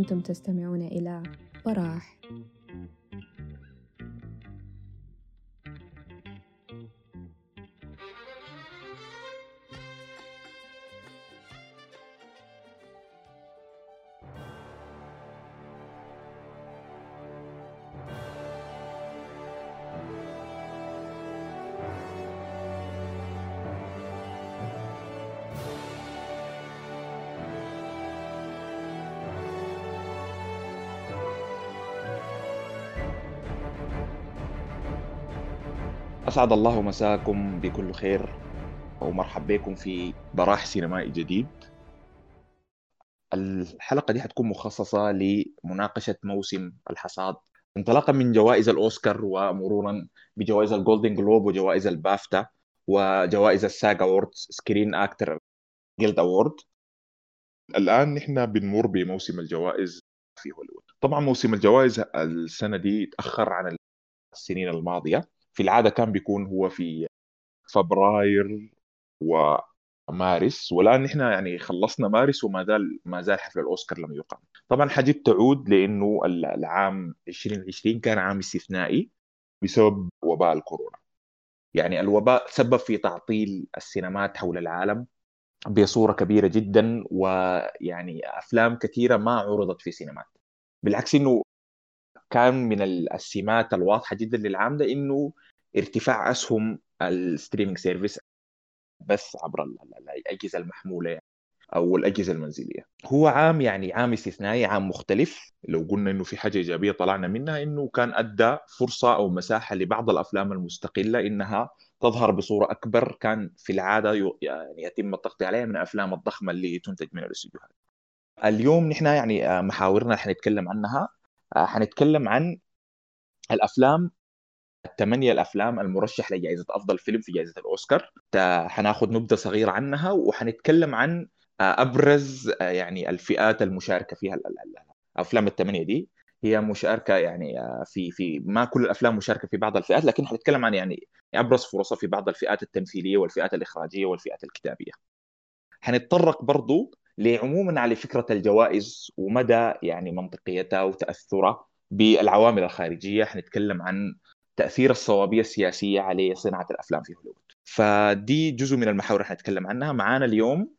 أنتم تستمعون إلى براح أسعد الله مساكم بكل خير ومرحب بكم في براح سينمائي جديد. الحلقة دي حتكون مخصصة لمناقشة موسم الحصاد انطلاقا من جوائز الأوسكار ومرورا بجوائز ال Golden Globe وجوائز البافتا وجوائز ال SAG Award Screen Actor Guild Award الآن نحن بنمر بموسم الجوائز في هوليوود. طبعا موسم الجوائز السنة دي تأخر عن السنين الماضية. في العادة كان بيكون هو في فبراير ومارس والآن نحن يعني خلصنا مارس وما زال ما زال حفل الأوسكار لم يقام طبعا حاجة تعود لأنه العام 2020 كان عام استثنائي بسبب وباء الكورونا. يعني الوباء سبب في تعطيل السينمات حول العالم بصورة كبيرة جدا ويعني أفلام كثيرة ما عرضت في سينمات. بالعكس إنه كان من السمات الواضحة جدا للعام ده إنه ارتفاع أسهم ال streaming service بث عبر الأجهزة المحمولة يعني أو الأجهزة المنزلية. هو عام يعني عام استثنائي عام مختلف. لو قلنا إنه في حاجة إيجابية طلعنا منها إنه كان أدى فرصة أو مساحة لبعض الأفلام المستقلة إنها تظهر بصورة أكبر كان في العادة يعني يتم التغطية عليها من الأفلام الضخمة اللي تنتج من الاستديوهات اليوم نحن يعني آه، محاورنا حنتكلم عنها. آه، حنتكلم عن الأفلام الثمانية الأفلام المرشح لجائزة أفضل فيلم في جائزة الأوسكار. حناخذ نبذة صغيرة عنها وحنتكلم عن آه، أبرز آه، يعني الفئات المشاركة فيها الافلام الثمانية دي. هي مشاركة يعني في في ما كل الأفلام مشاركة في بعض الفئات لكن حنتكلم عن يعني أبرز فرصها في بعض الفئات التمثيلية والفئات الإخراجية والفئات الكتابية. حنتطرق برضو لعموما على فكرة الجوائز ومدى يعني منطقيتها وتأثرها بالعوامل الخارجية حنتكلم عن تأثير الصوابية السياسية على صناعة الأفلام في هوليوود. فدي جزء من المحاور حنتكلم عنها. معانا اليوم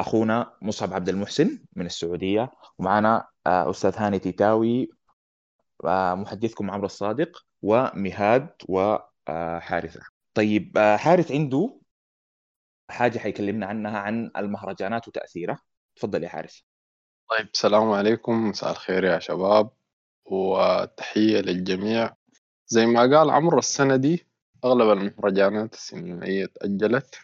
أخونا مصعب عبد المحسن من السعودية ومعنا آه، أستاذ هاني تيتاوي آه، محدثكم عمرو الصادق ومهاد وحارثه آه، طيب حارث عنده حاجة حيكلمنا عنها عن المهرجانات وتاثيرها تفضل يا حارس طيب السلام عليكم. مساء الخير يا شباب وتحية للجميع. زي ما قال عمرو السنة دي أغلب المهرجانات السينمائية تأجلت.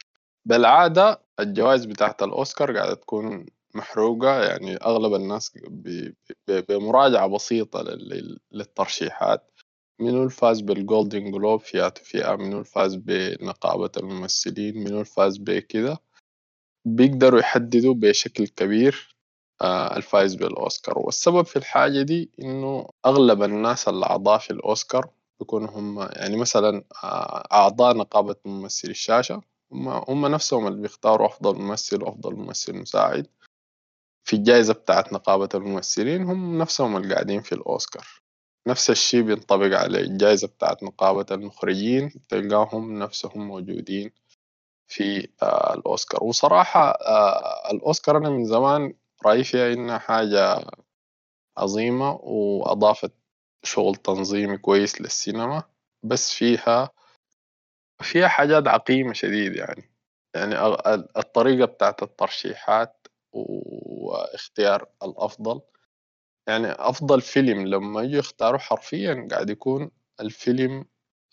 بالعادة الجوائز بتاعت الأوسكار قاعدة تكون محروقة يعني أغلب الناس بمراجعة بسيطة للترشيحات. منو الفاز بال Golden Globe فئات فئة منو الفاز بنقابة الممثلين؟ منو الفاز بكذا بيقدروا يحددوا بشكل كبير آه، الفايز بالأوسكار. والسبب في الحاجة دي إنه أغلب الناس الأعضاء في الأوسكار بيكونوا هم يعني مثلا آه، أعضاء نقابة ممثلي الشاشة. هم, هم نفسهم اللي بيختاروا أفضل ممثل وأفضل ممثل مساعد في الجائزة بتاعت نقابة الممثلين. هم نفسهم اللي قاعدين في الأوسكار. نفس الشي بينطبق على الجائزة بتاعت نقابة المخرجين تلقاهم نفسهم موجودين في آه، الأوسكار. وصراحة آه، الأوسكار أنا من زمان رأيي فيها إنها حاجة عظيمة وأضافت شغل تنظيمي كويس للسينما بس فيها فيها حاجات عقيمة شديد يعني. يعني الطريقة بتاعت الترشيحات واختيار الأفضل يعني أفضل فيلم لما يجوا يختاروا حرفيا قاعد يكون الفيلم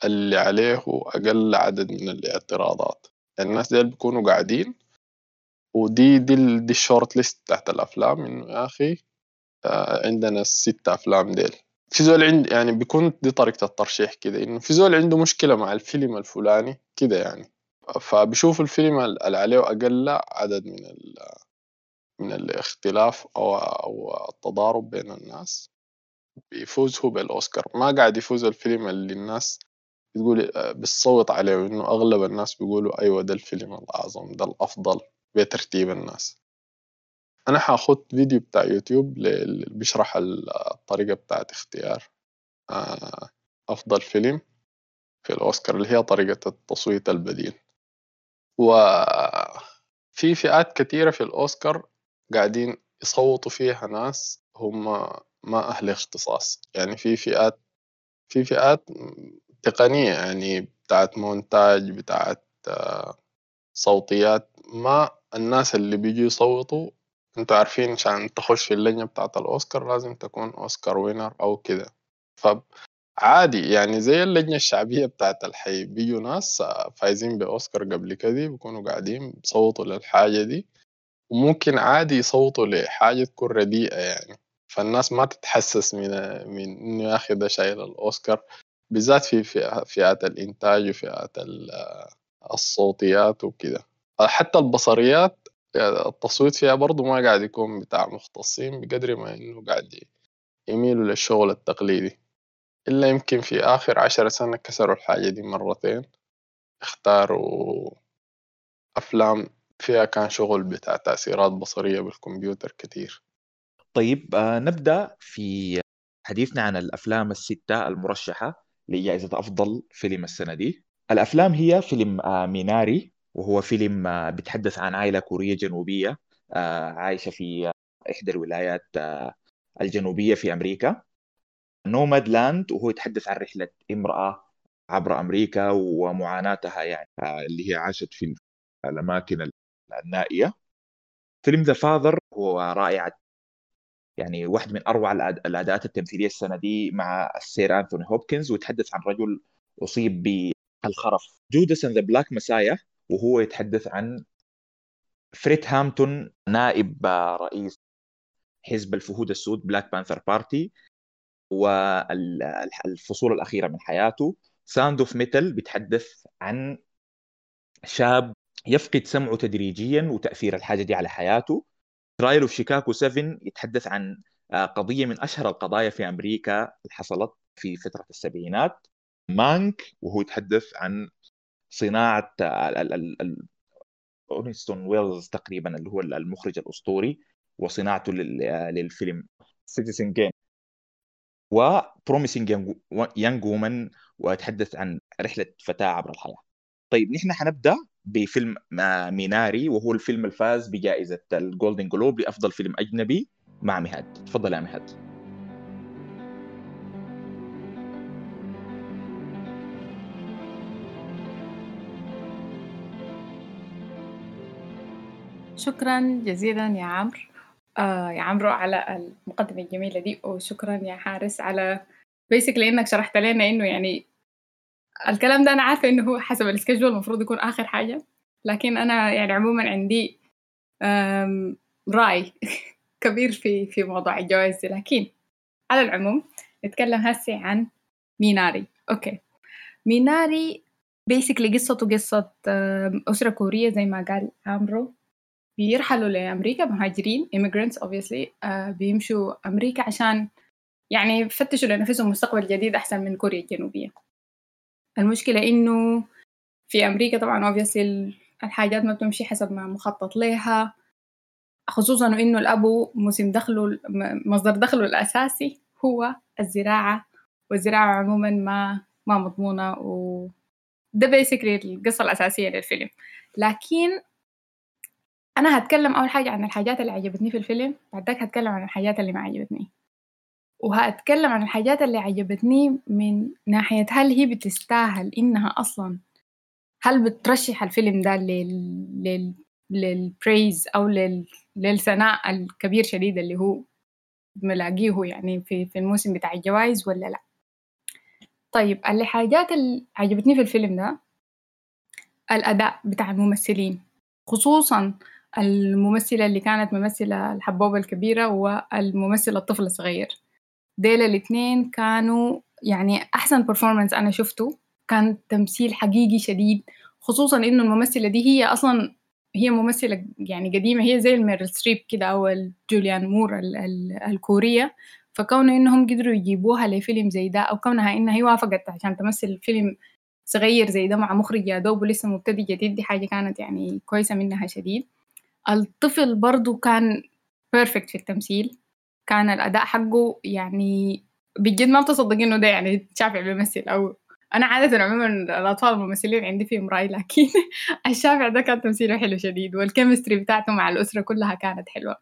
اللي عليه أقل عدد من الاعتراضات. يعني الناس ديل بيكونوا قاعدين ودي دي, دي ال short list تحت الأفلام إنه يا أخي آه عندنا الست أفلام ديل. في زول عند يعني بيكون دي طريقة الترشيح كده إنه في زول عنده مشكلة مع الفيلم الفلاني كده يعني. فبشوف الفيلم اللي عليه أقل عدد من من الاختلاف أو أو التضارب بين الناس بيفوز هو بالأوسكار. ما قاعد يفوز الفيلم اللي الناس بتقول بتصوت عليه إنه أغلب الناس بيقولوا أيوة ده الفيلم الأعظم ده الأفضل بترتيب الناس. أنا حاخد فيديو بتاع يوتيوب اللي بيشرح الطريقة بتاعت اختيار آه، أفضل فيلم في الأوسكار اللي هي طريقة التصويت البديل. وفي فئات كثيرة في الأوسكار قاعدين يصوتوا فيها ناس هم ما أهل اختصاص. يعني في فئات في فئات تقنية يعني بتاعت مونتاج بتاعت آه، صوتيات. ما الناس اللي بيجوا يصوتوا أنتوا عارفين عشان تخش في اللجنة بتاعت الأوسكار لازم تكون أوسكار وينر أو كده. فعادي يعني زي اللجنة الشعبية بتاعت الحي بيجوا ناس فايزين بأوسكار قبل كده بيكونوا قاعدين بيصوتوا للحاجة دي. وممكن عادي يصوتوا لحاجة تكون رديئة يعني. فالناس ما تتحسس من من إنه يا ده شايل الأوسكار بالذات في فئات الإنتاج وفئات الصوتيات وكده. حتى البصريات التصويت فيها برضو ما قاعد يكون بتاع مختصين بقدر ما إنه قاعد يميلوا للشغل التقليدي. إلا يمكن في آخر عشر سنة كسروا الحاجة دي مرتين اختاروا أفلام فيها كان شغل بتاع تأثيرات بصرية بالكمبيوتر كتير. طيب آه نبدأ في حديثنا عن الأفلام الستة المرشحة لجائزة أفضل فيلم السنة دي. الأفلام هي فيلم آه ميناري وهو فيلم آه بيتحدث عن عائلة كورية جنوبية آه عايشة في إحدى الولايات آه الجنوبية في أمريكا. Nomadland وهو يتحدث عن رحلة امرأة عبر أمريكا ومعاناتها يعني آه، اللي هي عاشت في الأماكن النائية. فيلم The Father هو رائع. يعني واحد من أروع الأداءات التمثيلية السنة دي مع السير أنثوني هوبكنز ويتحدث عن رجل أصيب بالخرف. Judas the Black Messiah وهو يتحدث عن فريد هامتون نائب رئيس حزب الفهود السود Black Panther Party والفصول الأخيرة من حياته. Sound of Metal بيتحدث عن شاب يفقد سمعه تدريجيا وتأثير الحاجة دي على حياته. Trial of Chicago 7 يتحدث عن آه، قضية من أشهر القضايا في أمريكا اللي حصلت في فترة السبعينات. مانك وهو يتحدث عن صناعة أورسون ويلز تقريبا اللي هو المخرج الأسطوري وصناعته للفيلم Citizen Kane و Promising Young Woman ويتحدث عن رحلة فتاة عبر الحياة. طيب نحن حنبدأ بفيلم ميناري وهو الفيلم الفائز بجائزة الجولدن جلوب لأفضل فيلم أجنبي مع مهاد. تفضل يا مهاد. شكرا جزيلا يا عمرو. آه يا عمرو على المقدمة الجميلة دي وشكرا يا حارث على basically إنك شرحت لنا إنه يعني الكلام ده أنا عارفة إنه هو حسب ال schedule المفروض يكون آخر حاجة لكن أنا يعني عموما عندي رأي كبير في في موضوع الجوائز لكن على العموم نتكلم هسي عن ميناري. okay. ميناري بيسكلي قصته قصة أسرة كورية زي ما قال عمرو. بيرحلوا لأمريكا مهاجرين immigrants obviously uh, بيمشوا أمريكا عشان يعني يفتشوا لنفسهم مستقبل جديد أحسن من كوريا الجنوبية. المشكلة إنه في أمريكا طبعا obviously الحاجات ما بتمشي حسب ما مخطط لها. خصوصا إنه الأبو موسم دخله مصدر دخله الأساسي هو الزراعة والزراعة عموما ما ما مضمونة و ده بيسكلي القصة الأساسية للفيلم. لكن أنا هتكلم أول حاجة عن الحاجات اللي عجبتني في الفيلم بعد ذاك هتكلم عن الحاجات اللي ما عجبتني. وهتكلم عن الحاجات اللي عجبتني من ناحية هل هي بتستاهل إنها أصلا؟ هل بترشح الفيلم ده لل... لل... للبريز أو لل... للثناء الكبير شديد اللي هو ملاقيه يعني في, في الموسم بتاع الجوائز ولا لأ؟ طيب الحاجات اللي عجبتني في الفيلم ده الأداء بتاع الممثلين خصوصا الممثلة اللي كانت ممثلة الحبوبة الكبيرة والممثل الطفل الصغير. ديل الاتنين كانوا يعني أحسن برفورمانس أنا شفته. كان تمثيل حقيقي شديد خصوصا إنه الممثلة دي هي أصلا هي ممثلة يعني قديمة هي زي الميريل ستريب كده أو جوليان مور ال ال الكورية. فكونه إنهم قدروا يجيبوها لفيلم زي ده أو كونها إنها هي وافقت عشان تمثل فيلم صغير زي ده مع مخرج يا دوب لسه مبتدئ جديد دي حاجة كانت يعني كويسة منها شديد. الطفل برضو كان perfect في التمثيل. كان الأداء حقه يعني بجد ما بتصدق إنه ده يعني شافع بيمثل أو أنا عادة عموما الأطفال الممثلين عندي فيهم رأي لكن الشافع ده كان تمثيله حلو شديد وال chemistry بتاعته مع الأسرة كلها كانت حلوة.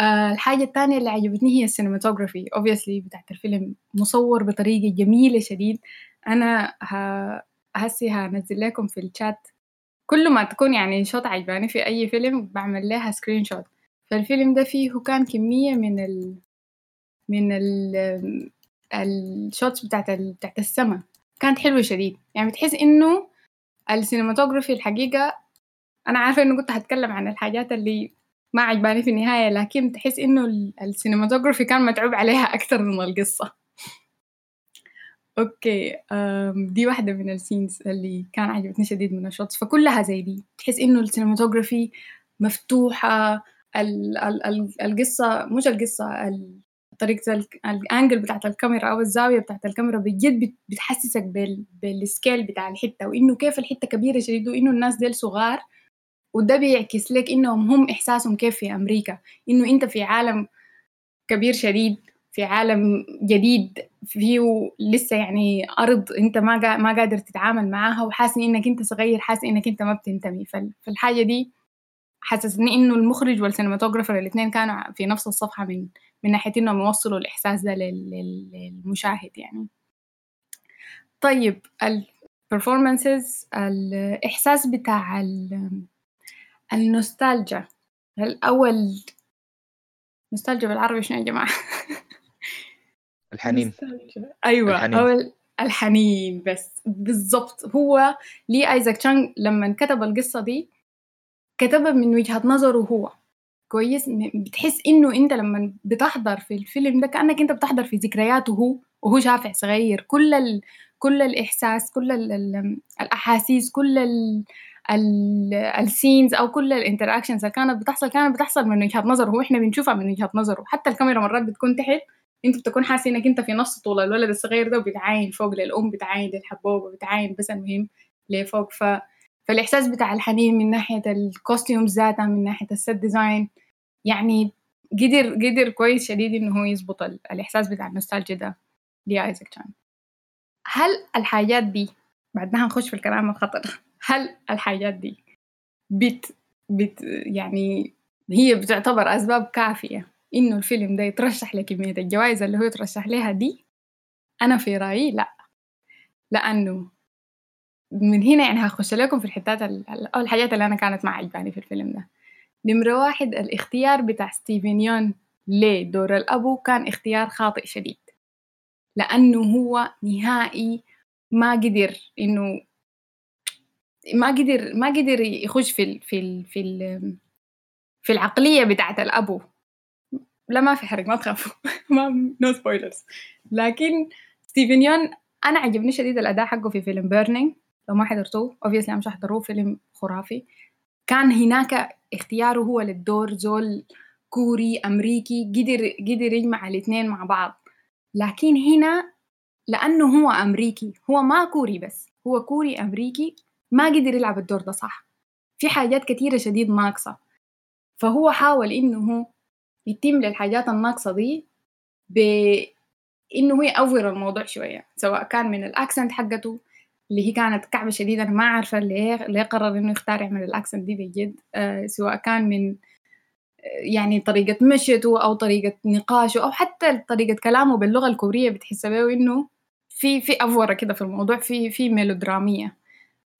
آه الحاجة الثانية اللي عجبتني هي ال cinematography obviously بتاعت الفيلم مصور بطريقة جميلة شديد. أنا هسي هنزل لكم في الشات كل ما تكون يعني shot عجباني في أي فيلم بعمل لها screenshot فالفيلم ده فيه كان كمية من ال من ال ال shots بتاعت ال... بتاعت السما. كانت حلوة شديد. يعني بتحس إنه ال cinematography الحقيقة أنا عارفة إنه كنت هتكلم عن الحاجات اللي ما عجباني في النهاية لكن تحس إنه ال cinematography كان متعوب عليها أكثر من القصة. okay دي واحدة من ال scenes اللي كان عجبتني شديد من ال shots فكلها زي دي. تحس إنه ال cinematography مفتوحة القصة مش القصة طريقة الانجل بتاعت الكاميرا أو الزاوية بتاعت الكاميرا بجد بتحسسك بال بالسكيل بتاع الحتة وإنه كيف الحتة كبيرة شديد وإنه الناس ديل صغار وده بيعكس لك إنهم هم إحساسهم كيف في أمريكا إنه أنت في عالم كبير شديد في عالم جديد فيه لسه يعني أرض أنت ما ما قادر تتعامل معاها وحاسس إنك أنت صغير حاسس إنك أنت ما بتنتمي فالحاجة دي حسسني إنه المخرج وال cinematographer الاثنين كانوا في نفس الصفحة من من ناحية إنهم يوصلوا الإحساس ده للمشاهد يعني. طيب ال performances الإحساس بتاع النوستالجيا. الأول نوستالجيا بالعربي شنو يا جماعة؟ الحنين. أيوة الحنين. أول الحنين بس. بالضبط. هو لي آيزاك تشانغ لما كتب القصة دي كتبها من وجهة نظره هو. كويس؟ بتحس إنه أنت لما بتحضر في الفيلم ده كأنك أنت بتحضر في ذكرياته هو وهو شافع صغير. كل ال... كل الإحساس كل ال... ال... الأحاسيس كل ال... ال... ال scenes أو كل ال interactions اللي كانت بتحصل كانت بتحصل من وجهة نظره. هو إحنا بنشوفها من وجهة نظره. حتى الكاميرا مرات بتكون تحت أنت بتكون حاسس إنك أنت في نص طول. الولد الصغير ده وبتعاين فوق للأم بتعاين للحبوبة بتعاين بس المهم لفوق. ف فالإحساس بتاع الحنين من ناحية ال costume ذاتها من ناحية ال set design يعني قدر قدر كويس شديد إنه هو يظبط الإحساس بتاع النوستالجيا ده لآيزاك تشانغ هل الحاجات دي بعدها نخش في الكلام الخطر هل الحاجات دي بت بت يعني هي بتعتبر أسباب كافية إنه الفيلم ده يترشح لكمية الجوائز اللي هو يترشح لها دي؟ أنا في رأيي لأ. لأنه من هنا يعني هخش لكم في الحتات أو الحاجات اللي أنا كانت ما عجباني في الفيلم ده. نمرة واحد الاختيار بتاع ستيفن يون لدور الأبو كان اختيار خاطئ شديد. لأنه هو نهائي ما قدر إنه ما قدر ما قدر يخش في ال في ال في ال في العقلية بتاعت الأبو. لا ما في حرق ما تخافوا. ما no spoilers لكن ستيفن يون أنا عجبني شديد الأداء حقه في فيلم Burning لو ما حضرتوه obviously مش حضروه فيلم خرافي. كان هناك اختياره هو للدور زول كوري أمريكي قدر قدر يجمع الاثنين مع بعض. لكن هنا لأنه هو أمريكي هو ما كوري بس هو كوري أمريكي ما قدر يلعب الدور ده صح. في حاجات كثيرة شديد ناقصة. فهو حاول إنه يتم للحاجات الناقصة دي بإنه هو يأور الموضوع شوية سواء كان من الأكسنت حقته اللي هي كانت كعبة شديدة. أنا ما عارفة ليه ليه قرر إنه يختار يعمل الأكسنت دي بجد. آه سواء كان من يعني طريقة مشيته أو طريقة نقاشه أو حتى طريقة كلامه باللغة الكورية. بتحس بيه إنه في في أفورة كده في الموضوع في في ميلودرامية.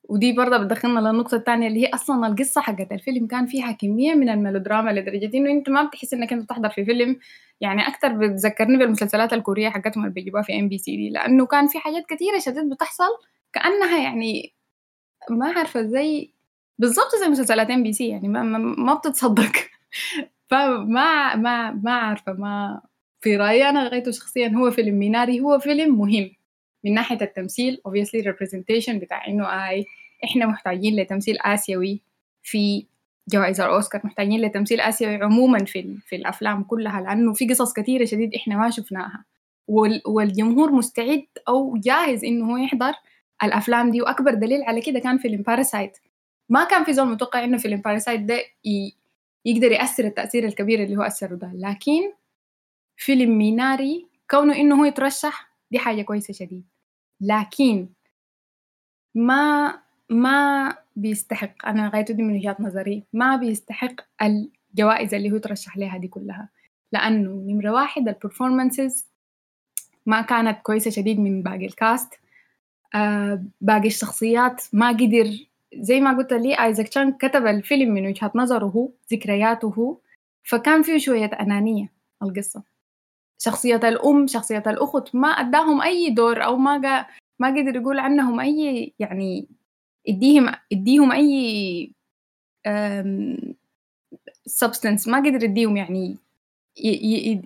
ودي برضه بتدخلنا للنقطة الثانية اللي هي أصلا القصة حقت الفيلم كان فيها كمية من الميلودراما لدرجة إنه أنت ما بتحس إنك أنت تحضر في فيلم. يعني أكتر بتذكرني بالمسلسلات الكورية حقتهم اللي بيجيبوها في إم بي سي دي. لأنه كان في حاجات كثيرة شديد بتحصل كأنها يعني ما عارفة زي بالضبط زي مسلسلات ام بي سي يعني ما, ما, ما بتتصدق. فما ما ما عارفة ما في رأيي أنا لغايته شخصيا. هو فيلم ميناري هو فيلم مهم. من ناحية التمثيل obviously representation بتاع إنه آي إحنا محتاجين لتمثيل آسيوي. في جوائز الأوسكار محتاجين لتمثيل آسيوي عموما في, في الأفلام كلها لأنه في قصص كثيرة شديد إحنا ما شفناها. والجمهور مستعد أو جاهز إنه هو يحضر. الأفلام دي وأكبر دليل على كده كان فيلم Parasite ما كان في زول متوقع إنه فيلم Parasite ده يقدر يأثر التأثير الكبير اللي هو أثره ده. لكن فيلم ميناري كونه إنه هو يترشح دي حاجة كويسة شديد. لكن ما ما بيستحق أنا غايته دي من وجهة نظري ما بيستحق الجوائز اللي هو ترشح لها دي كلها. لأنه نمرة واحد ال performances ما كانت كويسة شديد من باقي ال cast آه باقي الشخصيات ما قدر. زي ما قلت لي آيزاك تشانغ كتب الفيلم من وجهة نظره هو ذكرياته هو فكان فيه شوية أنانية القصة. شخصية الأم شخصية الأخت ما أداهم أي دور أو ما ما قدر يقول عنهم أي يعني اديهم اديهم أي سبستنس ما قدر يديهم يعني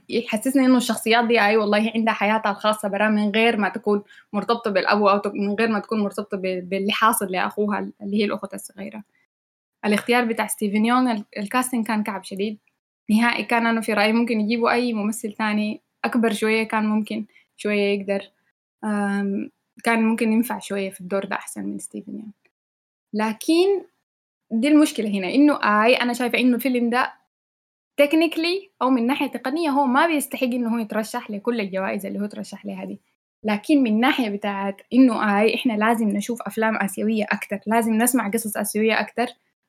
يحسسني إنه الشخصيات دي أي والله عندها حياتها الخاصة برا من غير ما تكون مرتبطة بالأب أو من غير ما تكون مرتبطة باللي حاصل لأخوها اللي هي الأخت الصغيرة. الاختيار بتاع ستيفن يونغ ال casting كان كعب شديد. نهائي كان أنا في رأيي ممكن يجيبوا أي ممثل تاني أكبر شوية كان ممكن شوية يقدر كان ممكن ينفع شوية في الدور ده أحسن من ستيفن يونغ. لكن دي المشكلة هنا إنه I أنا شايفة إنه الفيلم ده technically أو من ناحية تقنية هو ما بيستحق إنه هو يترشح لكل الجوائز اللي هو ترشح لها دي لكن من ناحية بتاعت إنه I إحنا لازم نشوف أفلام آسيوية أكتر لازم نسمع قصص آسيوية أكتر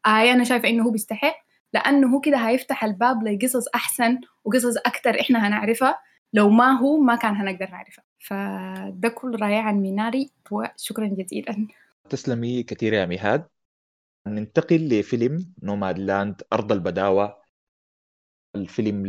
I أنا شايفة إنه هو بيستحق لأنه هو كده هيفتح الباب لقصص أحسن وقصص أكتر إحنا هنعرفها. لو ما هو ما كان هنقدر نعرفها. فده كل رأيي عن ميناري وشكرا جزيلا. تسلمي كثير يا ميهاد. ننتقل لفيلم نوماد لاند أرض البداوة. الفيلم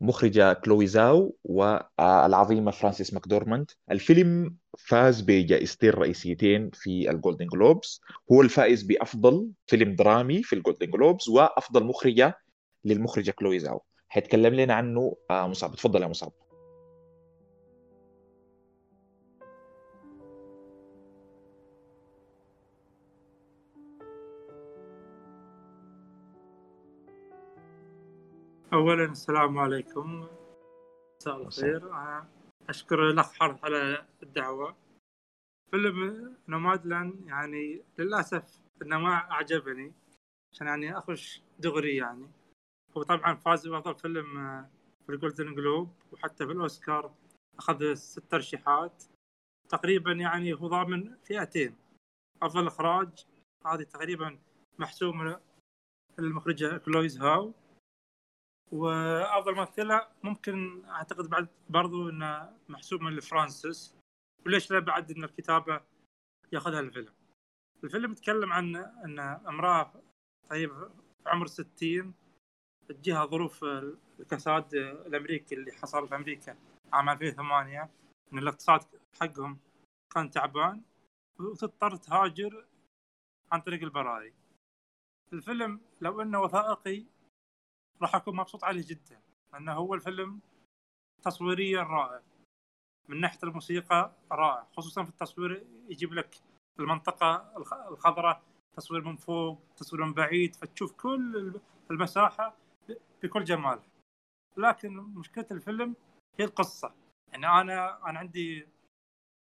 لمخرجة كلوي زاو والعظيمة فرانسيس ماكدورماند. الفيلم فاز بجائزتين رئيسيتين في الجولدن جلوبز هو الفائز بأفضل فيلم درامي في الجولدن جلوبز وأفضل مخرجة للمخرجة كلوي زاو. حيتكلم لنا عنه آه، مصعب تفضل يا مصعب اولا السلام عليكم. مساء الخير. أشكر الأخ حرث على الدعوة. فيلم نومادلاند يعني للأسف إنه ما أعجبني عشان يعني أخش دغري يعني. هو طبعا فاز بأفضل فيلم آه، في الجولدن جلوب وحتى في الأوسكار. أخذ ست ترشيحات. تقريبا يعني هو ضامن فئتين. أفضل إخراج هذه تقريبا محسوم للمخرجة كلوي زاو. وأفضل ممثلة ممكن أعتقد بعد برضو إنه محسوم من فرانسيس وليش لا بعد إن الكتابة ياخذها الفيلم؟ الفيلم يتكلم عن إن أمرأة طيب عمر 60 تجيها ظروف الكساد الأمريكي اللي حصل في أمريكا عام 2008 إن الاقتصاد حقهم كان تعبان وتضطر تهاجر عن طريق البراري الفيلم لو إنه وثائقي راح أكون مبسوط عليه جدا لأنه هو الفيلم تصويريا رائع. من ناحية الموسيقى رائع خصوصا في التصوير يجيب لك المنطقة الخضراء تصوير من فوق تصوير من بعيد فتشوف كل المساحة بكل جمالها. لكن مشكلة الفيلم هي القصة. يعني أنا أنا عندي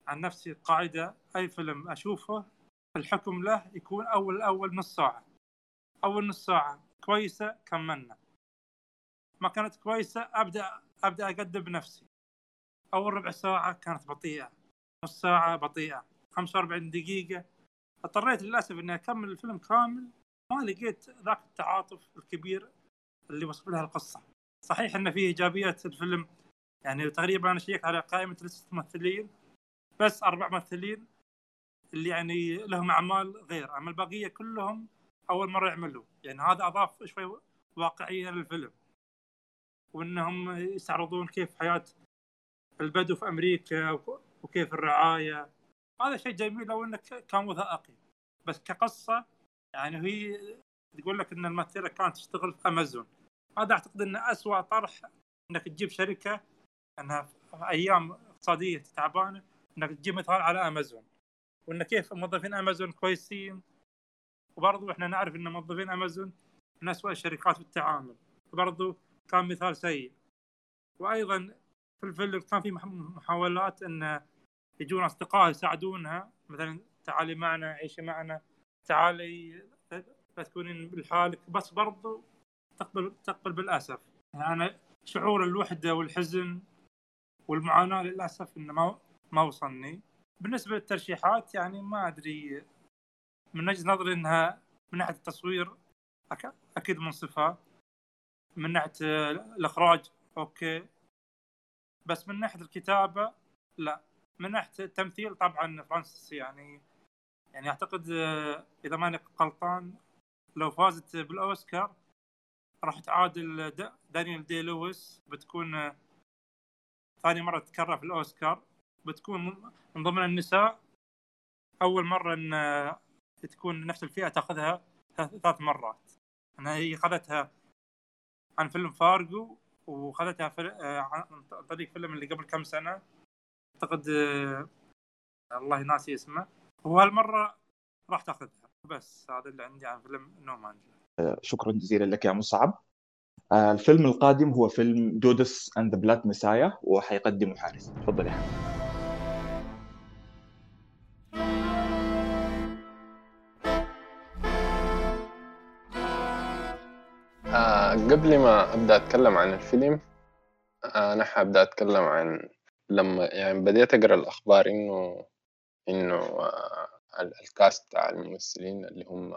عن نفسي قاعدة أي فيلم أشوفه الحكم له يكون أول أول نص ساعة. أول نص ساعة كويسة كملنا. ما كانت كويسة ابدا أبدأ أقدم بنفسي. أول ربع ساعة كانت بطيئة نص ساعة بطيئة 45 دقيقة. اضطريت للأسف إني أكمل الفيلم كامل. ما لقيت ذاك التعاطف الكبير اللي وصف لها القصة. صحيح إن فيه إيجابيات الفيلم يعني تقريبا أنا شيكت على قائمة لستة ممثلين بس أربع ممثلين اللي يعني لهم أعمال غير. أما البقية كلهم أول مرة يعملوا. يعني هذا أضاف شوي واقعية للفيلم. وإنهم يستعرضون كيف حياة البدو في أمريكا وكيف الرعاية. هذا شيء جميل لو إنك كان وثائقي. بس كقصة يعني هي تقول لك إن الممثله كانت تشتغل في أمازون. هذا أعتقد إنه اسوء طرح إنك تجيب شركة إنها في أيام اقتصادية تعبانة إنك تجيب مثال على أمازون. وإن كيف موظفين أمازون كويسين. وبرضو إحنا نعرف إن موظفين أمازون من اسوء الشركات في التعامل. وبرضو كان مثال سيء. وأيضا في الفيلم كان في محاولات إن يجون أصدقاء يساعدونها. مثلا تعالي معنا عيشي معنا تعالي لا تكونين لحالك. بس برضو تقبل تقبل بالأسف. يعني شعور الوحدة والحزن والمعاناة للأسف انه ما ما وصلني. بالنسبة للترشيحات يعني ما أدري. من وجهة نظري إنها من ناحية التصوير أكيد منصفه من ناحية الإخراج okay. بس من ناحية الكتابة لا. من ناحية التمثيل طبعا فرانسيس يعني يعني أعتقد إذا ماني غلطان لو فازت بالأوسكار راح تعادل دانيال دي لويس. بتكون ثاني مرة تكرر في الأوسكار. بتكون من ضمن النساء. أول مرة إن تكون نفس الفئة تاخذها ثلاث مرات. انها هي أخذتها عن فيلم فارجو وخذتها في... عن طريق فيلم اللي قبل كم سنة. أعتقد الله ناسي اسمه. وهالمره راح تاخذها. بس هذا اللي عندي عن فيلم نومادلاند شكرا جزيلا لك يا مصعب. آه، الفيلم القادم هو فيلم Judas and the Black Messiah وحيقدمه حارث تفضل يا حارث قبل ما أبدأ أتكلم عن الفيلم آه أنا حابدا أتكلم عن لما يعني بديت أقرأ الأخبار إنه إنه آه ال cast بتاع الممثلين اللي هم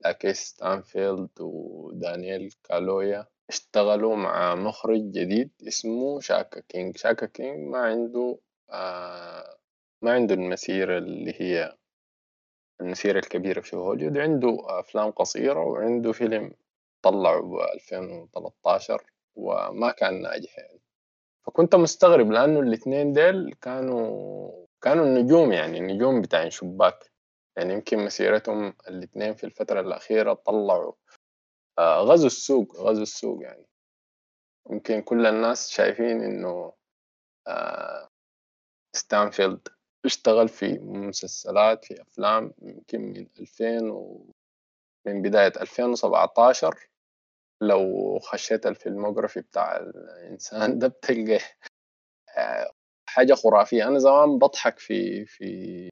لاكيس ستانفيلد ودانييل كالويا اشتغلوا مع مخرج جديد اسمه شاكا كينج. شاكا كينج ما عنده آه ما عنده المسيرة اللي هي المسيرة الكبيرة في هوليوود عنده أفلام قصيرة وعنده فيلم طلعه ب 2013 وما كان ناجح يعني. فكنت مستغرب لأنه الإثنين ديل كانوا كانوا النجوم يعني النجوم بتاع شباك. يعني يمكن مسيرتهم الإثنين في الفترة الأخيرة طلعوا آه غزوا السوق غزوا السوق يعني. يمكن كل الناس شايفين إنه آه ستانفيلد اشتغل في مسلسلات في أفلام يمكن من 2000 و من بداية 2017 لو خشيت الفيلموغرافي بتاع الإنسان ده بتلقى آه، حاجة خرافية. أنا زمان بضحك في في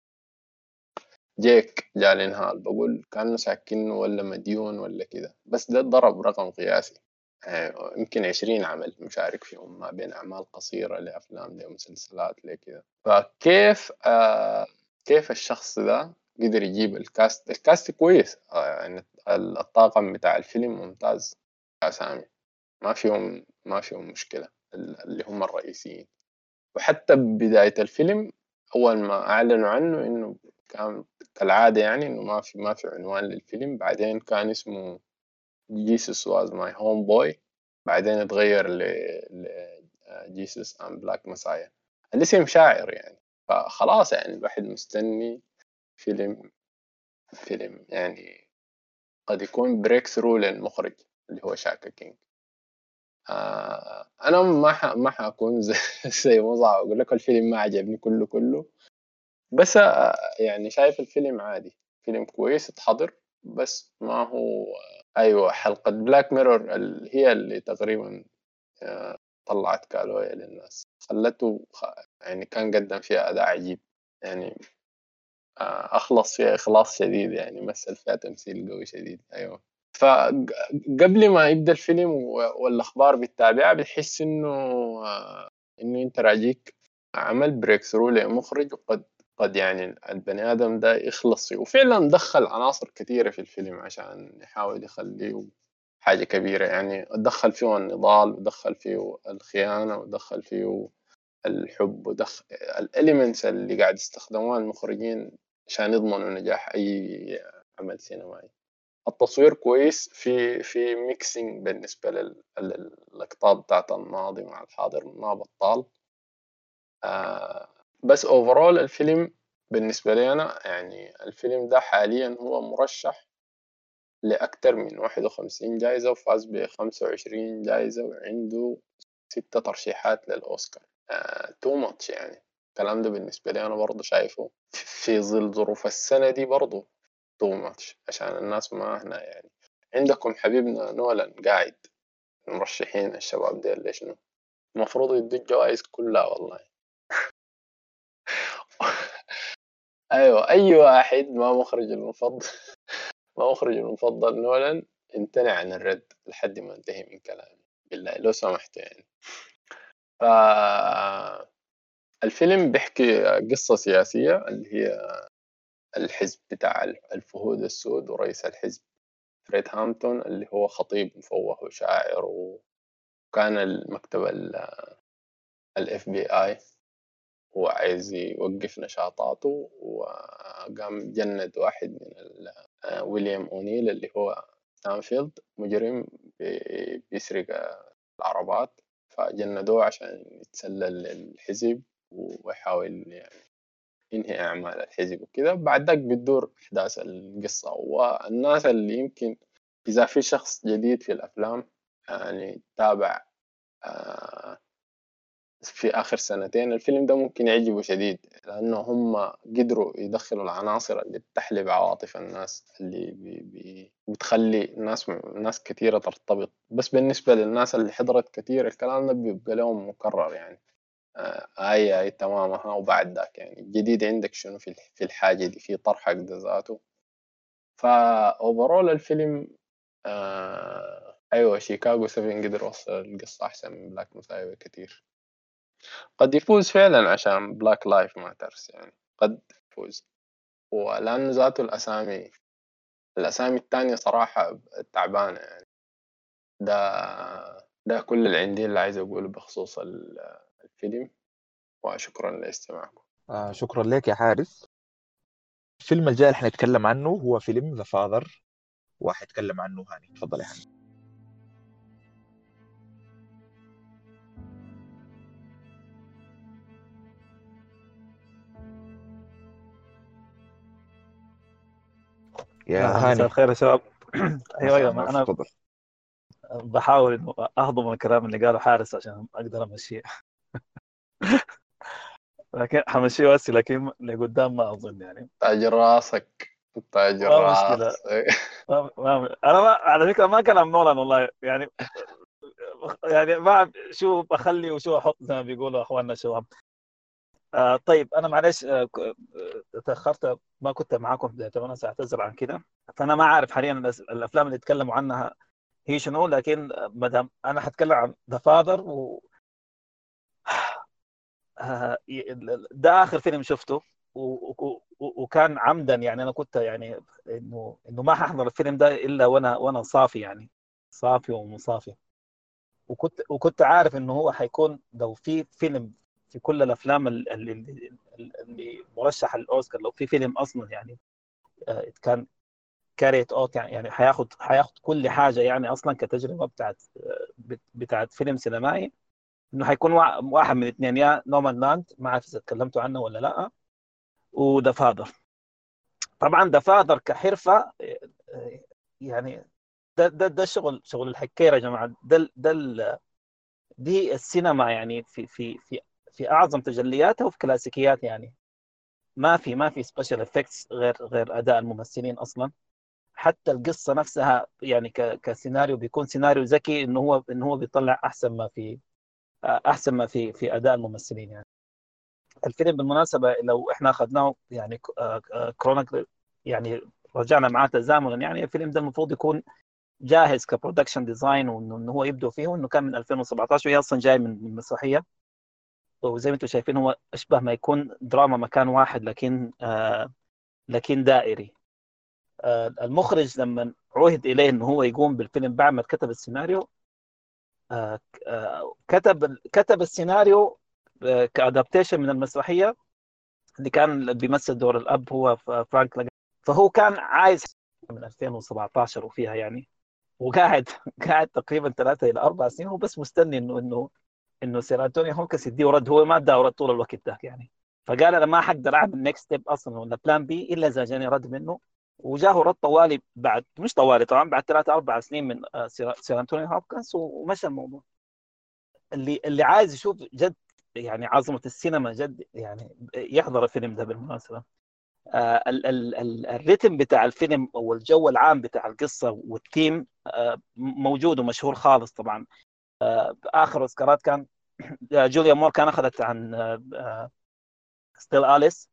جيك جالين هال بقول كأنه ساكن ولا مديون ولا كده. بس ده ضرب رقم قياسي. آه، يمكن عشرين عمل مشارك فيهم ما بين أعمال قصيرة لأفلام لمسلسلات لكده. فكيف آه كيف الشخص ده قدر يجيب ال cast ال cast كويس آه يعني الطاقم بتاع الفيلم ممتاز. أسامي ما فيهم ما فيهم مشكلة اللي هم الرئيسيين. وحتى بداية الفيلم أول ما أعلنوا عنه إنه كان كالعادة يعني إنه ما في ما في عنوان للفيلم. بعدين كان اسمه Jesus Was My Homeboy بعدين اتغير ل Judas and Black Messiah الاسم شاعر يعني. فخلاص يعني الواحد مستني فيلم فيلم يعني قد يكون breakthrough للمخرج اللي هو شاكا كينج. آه أنا ما ح... ما حكون زي, مصعب أقول لك الفيلم ما عجبني كله كله. بس آه يعني شايف الفيلم عادي. فيلم كويس اتحضر بس ما هو أيوه حلقة Black Mirror هي اللي تقريبا آه طلعت كالويا للناس. خلته يعني كان قدم فيها أداء عجيب. يعني آه أخلص فيها إخلاص شديد يعني مثل فيها تمثيل قوي شديد. أيوه. فقبل ما يبدأ الفيلم والأخبار بتتابعها بتحس إنه آه، إنه أنت راجيك عمل بريك ثرو لمخرج وقد قد يعني البني آدم ده يخلص فيه. وفعلا دخل عناصر كثيره في الفيلم عشان يحاول يخليه حاجة كبيرة. يعني دخل فيه النضال ودخل فيه الخيانة ودخل فيه الحب ودخل ال elements اللي قاعد يستخدموها المخرجين عشان يضمنوا نجاح أي عمل سينمائي. التصوير كويس في في mixing بالنسبة للقطات بتاعت الماضي مع الحاضر ما بطال آه بس overall الفيلم بالنسبة لي أنا يعني الفيلم ده حاليا هو مرشح لأكثر من واحد وخمسين جايزة وفاز بخمسة وعشرين جايزة وعنده ستة ترشيحات للأوسكار. too uh, much يعني. الكلام ده بالنسبة لي أنا برضه شايفه في ظل ظروف السنة دي برضه too much عشان الناس ما هنا يعني. عندكم حبيبنا نولان قاعد مرشحين الشباب ديل ليش شنو المفروض يدوا الجوائز كلها والله. أيوه أي واحد ما مخرج المفضل ما مخرج المفضل نولان امتنع عن الرد لحد ما انتهي من كلامي بالله لو سمحت يعني. ف الفيلم بيحكي قصة سياسية اللي هي الحزب بتاع الفهود السود ورئيس الحزب فريد هامبتون اللي هو خطيب مفوه وشاعر وكان المكتب ال FBI هو عايز يوقف نشاطاته وقام جند واحد من ويليام أونيل اللي هو ستانفيلد مجرم بيسرق العربات فجندوه عشان يتسلل للحزب. ويحاول ينهي أعمال الحزب وكده بعد ذاك بتدور أحداث القصة. والناس اللي يمكن إذا في شخص جديد في الأفلام يعني تابع آه في آخر سنتين الفيلم ده ممكن يعجبه شديد. لأنه هم قدروا يدخلوا العناصر اللي بتحلب عواطف الناس اللي بي بي بتخلي ناس ناس كثيرة ترتبط. بس بالنسبة للناس اللي حضرت كثير الكلام ده بيبقى لهم مكرر يعني. آه آي آي تمامها وبعد ذاك يعني الجديد عندك شنو في في الحاجة دي في طرحك ده ذاته. ف overall الفيلم آه أيوة شيكاغو 7 قدر يوصل القصة أحسن من Black Messiah كتير. قد يفوز فعلا عشان Black Lives Matter يعني قد يفوز. ولأنه ذاته الأسامي الأسامي التانية صراحة تعبانة يعني. ده ده كل اللي عندي اللي عايز أقوله بخصوص الفيلم وشكرا لاستماعكم. آه شكرا لك يا حارس الفيلم الجاي اللي حنتكلم عنه هو فيلم ذا فاذر وحيتكلم عنه هاني تفضل يا هاني. يا مساء هاني. الخير يا شباب. أيوه أيوه مساء أنا تفضل. بحاول إنه أهضم الكلام اللي قاله حارس عشان أقدر امشيه لكن حمشيه بس لكن لقدام ما أظن يعني. تاج راسك. تاج ما مشكلة. راسك. ما ما أنا ما على فكرة ما كلام نولان والله. يعني يعني ما شو بخلي وشو أحط زي ما بيقولوا أخواننا الشباب. آه طيب أنا معلش آه آه، تأخرت. ما كنت معاكم في بدايه وأنا سأعتذر عن كده. فأنا ما عارف حاليا الأفلام اللي تكلموا عنها هي شنو لكن ما دام أنا حتكلم عن ذا فاذر و ده آخر فيلم شفته وكان عمدا يعني أنا كنت يعني إنه إنه ما ححضر الفيلم ده إلا وأنا وأنا صافي يعني صافي ومصافي. وكنت وكنت عارف إنه هو حيكون لو في فيلم في كل الأفلام ال- ال- اللي, اللي مرشح للاوسكار لو في فيلم أصلا يعني آه، كان كاريت أوت يعني يعني حياخد حياخد كل حاجة يعني أصلا كتجربة بتاعت آه، بت- بتاعت فيلم سينمائي. إنه حيكون وا- واحد من الاثنين يا Nomadland ما اعرف إذا تكلمتوا عنه ولا لأ و The Father طبعا The Father كحرفة آه، يعني ده ده ده شغل شغل الحريفة يا جماعة. ده ده دي السينما يعني في في في في أعظم تجلياتها وفي كلاسيكيات يعني. ما في ما في special effects غير غير أداء الممثلين أصلا. حتى القصة نفسها يعني كسيناريو بيكون سيناريو ذكي إنه هو إنه هو بيطلع أحسن ما في أحسن ما في في أداء الممثلين يعني. الفيلم بالمناسبة لو إحنا أخذناه يعني chronic يعني رجعنا معاه تزامنا يعني الفيلم ده المفروض يكون جاهز ك production design وإنه هو يبدو فيه وإنه كان من 2017 وهي أصلا جاي من مسرحية. وزي ما أنتم شايفين هو أشبه ما يكون دراما مكان واحد لكن آه لكن دائري. آه المخرج لما عهد إليه إنه هو يقوم بالفيلم بعد ما كتب السيناريو آه آه كتب كتب السيناريو آه ك adaptation من المسرحية اللي كان بيمثل دور الأب هو فرانك فهو كان عايز من 2017 وفيها يعني وقاعد قاعد تقريبا ثلاثة إلى أربع سنين وبس مستني إنه إنه إنه Sir أنتوني هوبكنز يديه رد هو ما اداه رد طول الوقت ده يعني. فقال أنا ما حقدر أعمل next step أصلا ولا plan B إلا إذا جاني رد منه. وجاه رد طوالي بعد مش طوالي طبعا بعد ثلاثة أربع سنين من آه، Sir انتوني هوبكنس ومشى الموضوع. اللي اللي عايز يشوف جد يعني عظمة السينما جد يعني يحضر الفيلم ده بالمناسبة. آه ال- ال- ال- ال rhythm بتاع الفيلم والجو العام بتاع القصة والثيم آه موجود ومشهور خالص طبعا. آخر أوسكارات كان جوليا مور كان أخذت عن Still Alice.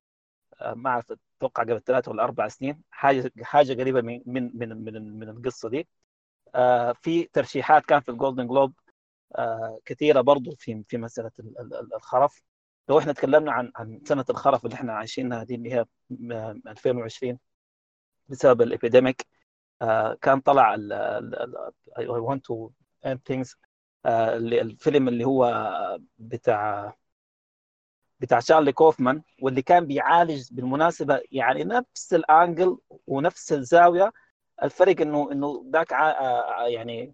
ما أعرف أتوقع قبل ثلاث ولا أربع سنين حاجة حاجة قريبة من من من من, من القصة دي. آه، في ترشيحات كان في ال Golden Globe كثيرة برضو في في مسألة الخرف. لو إحنا تكلمنا عن عن سنة الخرف اللي إحنا عايشينها دي اللي هي 2020 بسبب ال epidemic كان طلع I want to end things الفيلم اللي هو بتاع بتاع شارلي كوفمان واللي كان بيعالج بالمناسبة يعني نفس الأنجل ونفس الزاوية. الفرق إنه إنه ذاك يعني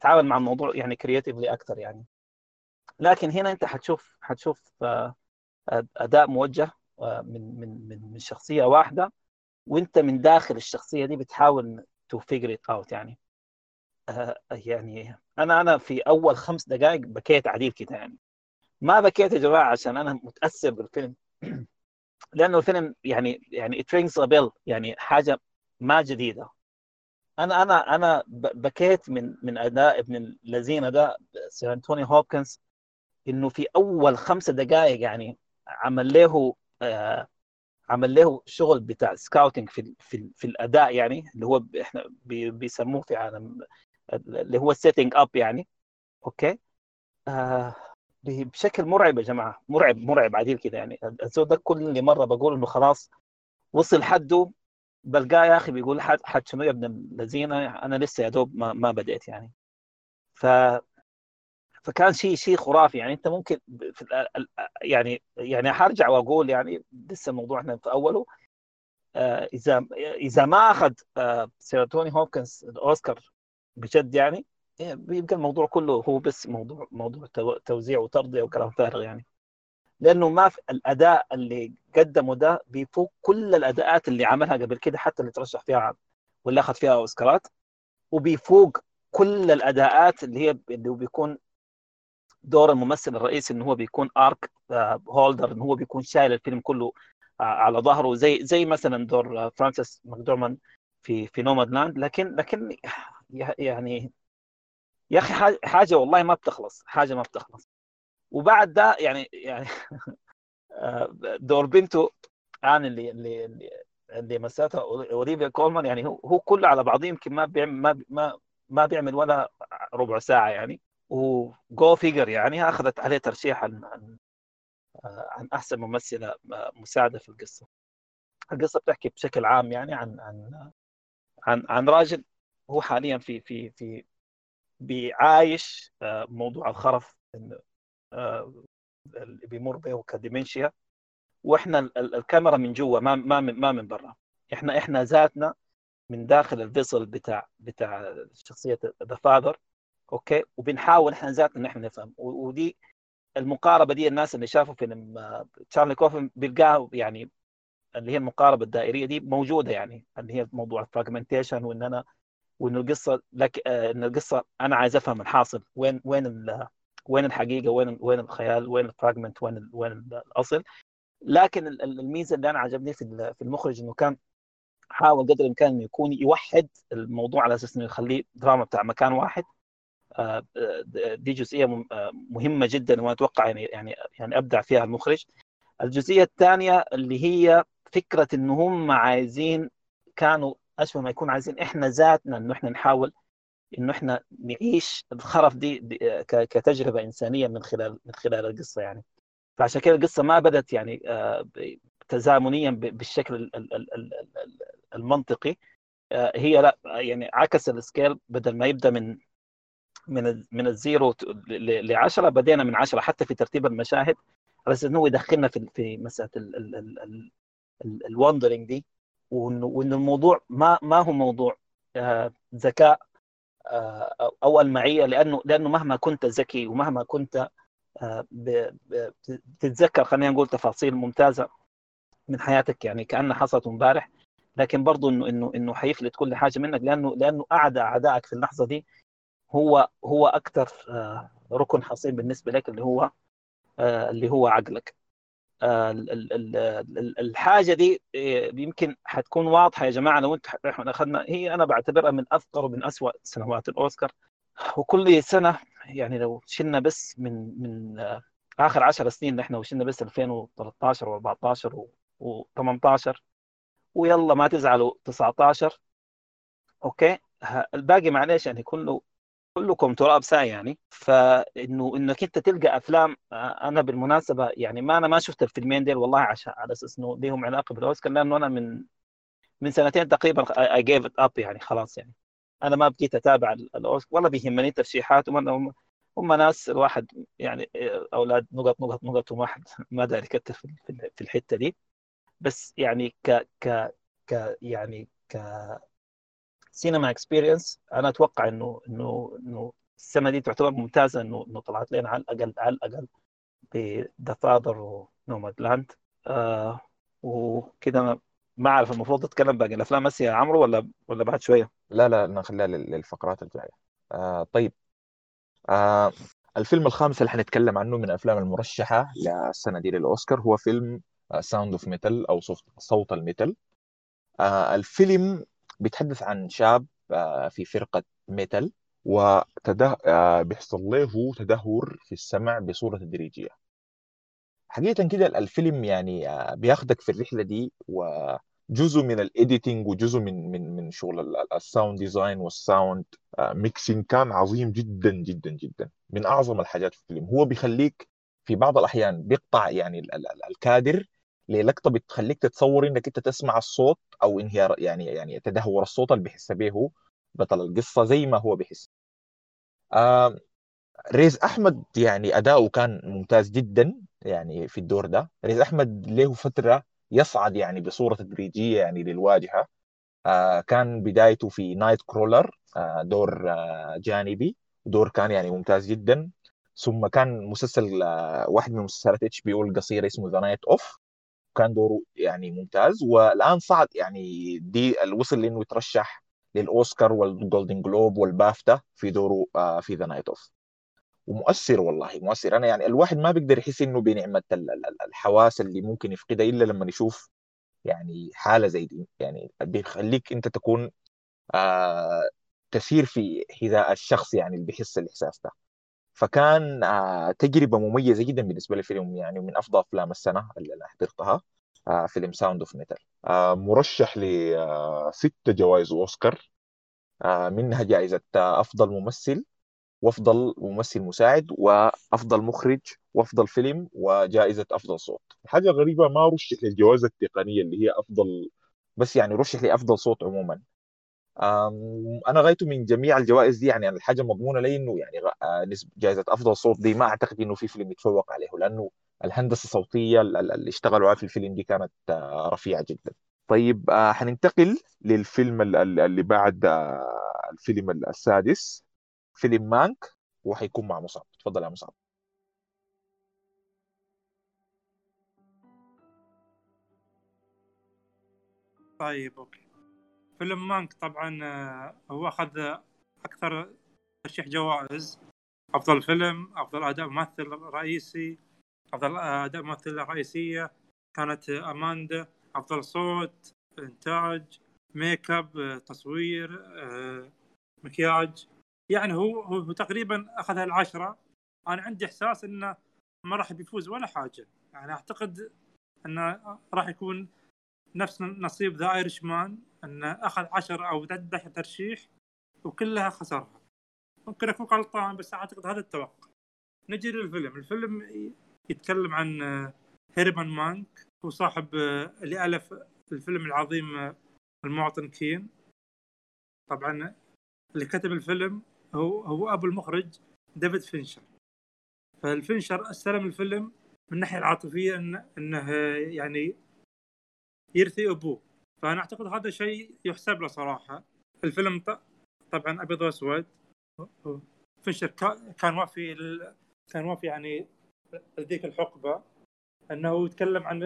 تعامل مع الموضوع يعني كرياتيفلي أكثر يعني. لكن هنا أنت حتشوف حتشوف أداء موجه من من من من شخصية واحدة وأنت من داخل الشخصية دي بتحاول to figure it out يعني. يعني أنا أنا في أول خمس دقائق بكيت عديل كده يعني. ما بكيت يا جماعة عشان أنا متأثر بالفيلم. لأنه الفيلم يعني يعني a bell يعني حاجة ما جديدة. أنا أنا أنا بكيت من من أداء ابن الذين ده Sir أنتوني هوبكنز إنه في أول خمسة دقائق يعني عمل له آه عمل له شغل بتاع scouting في في في الأداء يعني اللي هو إحنا بيسموه في عالم اللي هو setting up يعني. okay؟ آه بشكل مرعب يا جماعة. مرعب مرعب عديل كده يعني. الزول ده كل مرة بقول إنه خلاص وصل حده بلقاه يا أخي بيقول حد حد شنو يا ابن الذين؟ أنا لسه يا دوب ما, ما بديت يعني. ف فكان شيء شيء خرافي يعني. أنت ممكن في يعني يعني حرجع وأقول يعني لسه الموضوع إحنا في أوله. آه إذا إذا ما أخذ آه سيراتوني هوبكنز الأوسكار بجد يعني بيبقى الموضوع كله هو بس موضوع موضوع توزيع وترضيه وكلام فارغ يعني. لأنه ما في الأداء اللي قدمه ده بيفوق كل الأداءات اللي عملها قبل كده حتى اللي ترشح فيها واللي أخذ فيها أوسكارات. وبيفوق كل الأداءات اللي هي اللي بيكون دور الممثل الرئيسي انه هو بيكون arc holder انه هو بيكون شايل الفيلم كله على ظهره. زي زي مثلا دور فرانسيس ماكدورمان في في Nomadland لكن لكن يعني يا أخي حاجة والله ما بتخلص حاجة ما بتخلص. وبعد ده يعني يعني دور بنته أنا اللي اللي اللي, مساتها أوليفيا كولمان يعني هو هو كله على بعضه يمكن ما بيعمل ما ما ما بيعمل ولا ربع ساعة يعني. وجو فيجر يعني أخذت عليه ترشيح عن عن عن أحسن ممثلة مساعدة في القصة. القصة بتحكي بشكل عام يعني عن عن عن عن راجل هو حاليا في في في بيعايش موضوع الخرف اللي بيمر به ك dementia. وإحنا الكاميرا من جوا ما ما من ما من برا. إحنا إحنا ذاتنا من داخل ال vessel بتاع بتاع شخصية The Father okay؟ وبنحاول إحنا ذاتنا نحن نفهم. ودي المقاربة دي الناس اللي شافوا فيلم تشارلي كوفمان بيلقاها يعني اللي هي المقاربة الدائرية دي موجودة يعني. اللي هي موضوع ال fragmentation وإن أنا وان القصة لك ان القصة أنا عايز أفهم الحاصل وين وين وين الحقيقة وين وين الخيال وين الفراجمنت وين وين الأصل. لكن الميزة اللي أنا عجبني في في المخرج إنه كان حاول قدر الإمكان إنه يكون يوحد الموضوع على أساس إنه يخليه دراما بتاع مكان واحد. دي جزئية مهمة جدا وأنا أتوقع يعني يعني يعني أبدع فيها المخرج. الجزئية الثانية اللي هي فكرة إنه هم عايزين كانوا اشبه ما يكون عايزين إحنا ذاتنا انه إحنا نحاول انه إحنا نعيش الخرف دي كتجربه انسانيه من خلال من خلال القصة يعني فعشان كده القصة ما بدت يعني تزامنيا بالشكل المنطقي هي لا يعني عكس ال scale بدل ما يبدا من من من ال zero ل 10 بدينا من 10 حتى في ترتيب المشاهد على أساس انه يدخلنا في في مساله ال wandering دي وانه الموضوع ما ما هو موضوع ذكاء أو المعية لأنه لأنه مهما كنت ذكي ومهما كنت بتتذكر خلينا نقول تفاصيل ممتازة من حياتك يعني كأنها حصلت امبارح. لكن برضه انه انه إنه حيفلت كل حاجة منك لأنه لأنه أعدى أعدائك في اللحظة دي هو هو أكثر ركن حصين بالنسبة لك اللي هو اللي هو عقلك. الحاجة دي يمكن حتكون واضحة يا جماعة لو أنت إحنا أخذنا هي أنا بعتبرها من اثقل ومن اسوء سنوات الأوسكار. وكل سنة يعني لو شلنا بس من من آخر 10 سنين نحن وشلنا بس 2013 و14 و18 ويلا ما تزعلوا 19 okay؟ الباقي معلش يعني كله كلكم تراب ساي يعني. فإنه إنك أنت تلقى أفلام آه، أنا بالمناسبة يعني ما أنا ما شفت الفيلمين ديل والله عشان على أساس إنه ليهم علاقة بالأوسكار لأنه أنا من من سنتين تقريبا I gave it up يعني خلاص يعني. أنا ما بقيت أتابع ال- الأوسكار ولا بيهمني الترشيحات هم هم, ناس الواحد يعني آه، أولاد نقط نقط نقط وواحد ما داري في- في الحتة دي. بس يعني ك ك ك يعني ك سينما experience أنا أتوقع إنه إنه إنه السنة دي تعتبر ممتازة إنه إنه طلعت لنا على الأقل على الأقل ب The Father و Nomadland آه وكذا ما- أعرف المفروض أتكلم باقي الأفلام بس يا عمرو ولا ولا بعد شوية؟ لا لا نخليها لل- للفقرات الجاية. آه طيب. آه الفيلم الخامس اللي حنتكلم عنه من الأفلام المرشحة للسنة دي للأوسكار هو فيلم Sound of Metal أو صوت صوت ال metal. آه الفيلم بيتحدث عن شاب آه في فرقة metal وتده... آه بيحصل له تدهور في السمع بصورة تدريجية. حقيقة كده الفيلم يعني آه، بياخدك في الرحلة دي وجزء من ال editing وجزء من من من شغل ال- ال- ال sound design وال sound mixing كان عظيم جدا جدا جدا. من أعظم الحاجات في الفيلم. هو بيخليك في بعض الأحيان بيقطع يعني ال- ال- ال- الكادر للقطة بتخليك تتصور إنك أنت تسمع الصوت أو انهيار يعني يعني تدهور الصوت اللي بيحس به بطل القصة زي ما هو بيحس. آه ريز أحمد يعني أداؤه كان ممتاز جدا يعني في الدور ده. ريز أحمد له فترة يصعد يعني بصورة تدريجية يعني للواجهة. آه كان بدايته في Nightcrawler آه دور آه جانبي. دور كان يعني ممتاز جدا. ثم كان مسلسل واحد من مسلسلات HBO القصيرة اسمه The Night Of كان دوره يعني ممتاز والآن صعد يعني دي وصل لأنه يترشح للأوسكار وال Golden Globe وال BAFTA في دوره آه في The Night Of ومؤثر والله مؤثر. أنا يعني الواحد ما بيقدر يحس إنه بنعمة ال- ال- ال- الحواس اللي ممكن يفقدها إلا لما يشوف يعني حالة زي دي. يعني بيخليك أنت تكون آه تسير في حذاء الشخص يعني اللي بيحس الإحساس ده. فكان آه تجربة مميزة جدا بالنسبة لي فيلم يعني من أفضل أفلام السنة اللي أنا حضرتها آه فيلم Sound of Metal آه مرشح لست جوائز أوسكار آه منها جائزة آه أفضل ممثل وأفضل ممثل مساعد وأفضل مخرج وأفضل فيلم وجائزة أفضل صوت. حاجة غريبة ما رشح للجوائز التقنية اللي هي أفضل بس يعني رشح لأفضل صوت عموما. أنا غايته من جميع الجوائز دي يعني الحاجة مضمونة لي إنه يعني آه، جائزة أفضل صوت دي ما أعتقد إنه في فيلم يتفوق عليه لأنه الهندسة الصوتية ال- ال- اللي اشتغلوا عليها في الفيلم دي كانت آه، رفيعة جدا. طيب آه، حننتقل للفيلم ال- ال- اللي بعد الفيلم السادس فيلم Mank وحيكون مع مصعب. تفضل يا مصعب. طيب أوكي. فيلم مانك طبعا آه، هو أخذ أكثر ترشيح جوائز. أفضل فيلم أفضل أداء ممثل رئيسي أفضل أداء ممثلة رئيسية كانت أماندا. أفضل صوت إنتاج ميك أب تصوير آه، مكياج. يعني هو هو تقريبا أخذ العشرة. أنا عندي إحساس إنه ما راح بيفوز ولا حاجة. يعني أعتقد إنه راح يكون نفس نصيب The Irishman انه أخذ 10 أو 11 ترشيح وكلها خسرها. ممكن أكون غلطان بس أعتقد هذا التوقع. نجي للفيلم. الفيلم يتكلم عن هيرمان مانك هو صاحب اللي الف الفيلم العظيم المواطن كين. طبعا اللي كتب الفيلم هو هو أبو المخرج ديفيد فينشر. فالفينشر استلم الفيلم من الناحية العاطفية انه إنه يعني يرثي أبوه. فأنا أعتقد هذا شيء يحسب له صراحة. الفيلم طبعا أبيض وأسود. كا- كان وافي كان وافي يعني ذيك الحقبة. أنه يتكلم عن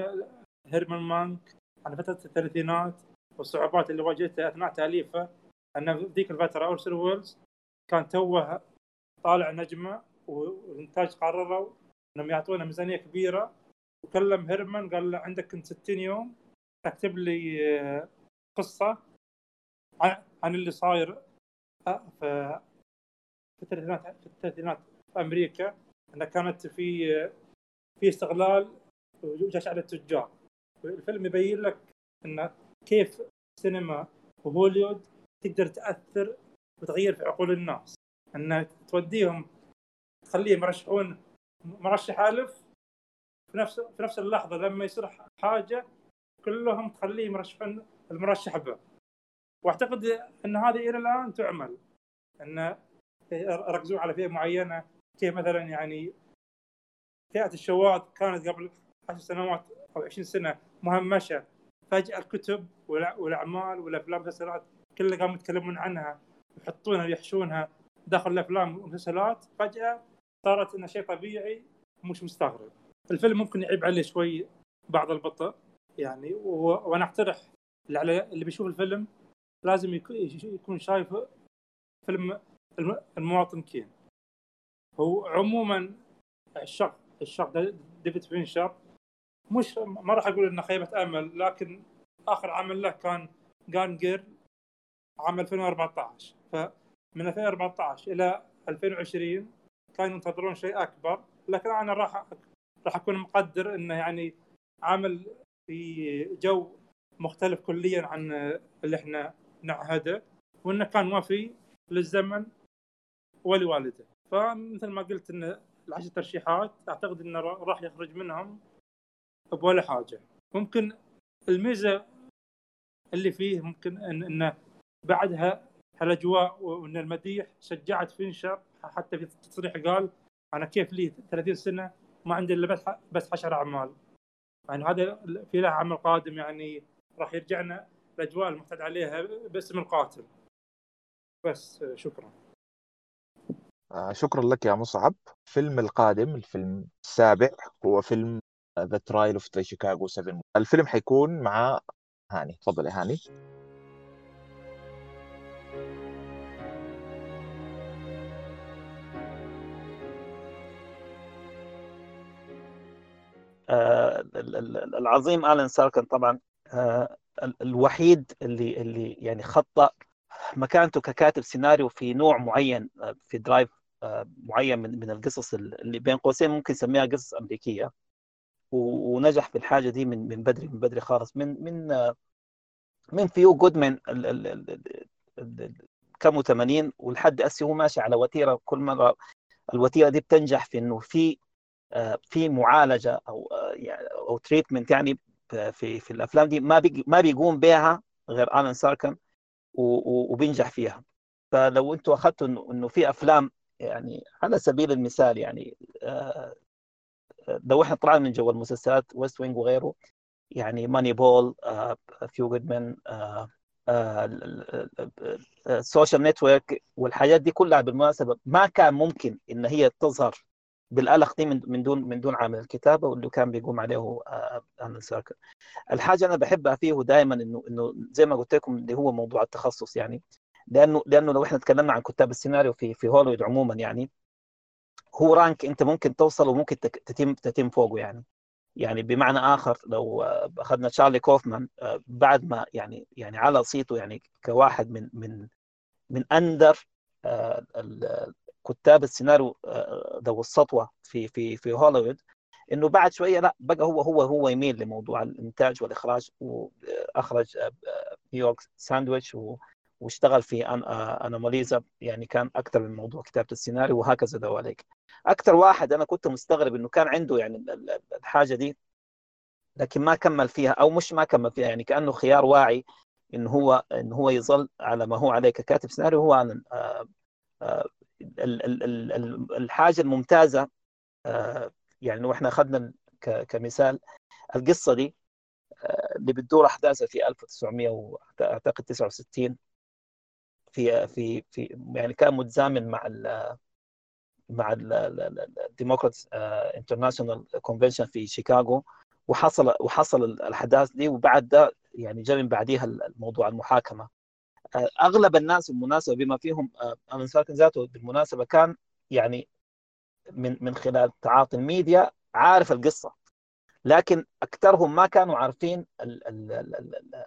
هيرمان مانك عن فترة الثلاثينات والصعوبات اللي واجهتها أثناء تأليفه. في ذيك الفترة اورسون ويلز كان توه طالع نجمة والإنتاج قرروا إنهم يعطونا ميزانية كبيرة. وكلم هيرمان قال له عندك كنت 60 يوم. تكتب لي آه، قصة عن اللي صاير آه، في الثلاثينات في الثلاثينات في أمريكا. انها كانت في آه، في استغلال وجشع على التجار. الفيلم يبين لك انه كيف السينما وهوليوود تقدر تأثر وتغيير في عقول الناس. إن توديهم تخليهم يرشحون مرشح ألف في نفس في نفس اللحظة لما يصير حاجة كلهم تخليهم يرشحون المرشح به. واعتقد إن هذه إلى الآن تعمل. إن ركزوا على فئة معينة كيف مثلا يعني فئة الشواذ كانت قبل عشر سنوات أو 20 سنة مهمشة. فجأة الكتب والأعمال والأفلام والمسلسلات كلها قاموا يتكلمون عنها يحطونها ويحشونها داخل الأفلام والمسلسلات فجأة صارت إنه شيء طبيعي مش مستغرب. الفيلم ممكن يعيب عليه شوي بعض البطء يعني. وأنا أقترح اللي بيشوف الفيلم لازم يكون شايف فيلم المواطن كين هو عموما الشق الشق ديفيد فينشر مش ما راح أقول إنه خيبة أمل لكن آخر عمل له كان جان جير عام 2014 فمن 2014 إلى 2020 كانوا ينتظرون شيء أكبر لكن أنا راح راح أكون مقدر إنه يعني عمل في جو مختلف كليا عن اللي إحنا نعهده وانه كان وفي للزمن ولوالده فمثل ما قلت إن العشر ترشيحات أعتقد انه راح يخرج منهم بولا حاجة. ممكن الميزة اللي فيه ممكن إن انه بعدها هالأجواء وإن المديح شجعت فينشر حتى في تصريح قال أنا كيف لي 30 سنة ما عندي إلا بس بس 10 أعمال. يعني هذا في له عمل قادم يعني راح يرجعنا الأجواء المعتاد عليها باسم القاتل. بس شكرا. آه شكرا لك يا مصعب. فيلم القادم الفيلم السابع هو فيلم The Trial of Chicago 7 الفيلم حيكون مع هاني. تفضل يا هاني. العظيم آرون سوركين طبعا آه الوحيد اللي اللي يعني خط مكانته ككاتب سيناريو في نوع معين آه، في drive آه، معين من من القصص اللي بين قوسين ممكن نسميها قصص أمريكية. ونجح في الحاجة دي من من بدري من بدري خالص. من من آه، من A Few Good Men كم 80 ولحد أسي هو ماشي على وتيرة. كل مرة الوتيرة دي بتنجح في إنه في في معالجة أو يعني أو treatment يعني في في الأفلام دي ما ما بيقوم بها غير الان ساركن وبينجح فيها. فلو أنتم أخذتوا إنه إنه في أفلام يعني على سبيل المثال يعني آه، لو إحنا طلعنا من جو المسلسلات ويست وينج وغيره يعني ماني بول فيو جودمان السوشيال نتورك والحاجات دي كلها بالمناسبة ما كان ممكن إن هي تظهر بالالخ دي من دون من دون عامل الكتابة واللي كان بيقوم عليه آرون سوركين الحاجة أنا بحبها فيه دائما إنه إنه زي ما قلت لكم اللي هو موضوع التخصص يعني. لأنه لأنه لو إحنا تكلمنا عن كتاب السيناريو في في هوليوود عموما يعني هو rank أنت ممكن توصل وممكن تتم تتم فوقه يعني. يعني بمعنى آخر لو أخذنا تشارلي كوفمان بعد ما يعني يعني على صيته يعني كواحد من من من أندر كتاب السيناريو آه، ذو السطوة في في في هوليوود إنه بعد شوية لا بقى هو هو هو يميل لموضوع الإنتاج والإخراج واخرج Synecdoche, New York واشتغل في Anomalisa آه، يعني كان أكثر من موضوع كتابة السيناريو وهكذا دواليك أكثر واحد أنا كنت مستغرب إنه كان عنده يعني الحاجة دي لكن ما كمل فيها أو مش ما كمل فيها يعني كأنه خيار واعي إنه هو إنه هو يظل على ما هو عليه ككاتب سيناريو هو الحاجة الممتازة آه، يعني لو إحنا أخذنا كمثال القصة دي آه، اللي بتدور أحداثها في 1900 اعتقد 69 في في في يعني كان متزامن مع ال مع ال Democratic National Convention في شيكاغو وحصل وحصل الأحداث دي وبعد ده يعني جاء من بعديها الموضوع المحاكمة. أغلب الناس بالمناسبه بما فيهم آه، ساكن ذاته بالمناسبة كان يعني من من خلال تعاطي الميديا عارف القصة. لكن أكثرهم ما كانوا عارفين ال ال ال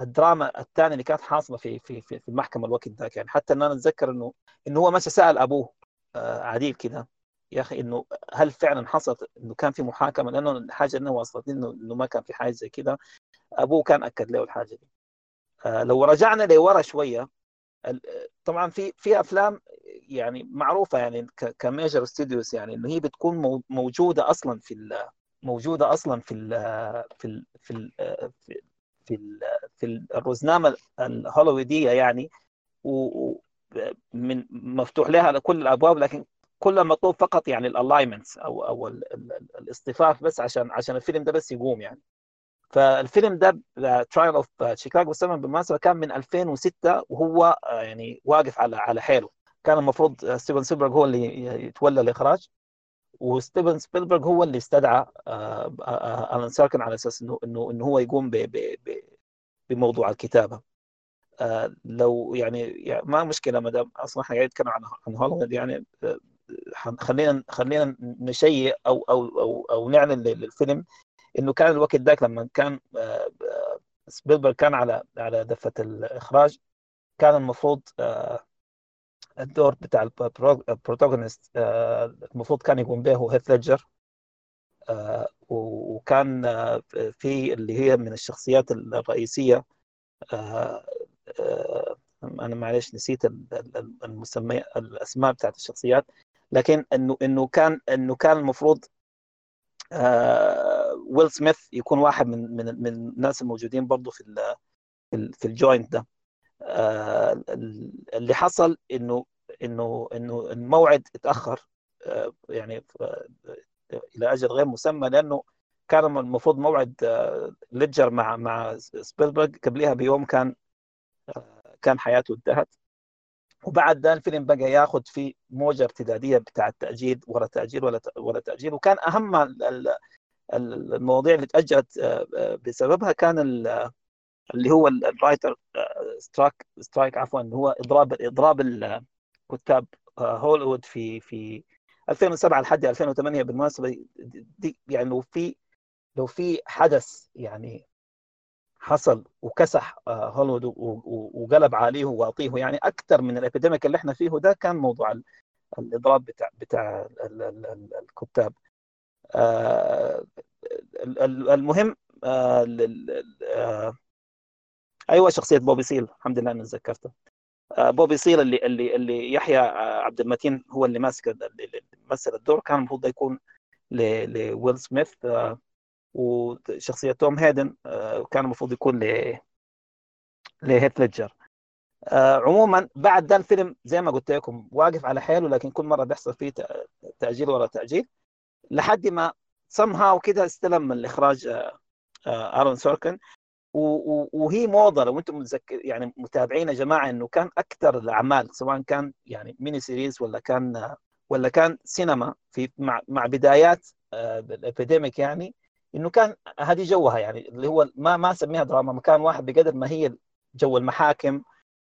الدراما الثانية اللي كانت حاصلة في في في, المحكمة الوقت ذاك. يعني حتى إن أنا أتذكر إنه إنه هو مشى سأل أبوه آه، عديل كده يا أخي إنه هل فعلا حصلت إنه كان في محاكمة؟ لأنه الحاجة انه وصلت إنه إنه ما كان في حاجة زي كده. أبوه كان أكد له الحاجة دي. لو رجعنا لورا شوية طبعا في في أفلام يعني معروفة يعني ك major studios يعني إنه هي بتكون موجودة أصلا في موجودة أصلا في ال في ال في ال في في, ال في الرزنامة الهوليوودية يعني ومن مفتوح لها على كل الأبواب لكن كل المطلوب فقط يعني ال alignments أو أو الاصطفاف بس عشان عشان الفيلم ده بس يقوم يعني. فالفيلم ده Trial of Chicago 7 بالمناسبة كان من 2006 وهو آه، يعني واقف على على حيله. كان المفروض ستيفن سبيلبرغ هو اللي يتولى الإخراج وستيفن سبيلبرغ هو اللي استدعى آه، آه، آرون سوركين على أساس إنه إنه إنه هو يقوم بموضوع الكتابة. لو يعني, يعني ما مشكلة ما دام أصلا إحنا قاعدين نتكلم عن عن هوليوود يعني خلينا خلينا نشيء أو أو أو أو نعلن للفيلم إنه كان الوقت ذاك لما كان آه، آه، سبيلبرغ كان على على دفة الإخراج كان المفروض آه، الدور بتاع ال protagonist المفروض كان يقوم به هيث ليدجر وكان في اللي هي من الشخصيات الرئيسية أنا معلش نسيت المسمى الأسماء بتاعت الشخصيات لكن إنه إنه كان إنه كان المفروض ويل سميث يكون واحد من من من الناس الموجودين برضه في في ال joint ده. آه، اللي حصل انه انه إنه الموعد اتأخر آه، يعني إلى أجل غير مسمى لأنه كان المفروض موعد آه، ليدجر مع مع سبيلبرغ قبلها بيوم كان كان حياته انتهت. وبعد ده الفيلم بقى ياخذ في موجة ارتدادية بتاع التاجيل ورا تأجيل ورا ورا تأجيل. وكان أهم المواضيع اللي تاجلت آه، آه، بسببها كان اللي هو ال writer strike strike عفوا هو إضراب إضراب الكتاب هوليوود في في 2007 لحد 2008 بالمناسبة. دي يعني لو في لو في حدث يعني حصل وكسح آه، هوليوود وقلب عليه وأعطيه يعني أكثر من ال epidemic اللي إحنا فيه ده كان موضوع الإضراب بتاع بتاع الكتاب. آه، المهم آه، أيوه شخصية بوبي سيل الحمد لله اني تذكرته. بوبي سيل اللي اللي اللي يحيى عبد المتين هو اللي ماسك اللي مثل الدور كان المفروض يكون لويل سميث وشخصيه توم هيدن آه، كان المفروض يكون ل لهيث ليدجر. آه، عموما بعد ده الفيلم زي ما قلت لكم واقف على حاله لكن كل مرة بيحصل فيه تأجيل ورا تأجيل. لحد ما somehow كده استلم الإخراج ارون آه، سوركين. وهي موضة لو أنتم متذكر يعني متابعين يا جماعة إنه كان أكثر الأعمال سواء كان يعني mini series ولا كان ولا كان سينما في مع مع بدايات ال epidemic يعني إنه كان هذه جوها يعني اللي هو ما ما أسميها دراما مكان واحد بقدر ما هي جو المحاكم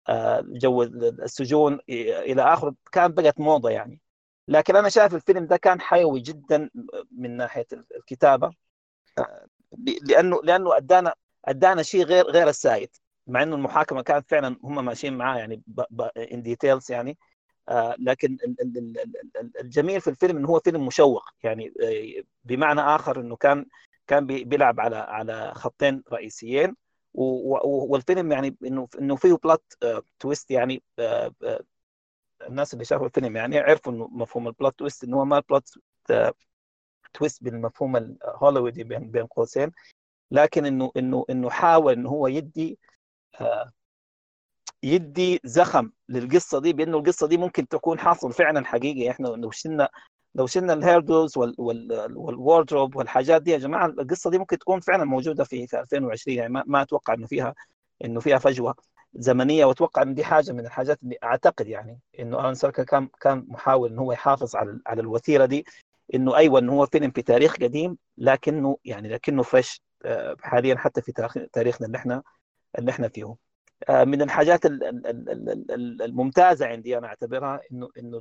آه، جو السجون إلى آخره كان بقت موضة يعني. لكن أنا شايف الفيلم ده كان حيوي جدا من ناحية الكتابة. آه، لأنه لأنه أدانا أدانا شيء غير غير السائد مع إنه المحاكمة كانت فعلا هم ماشيين معاه يعني in details يعني. آه، لكن الجميل في الفيلم إنه هو فيلم مشوق يعني بمعنى آخر إنه كان كان بيلعب على على خطين رئيسيين. والفيلم يعني إنه إنه فيه plot twist يعني آه، آه، الناس اللي شافوا الفيلم يعني عرفوا إنه مفهوم ال plot twist إنه هو ما plot twist بالمفهوم الهوليوودي بين بين قوسين لكن انه انه إنه حاول إنه هو يدي آه، يدي زخم للقصة دي بإنه القصة دي ممكن تكون حاصل فعلا حقيقي. إحنا لو شلنا لو شلنا ال hairdos وال wardrobe والحاجات دي يا جماعة القصة دي ممكن تكون فعلا موجودة في 2020 يعني ما, ما أتوقع إنه فيها إنه فيها فجوة. زمنية وأتوقع إن دي حاجة من الحاجات اللي أعتقد يعني إنه آلان ساركا كان كان محاول انه هو يحافظ على على الوتيره دي إنه أيوه انه هو فيلم في تاريخ قديم لكنه يعني لكنه fresh آه، حاليا حتى في تاريخنا اللي إحنا اللي إحنا فيه. آه، من الحاجات الممتازة عندي أنا أعتبرها إنه إنه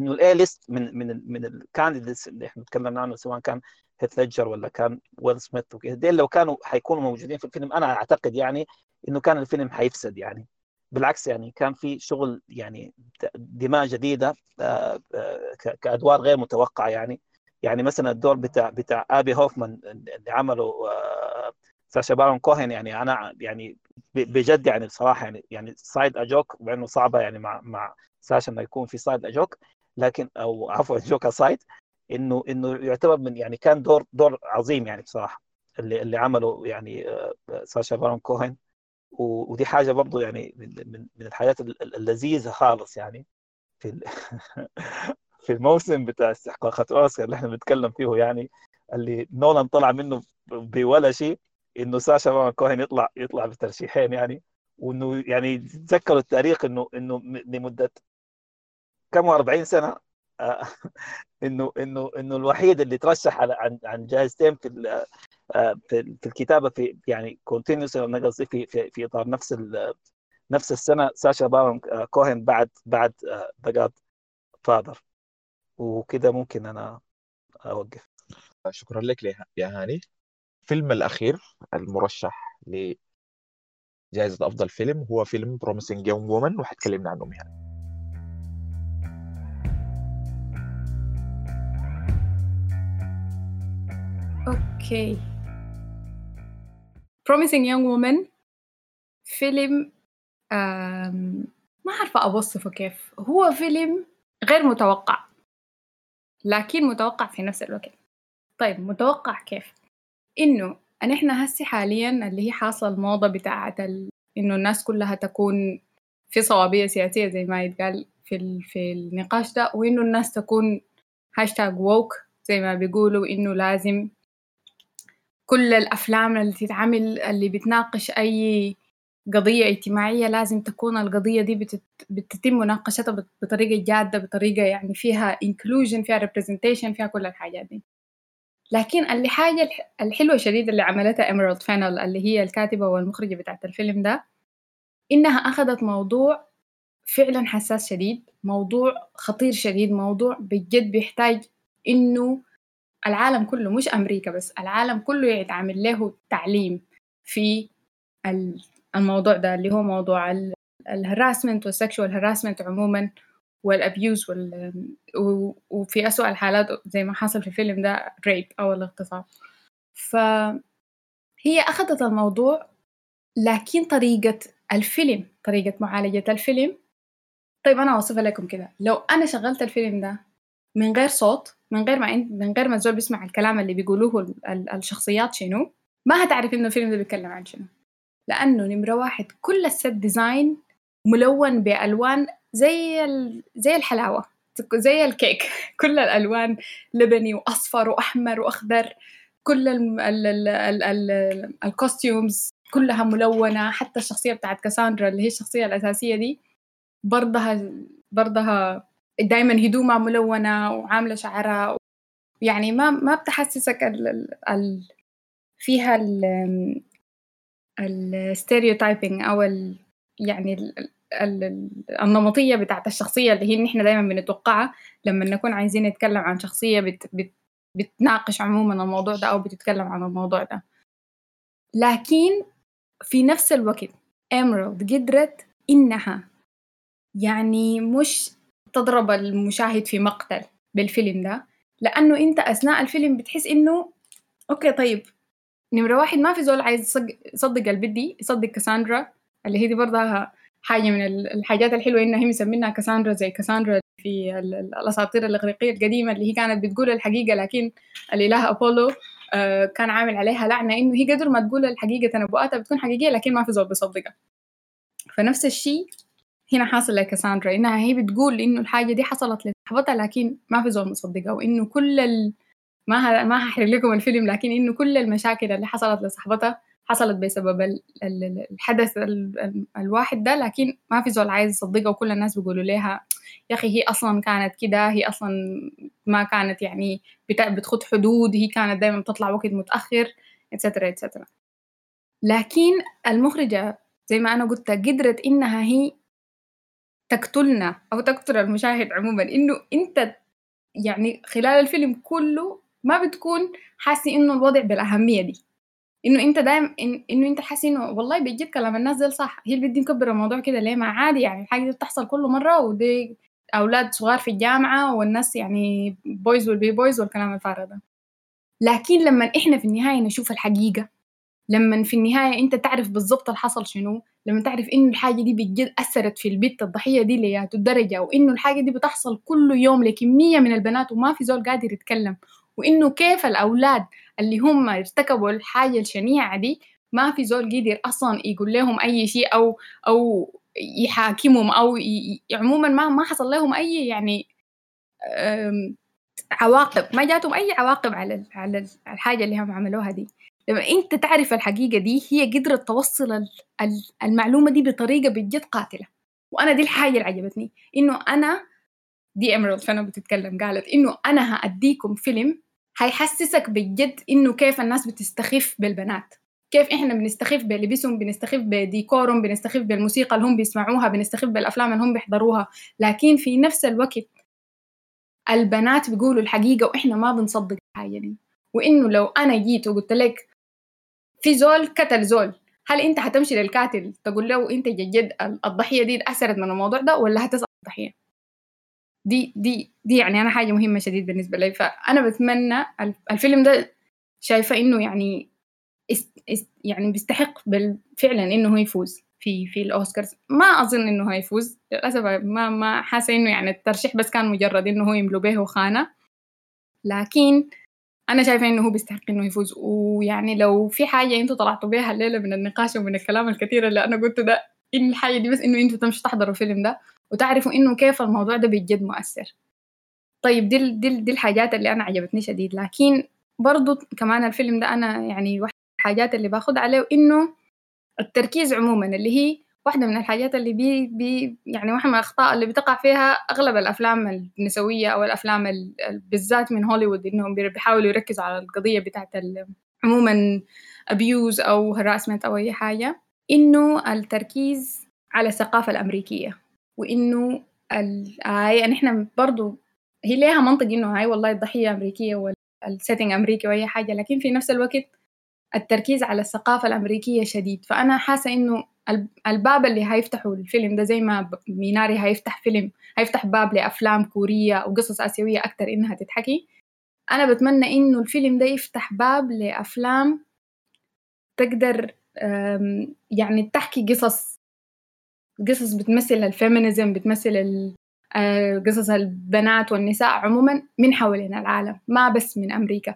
إنه الاي ليست من من من ال candidates اللي إحنا تكلمنا عنه سواء كان هيث ليدجر ولا كان ويل سميث وكذا لو كانوا حيكونوا موجودين في الفيلم أنا أعتقد يعني إنه كان الفيلم حيفسد يعني. بالعكس يعني كان في شغل يعني دماء جديدة آه، آه، كأدوار غير متوقعة يعني. يعني مثلا الدور بتاع بتاع ابي هوفمان اللي عمله ساشا بارون كوهن يعني أنا يعني بجد يعني بصراحة يعني يعني side a joke وانه صعبة يعني مع مع ساشا إنه يكون في side a joke لكن أو عفوا joke aside إنه إنه يعتبر من يعني كان دور دور عظيم يعني بصراحة اللي اللي عمله يعني آه، ساشا بارون كوهن ودي حاجة برضه يعني من من الحاجات اللذيذة خالص يعني في في الموسم بتاع استحقاقات أوسكار اللي إحنا بنتكلم فيه يعني اللي نولان طلع منه بولا شيء إنه ساشا بارون كوهن يطلع يطلع بترشيحين يعني وإنه يعني تذكروا التاريخ إنه إنه لمدة كم 40 سنة؟ آه، إنه إنه إنه الوحيد اللي ترشح على عن عن جائزتين في آه، في في الكتابة في يعني كونتينوس قصدي في في في إطار نفس نفس السنة ساشا بارون آه، كوهن بعد بعد The God Father وكده ممكن أنا أوقف. شكرا لك يا هاني. الفيلم الأخير المرشح لجائزة أفضل فيلم هو فيلم Promising Young Woman وحتكلمنا عنه مهنا okay Promising Young Woman. فيلم ما عارفة أوصفه كيف. هو فيلم غير متوقع. لكن متوقع في نفس الوقت. طيب متوقع كيف؟ إنه نحن هسي حاليا اللي هي حاصلة الموضة بتاعة ال... إنه الناس كلها تكون في صوابية سياسية زي ما يتقال في ال... في النقاش ده وإنه الناس تكون هاشتاج ووك زي ما بيقولوا إنه لازم كل الأفلام اللي تتعمل اللي بتناقش أي قضية اجتماعية لازم تكون القضية دي بتت... بتتم مناقشتها بطريقة جادة بطريقة يعني فيها inclusion فيها representation فيها كل الحاجات دي. لكن اللي حاجة الحلوة شديد اللي عملتها إميرالد فانل اللي هي الكاتبة والمخرجة بتاعت الفيلم ده إنها أخذت موضوع فعلا حساس شديد موضوع خطير شديد موضوع بجد بيحتاج إنه العالم كله مش أمريكا بس العالم كله يتعمل له تعليم في الموضوع ده اللي هو موضوع ال harassment وال sexual harassment عموما وال abuse وال... وفي أسوأ الحالات زي ما حصل في الفيلم ده rape أو الاغتصاب. فهي أخذت الموضوع لكن طريقة الفيلم طريقة معالجة الفيلم. طيب أنا أوصفها لكم كده لو أنا شغلت الفيلم ده من غير صوت من غير ما من غير ما الزول بيسمع الكلام اللي بيقولوه الشخصيات شنو ما هتعرف إنه الفيلم ده بيتكلم عن شنو. لأنه نمرة واحد كل ال set design ملون بألوان زي ال... زي الحلاوة زي الكيك. كل الألوان لبني وأصفر وأحمر وأخضر كل ال ال ال ال ال ال costumes كلها ملونة. حتى الشخصية بتاعت كاساندرا اللي هي الشخصية الأساسية دي برضها برضها دائما هدومها ملونة وعاملة شعرها يعني ما ما بتحسسك ال ال فيها ال الستيريوتايبنج أو ال يعني ال ال النمطية بتاعت الشخصية اللي هي نحن دائما بنتوقعها. لما نكون عايزين نتكلم عن شخصية بت بت بتناقش عموما الموضوع ده أو بتتكلم عن الموضوع ده. لكن في نفس الوقت إمرالد قدرت إنها يعني مش تضرب المشاهد في مقتل بالفيلم ده لأنه أنت أثناء الفيلم بتحس إنه أوكي طيب نمرة واحد ما في زول عايز يصدق البدي يصدق كاساندرا اللي هي دي برضها حاجة من الحاجات الحلوة إنها هي مسمينها كاساندرا زي كاساندرا في الأساطير الإغريقية القديمة اللي هي كانت بتقول الحقيقة لكن الإله أبولو آه، كان عامل عليها لعنة إنه هي قدر ما تقول الحقيقة تنبؤاتها بتكون حقيقية لكن ما في زول بيصدقها. فنفس الشيء هنا حاصل لكاساندرا إنها هي بتقول إنه الحاجة دي حصلت لصاحبتها لكن ما في زول مصدقها وإنه كل ال... ما ه... ما هحرق لكم الفيلم لكن إنه كل المشاكل اللي حصلت لصاحبتها حصلت بسبب ال... ال... الحدث ال... الواحد ده لكن ما في زول عايز يصدقها وكل الناس بيقولوا لها يا أخي هي أصلا كانت كده هي أصلا ما كانت يعني بت... بتخط حدود هي كانت دايما بتطلع وقت متأخر اتسترا اتسترا لكن المخرجة زي ما أنا قلت قدرت إنها هي تقتلنا أو تقتل المشاهد عموما. إنه أنت يعني خلال الفيلم كله ما بتكون حاسس إنه الوضع بالأهمية دي. إنه أنت دايم إن إنه أنت حاسس إنه والله بيجيب كلام الناس ده صح. هي اللي بدي مكبر الموضوع كده ليه؟ ما عادي يعني الحاجة دي بتحصل كل مرة ودي أولاد صغار في الجامعة والناس يعني boys will be boys والكلام الفارغ ده. لكن لما إحنا في النهاية نشوف الحقيقة لما في النهاية أنت تعرف بالضبط اللي حصل شنو لما تعرف إنه الحاجة دي بجد أثرت في البنت الضحية دي لياتو الدرجة وإنه الحاجة دي بتحصل كل يوم لكمية من البنات وما في زول قادر يتكلم وإنه كيف الأولاد اللي هم ارتكبوا الحاجة الشنيعة دي ما في زول قدر أصلا يقول لهم أي شيء أو أو يحاكمهم أو ي... عموما ما ما حصل لهم أي يعني عواقب ما جاتهم أي عواقب على على الحاجة اللي هم عملوها دي. لما أنت تعرف الحقيقة دي؟ هي قدرت توصل المعلومة دي بطريقة بجد قاتلة. وأنا دي الحاجة اللي عجبتني إنه أنا دي إميرالد فانا بتتكلم قالت إنه أنا هأديكم فيلم هيحسسك بجد إنه كيف الناس بتستخف بالبنات. كيف إحنا بنستخف بلبسهم بنستخف بديكورهم بنستخف بالموسيقى اللي هم بيسمعوها بنستخف بالأفلام اللي هم بيحضروها. لكن في نفس الوقت البنات بيقولوا الحقيقة وإحنا ما بنصدق الحاجة دي. وإنه لو أنا جيت وقلت لك في زول قتل زول هل أنت حتمشي للقاتل تقول له أنت جد الضحية دي أثرت من الموضوع ده ولا هتسال الضحية؟ دي دي دي يعني أنا حاجة مهمة شديد بالنسبة لي. فأنا بتمنى الفيلم ده شايفة إنه يعني يعني بيستحق فعلا إنه هو يفوز في في الأوسكارز. ما أظن إنه هيفوز للأسف ما ما حاسة إنه يعني الترشيح بس كان مجرد إنه هو يملوا به خانه لكن أنا شايفة إنه هو بيستحق إنه يفوز. ويعني لو في حاجة أنتوا طلعتوا بيها الليلة من النقاش ومن الكلام الكثير اللي أنا قلته ده إن الحاجة دي بس إنه أنتوا تمشوا تحضروا الفيلم ده وتعرفوا إنه كيف الموضوع ده بجد مؤثر. طيب دي دي, دي الحاجات اللي أنا عجبتني شديد. لكن برضو كمان الفيلم ده أنا يعني واحد الحاجات اللي باخد عليه إنه التركيز عموما اللي هي واحدة من الحاجات اللي بي, بي يعني واحدة من الأخطاء اللي بتقع فيها أغلب الأفلام النسوية أو الأفلام بالذات من هوليوود إنهم بيحاولوا يركزوا على القضية بتاعت عموما abuse أو harassment أو أي حاجة إنه التركيز على الثقافة الأمريكية وإنه هاي إحنا برضو هي ليها منطق إنه هاي والله الضحية أمريكية وال setting أمريكي وأي حاجة لكن في نفس الوقت التركيز على الثقافة الأمريكية شديد. فأنا حاسة إنه الباب اللي هيفتحوا الفيلم ده زي ما ميناري هيفتح فيلم هيفتح باب لأفلام كورية وقصص آسيوية أكتر إنها تتحكي. أنا بتمنى إنه الفيلم ده يفتح باب لأفلام تقدر يعني تحكي قصص قصص بتمثل ال feminism بتمثل آه، قصص البنات والنساء عموما من حوالين العالم ما بس من أمريكا.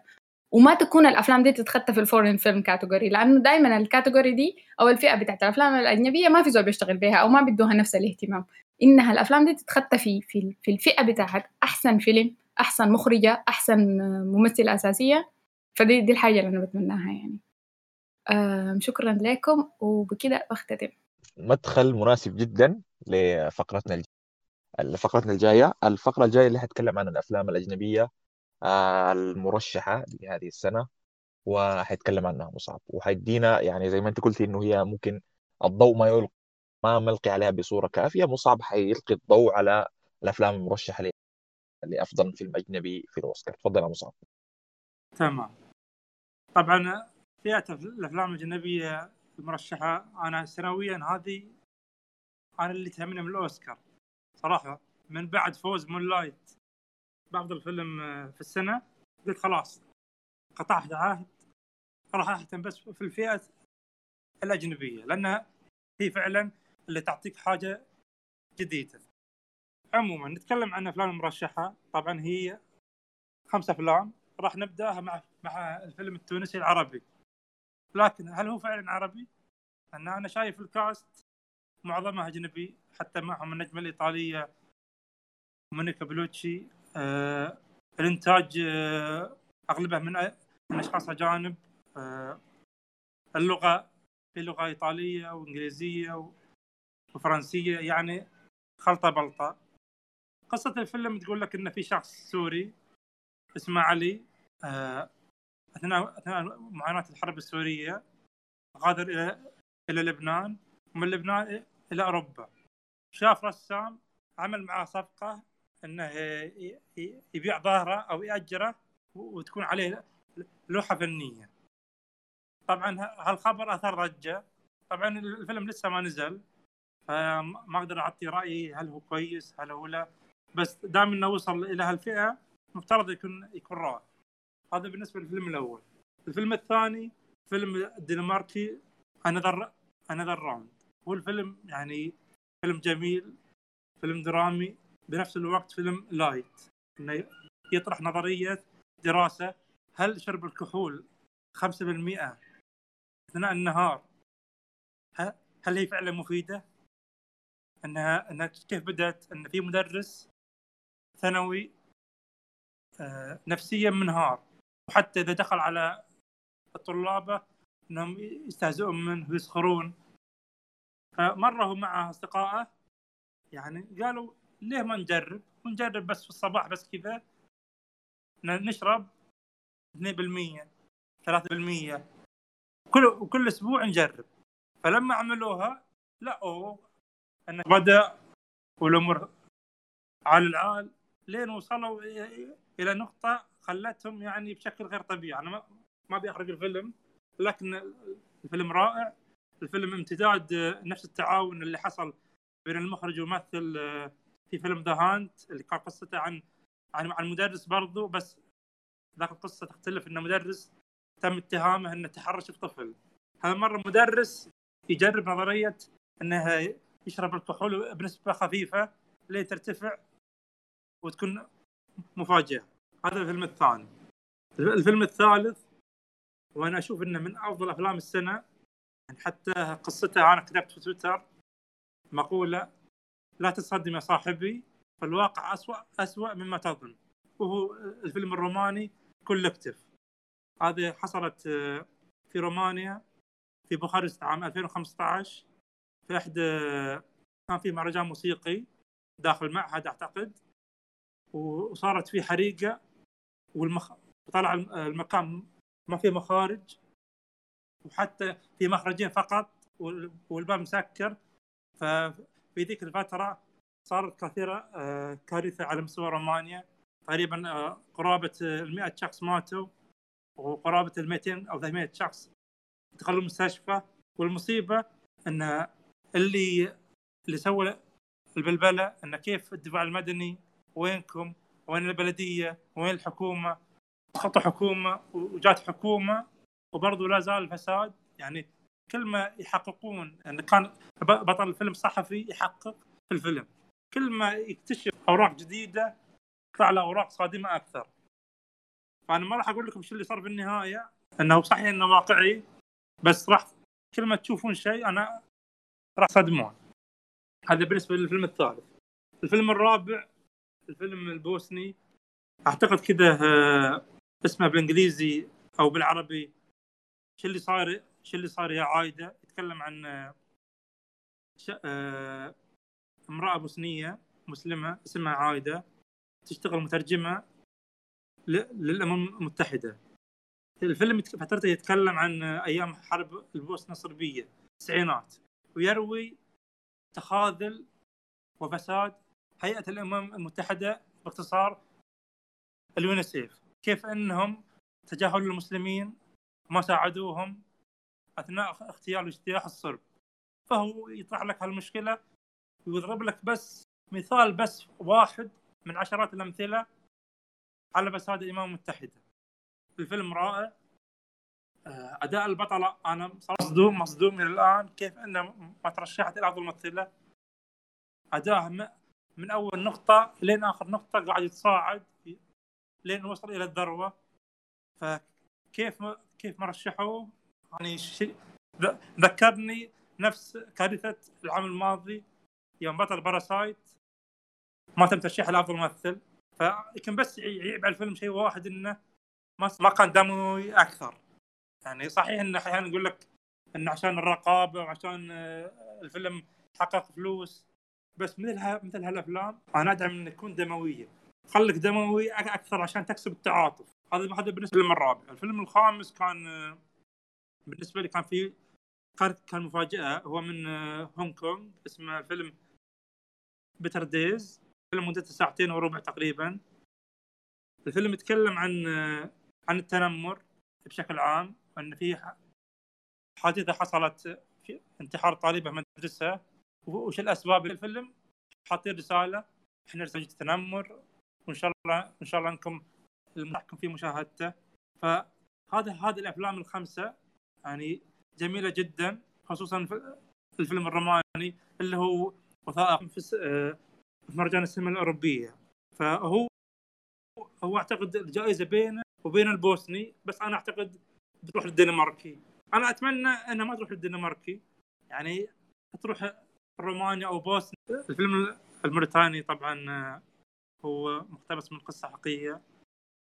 وما تكون الأفلام دي تتخطى في ال foreign film category لأنه دائما ال category دي أو الفئة بتاعت الأفلام الأجنبية ما في زول بيشتغل بها أو ما بيدوها نفس الاهتمام. إنها الأفلام دي تتخطى في في, في الفئة بتاعت أحسن فيلم أحسن مخرجة أحسن ممثلة أساسية. فدي دي الحاجة اللي أنا بتمناها يعني. شكرا لكم وبكده بختتم. مدخل مناسب جدا لفقرتنا الجايه فقرتنا الجاية. الفقرة الجاية اللي حتكلم عن الأفلام الأجنبية المرشحة لهذه السنة وحيتكلم عنها مصعب. وحيدينا يعني زي ما انت قلتي إنه هي ممكن الضوء ما يلقي ما ملقي عليها بصورة كافية. مصعب حيلقي الضوء على الأفلام المرشحة لأفضل فيلم أجنبي في الأوسكار. تفضل يا مصعب. تمام. طبعا فئه الأفلام الأجنبية المرشحة أنا سنويا هذه أنا اللي تهمني من الأوسكار. صراحة من بعد فوز Moonlight. بافضل فيلم آه، في السنة. قلت خلاص قطعت عهد. راح اهتم بس في الفئة الأجنبية لانها هي فعلا اللي تعطيك حاجة جديدة. عموما نتكلم عن أفلام المرشحه طبعا هي خمسة أفلام. راح نبدأها مع مع الفيلم التونسي العربي. لكن هل هو فعلا عربي؟ ان أنا شايف الكاست معظمها أجنبي حتى معهم النجمة الإيطالية مونيكا بلوتشي. الإنتاج آه أغلبه من من أشخاص أجانب آه اللغة في لغة إيطالية وانجليزيه وفرنسيه يعني خلطة بلطة. قصة الفيلم تقول لك إن في شخص سوري اسمه علي آه أثناء أثناء معاناة الحرب السورية غادر إلى إلى لبنان ومن لبنان إلى أوروبا. شاف رسام عمل معاه صفقة انه يبيع ظاهره أو يأجره وتكون عليه لوحه فنيه. طبعا هالخبر أثر ضجه طبعا الفيلم لسه ما نزل فما أقدر أعطي رأيي هل هو كويس هل هو لا. بس دام إنه وصل إلى هالفئة مفترض يكون يكون رائع. هذا بالنسبة للفيلم الأول. الفيلم الثاني فيلم الدنماركي Another another Round هو الفيلم يعني فيلم جميل فيلم درامي. بنفس الوقت فيلم light. إنه يطرح نظرية دراسة هل شرب الكحول 5% أثناء النهار هل هي فعلا مفيدة؟ إنها إنها كيف بدأت؟ إن في مدرس ثانوي آه، نفسيا منهار. وحتى إذا دخل على الطلابة إنهم يستهزئون منه ويسخرون. فمره مع أصدقائه يعني قالوا ليه ما نجرب؟ ونجرب بس في الصباح بس كذا. نشرب 2% 3% كل وكل أسبوع نجرب. فلما عملوها لقوا ان بدأ والأمور عال العال لين وصلوا إلى نقطة خلتهم يعني بشكل غير طبيعي. أنا ما أبي أحرق الفيلم لكن الفيلم رائع. الفيلم امتداد نفس التعاون اللي حصل بين المخرج والممثل في فيلم ذا هانت اللي كان قصته عن عن عن مدرس برضو بس ذاك القصة تختلف انه مدرس تم اتهامه إنه تحرش بطفل هذا مره مدرس يجرب نظرية إنه يشرب الكحول بنسبة خفيفة لين ترتفع وتكون مفاجاه هذا الفيلم الثاني. الفيلم الثالث وأنا أشوف إنه من أفضل أفلام السنة حتى قصته أنا كتبت في تويتر مقولة لا تصدم يا صاحبي فالواقع أسوأ أسوأ مما تظن. وهو الفيلم الروماني كولكتيف. هذه حصلت آه، في رومانيا في بوخارست عام 2015 في إحدى كان في مهرجان موسيقي داخل معهد أعتقد. وصارت في حريقة والمخ... طلع المكان ما في مخارج. وحتى في مخرجين فقط وال- والباب مسكر. ففي ذيك الفترة صارت كثيرة آه، كارثة على مستوى رومانيا. تقريبا آه، قرابة ال 100 شخص ماتوا وقرابة ال 200 أو 300 شخص دخلوا المستشفى. والمصيبة إن اللي اللي سوى البلبلة إن كيف الدفاع المدني وينكم؟ وين البلدية؟ وين الحكومة؟ خطوا حكومة وجات حكومة وبرضه لا زال الفساد. يعني كل ما يحققون ان كان ب- بطل الفيلم صحفي يحقق في الفيلم. كل ما يكتشف أوراق جديدة يطلع له أوراق صادمه أكثر. فأنا ما راح أقول لكم شو اللي صار في النهاية إنه صحيح إنه واقعي بس راح كل ما تشوفون شيء أنا راح تصدمون هذا بالنسبة للفيلم الثالث. الفيلم الرابع الفيلم البوسني أعتقد كذا آه، اسمه بالإنجليزي أو بالعربي شو اللي صار شو اللي صار يا عايدة يتكلم عن آه،. آه، امرأة بوسنية مسلمة اسمها عايدة تشتغل مترجمة. للأمم المتحدة الفيلم فترته يتكلم عن آه، أيام حرب البوسنة الصربية التسعينات ويروي تخاذل وفساد هيئة الأمم المتحدة باختصار اليونيسيف كيف إنهم تجاهلوا المسلمين وما ساعدوهم أثناء اغتيال واجتياح الصرب فهو يطرح لك هالمشكلة ويضرب لك بس مثال بس واحد من عشرات الأمثلة على فساد الامم المتحده الفيلم رائع. آه، أداء البطلة أنا مصدوم مصدوم إلى الآن. كيف انها ما ترشحت إلى أفضل ممثلة؟ اداءها م- من أول نقطة لين آخر نقطة قاعد يتصاعد لين وصل إلى الذروة. فكيف كيف ما رشحوه؟ يعني شيء ذكرني نفس كارثة العام الماضي يوم بطل باراسايت ما تم ترشيحه لأفضل ممثل. فيمكن بس يعيب على الفيلم شيء واحد إنه ما كان دموي أكثر. يعني صحيح انه أحيانا يقول لك انه عشان الرقابة وعشان آه، الفيلم حقق فلوس بس مثل مثل هالأفلام أنا أدعم إنه تكون دموية. خليك دموي أكثر عشان تكسب التعاطف. هذا هذا بالنسبة للفيلم الرابع. الفيلم الخامس كان آه، بالنسبة لي كان في كان مفاجأة هو من آه، هونغ كونغ اسمه فيلم بيتر دايز فيلم مدته ساعتين وربع تقريبا. الفيلم يتكلم عن آه، عن التنمر بشكل عام وإن في حادثة حصلت في انتحار طالبه مدرسه وش الأسباب الفيلم حاطين رسالة إحنا رسالة التنمر وإن شاء الله إن شاء الله إنكم المحكم في مشاهدته. فهذا هذه الأفلام الخمسة يعني جميلة جدا خصوصا في الفيلم الروماني اللي هو وثائق في آه، مهرجان السينما الأوروبية. فهو هو أعتقد الجائزه بينه وبين البوسني بس أنا أعتقد بتروح للدنماركي. أنا أتمنى انها ما تروح للدنماركي. يعني تروح رومانيا أو بوسنيا الفيلم الموريتاني طبعا آه، هو مقتبس من قصة حقيقية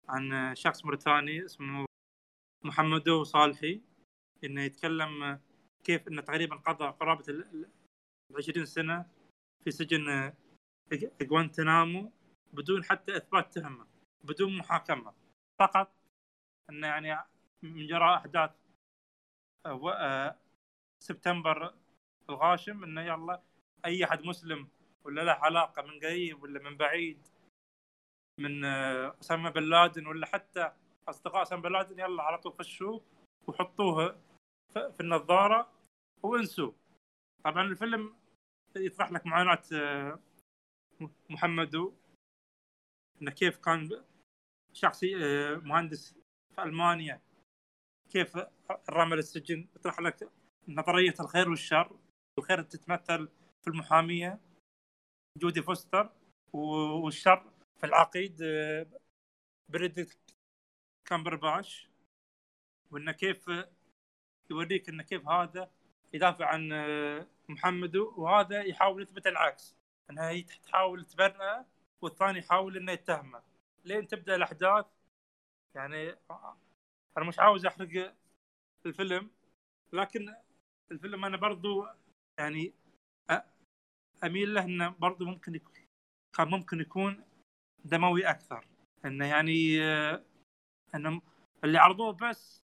عن شخص موريتاني اسمه محمدو صالحي. إنه يتكلم كيف إنه تقريبا قضى قرابة ال ال- 20 سنة في سجن غوانتنامو بدون حتى إثبات تهمة بدون محاكمة. فقط انه يعني من جراء أحداث آه، آه، سبتمبر الغاشم إنه يلا أي أحد مسلم ولا له علاقة من قريب ولا من بعيد من آه، أسامة بن لادن ولا حتى أصدقاء أسامة بن لادن يلا على طول خشوه وحطوه في النظارة وانسوه طبعا الفيلم يطرح لك معاناة آه، محمدو إنه كيف كان شخصي آه، مهندس في ألمانيا كيف رمى للسجن. يطرح لك نظرية الخير والشر الخير تتمثل في المحامية جودي فوستر والشر في العقيد آه، بريدت كامبرباش. وإنه كيف يوريك إنه كيف هذا يدافع عن آه، محمد وهذا يحاول يثبت العكس. انها هي تحاول تبرئه والثاني يحاول إنه يتهمه. لين تبدأ الأحداث يعني آه، أنا مش عاوز أحرق الفيلم لكن الفيلم أنا برضو يعني أميل له إنه برضو ممكن يكون كان ممكن يكون دموي أكثر. إنه يعني آه، إنه اللي عرضوه بس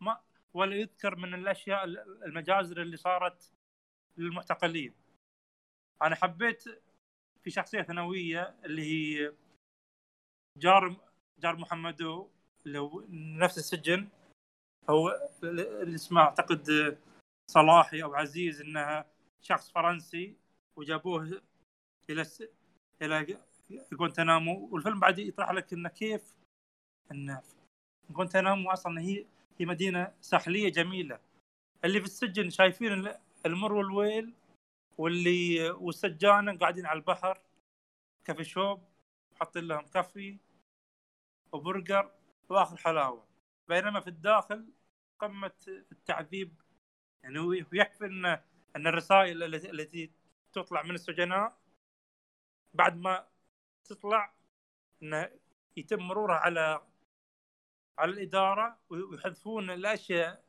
ما ولا يذكر من الأشياء ال- المجازر اللي صارت للمعتقلين. أنا حبيت في شخصية ثانوية اللي هي جار جار محمدو اللي هو نفس السجن. هو اللي اسمه أعتقد صلاحي أو عزيز إنها شخص فرنسي وجابوه إلى الس... إلى غوانتنامو والفيلم بعد يطرح لك إنه كيف ان غوانتنامو أصلا هي هي مدينة ساحلية جميلة. اللي في السجن شايفين ال- المر والويل واللي والسجانة قاعدين على البحر coffee shop حاطين لهم coffee وبرجر وآخر حلاوة. بينما في الداخل قمة التعذيب يعني هو يكفي ان إن الرسائل التي التي تطلع من السجناء بعد ما تطلع إنه يتم مرورها على على الإدارة ويحذفون الأشياء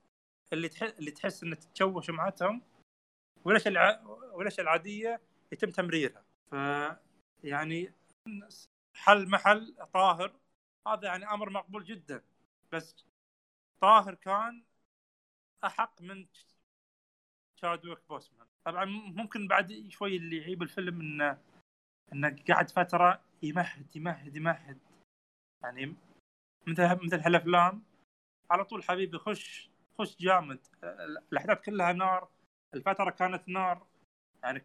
اللي تح... اللي تحس انها تتشوش معتهم والاشياء الع... والاشياء العادية يتم تمريرها. ف يعني حل محل طاهر هذا يعني أمر مقبول جدا. بس طاهر كان أحق من تشادويك بوسمان. طبعا ممكن بعد شوي اللي يعيب الفيلم انه إنه قعد فترة يمهد يمهد يمهد. يعني مثل مثل هالافلام على طول حبيبي خش خش جامد. الأحداث كلها نار الفترة كانت نار. يعني.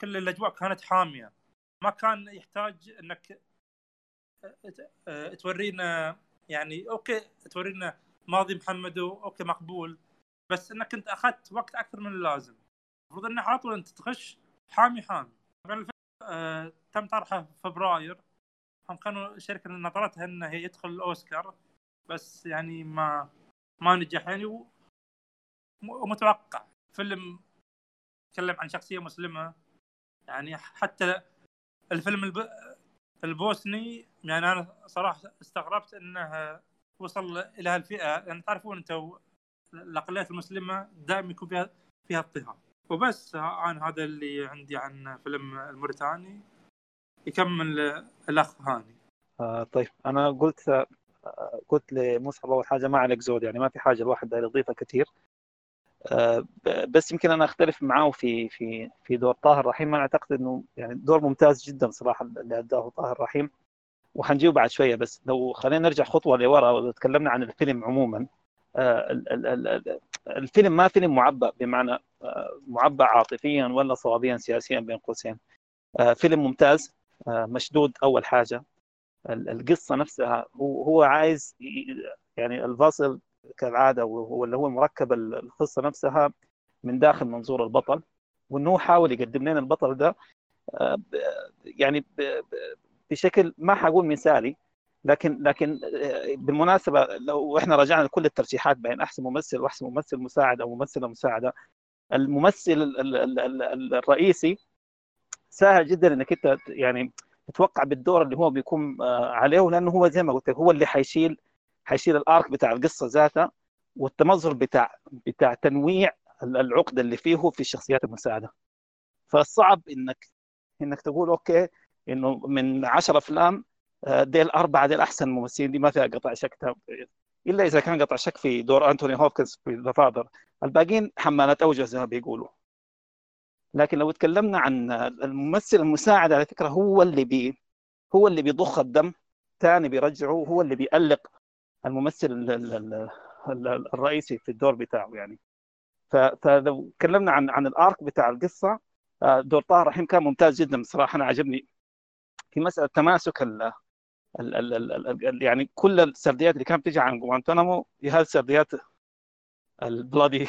كل الأجواء كانت حامية. ما كان يحتاج إنك تورينا يعني okay تورينا ماضي محمد okay مقبول. بس إنك انت أخذت وقت أكثر من اللازم. المفروض إنه على طول أنت تخش حامي حامي. طبعا الفيلم آه تم طرحه في فبراير. هم كانوا الشركة نظرتها إنه يدخل الأوسكار بس يعني ما ما نجح يعني. ومتوقع. فيلم يتكلم عن شخصية مسلمة. يعني حتى الفيلم الب... البوسني يعني أنا صراحة استغربت إنه وصل إلى هالفئة. لأن يعني تعرفون أنتم الاقليات المسلمة دائما يكون فيها فيها اضطهاد. وبس أنا هذا اللي عندي عن فيلم الموريتاني. يكمل الأخ هاني. آه طيب أنا قلت آه قلت لمصعب أول حاجة ما عليك زود يعني ما في حاجة الواحد داير يضيفها كثير. آه بس يمكن أنا أختلف معاه في في في دور طاهر رحيم. أنا أعتقد إنه يعني دور ممتاز جدا صراحة اللي أداه طاهر رحيم. وحنجيبه بعد شوية بس لو خلينا نرجع خطوة لورا وتكلمنا عن الفيلم عموما. آه الفيلم ما فيلم معبأ بمعنى معبأ عاطفيا ولا صوابيا سياسيا بين قوسين. فيلم ممتاز. مشدود أول حاجة. القصة نفسها هو هو عايز يعني الفاصل كالعادة واللي هو مركب القصة نفسها من داخل منظور البطل. وإنه هو حاول يقدم لنا البطل ده آه، يعني بشكل ما حقول مثالي. لكن لكن آه، بالمناسبة لو إحنا رجعنا لكل الترشيحات بين أحسن ممثل وأحسن ممثل مساعد أو ممثلة مساعدة. الممثل الرئيسي سهل جدا إنك أنت يعني تتوقع بالدور اللي هو بيكون آه، عليه لأنه هو زي ما قلت لك هو اللي حيشيل حيشيل الارك بتاع القصة ذاتها والتمظهر بتاع بتاع تنويع العقده اللي فيه في الشخصيات المساعدة. فالصعب إنك إنك تقول okay إنه من 10 أفلام آه، ديل أربعة ديل أحسن ممثلين دي ما فيها قطع شك إلا إذا كان قطع شك في دور أنتوني هوبكنز في The Father الباقيين حمالات اوجه زي ما بيقولوا. لكن لو تكلمنا عن الممثل المساعد على فكرة هو اللي بي هو اللي بيضخ الدم ثاني بيرجعه هو اللي بيألق الممثل الرئيسي في الدور بتاعه يعني. فلو تكلمنا عن عن الأرك بتاع القصة آه، دور طه رحيم كان ممتاز جدا بصراحة أنا عجبني في مسألة تماسك ال يعني كل السرديات اللي كانت بتيجي عن جوانتانامو هي السرديات البلادي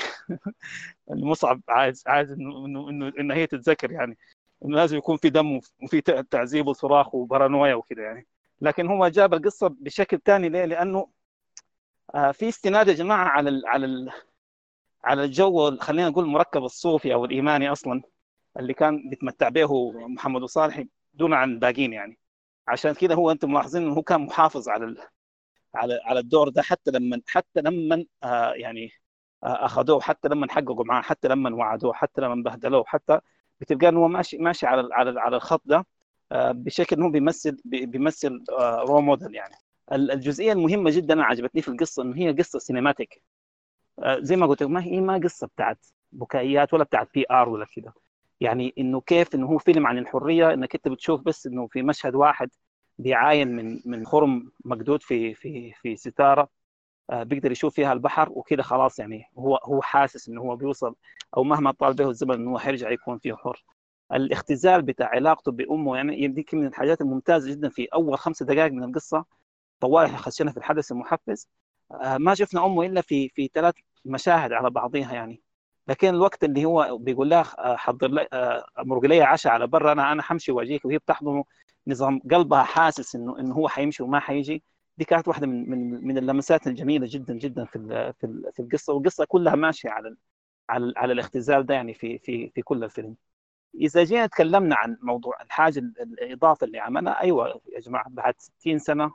المصعب عايز عايز انه انه إن هي تتذكر يعني. إنه لازم يكون في دم وفي تعذيب وصراخ وبارانويا وكذا يعني. لكن هو جاب القصة بشكل ثاني ليه؟ لأنه آه، في استناد يا جماعة على ال على ال على الجو خلينا نقول المركب الصوفي أو الإيماني أصلا اللي كان بيتمتع به محمد صالح دون عن الباقيين يعني. عشان كذا هو أنتم ملاحظين إنه هو كان محافظ على ال... على على الدور ده حتى لما حتى لما آه يعني أخذوه حتى لما حققوا معاه حتى لما وعدوه حتى لما بهدلوه حتى بتلقى انه هو ماشي ماشي على على على الخط ده آه بشكل إنه بيمثل بيمثل آه رو موديل يعني. الجزئية المهمة جدا أنا عجبتني في القصة إنه هي قصة cinematic آه زي ما قلت ما هي ما قصة بتاعت بكائيات ولا بتاعت PR ولا كده. يعني إنه كيف إنه هو فيلم عن الحرية إنك أنت بتشوف بس إنه في مشهد واحد بيعاين من من خرم مقدود في في في ستارة. آه، بيقدر يشوف فيها البحر وكده خلاص يعني هو هو حاسس إنه هو بيوصل أو مهما طال به الزمن إنه هو حيرجع يكون فيه حر. الاختزال بتاع علاقته بأمه يعني يديك من الحاجات الممتازة جدا في أول خمس دقائق من القصة طوال خشينا في الحدث المحفز. آه، ما شفنا أمه إلا في في ثلاث مشاهد على بعضها يعني. لكن الوقت اللي هو بيقول لها آه، حضر لي امرق لي عشاء على برا أنا أنا حمشي وأجيك وهي بتحضنه نظام قلبها حاسس إنه إنه هو حيمشي وما حيجي. دي كانت واحدة من من من اللمسات الجميلة جدا جدا في في في القصة والقصة كلها ماشية على على على الاختزال ده يعني في في في كل الفيلم. إذا جينا تكلمنا عن موضوع الحاجة الإضافة اللي عملها أيوه يا جماعة بعد 60 سنة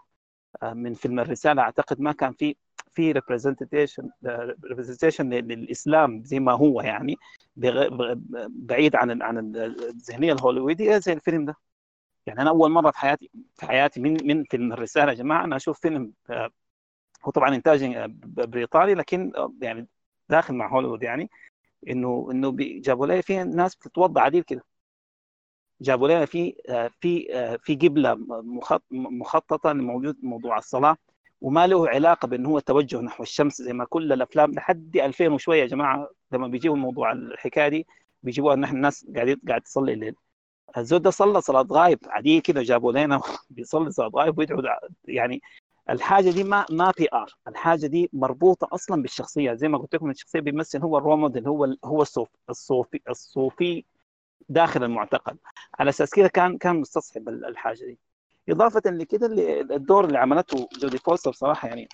آه، من فيلم الرسالة أعتقد ما كان في في representation representation للإسلام زي ما هو يعني بعيد عن عن الذهنية الهوليوودية زي الفيلم ده. يعني أنا أول مرة في حياتي في حياتي من من فيلم الرسالة يا جماعة أنا أشوف فيلم آه، هو طبعا إنتاج آه، بريطاني لكن آه، يعني داخل مع هوليوود يعني إنه إنه جابوا لي في ناس بتتوضا عديل كده. جابوا لنا في في في قبلة مخططة لموجود موضوع الصلاة وما له علاقة بأنه هو توجه نحو الشمس زي ما كل الأفلام لحد 2000 وشوية يا جماعة لما بيجيبوا موضوع الحكاية دي بيجيبوها إن إحنا الناس قاعدين قاعد تصلي الليل. الزود ده صلى صلاة غايب. عادية كده جابوا لنا بيصلي صلاة غايب ويدعو يعني الحاجة دي ما ما في ار الحاجة دي مربوطة أصلا بالشخصية. زي ما قلت لكم الشخصية بيمثل هو الرومود اللي هو هو الصوفي الصوفي الصوفي داخل المعتقل على أساس كده كان كان مستصحب الحاجة دي. إضافة لكده الدور اللي عملته جودي فوستر صراحة يعني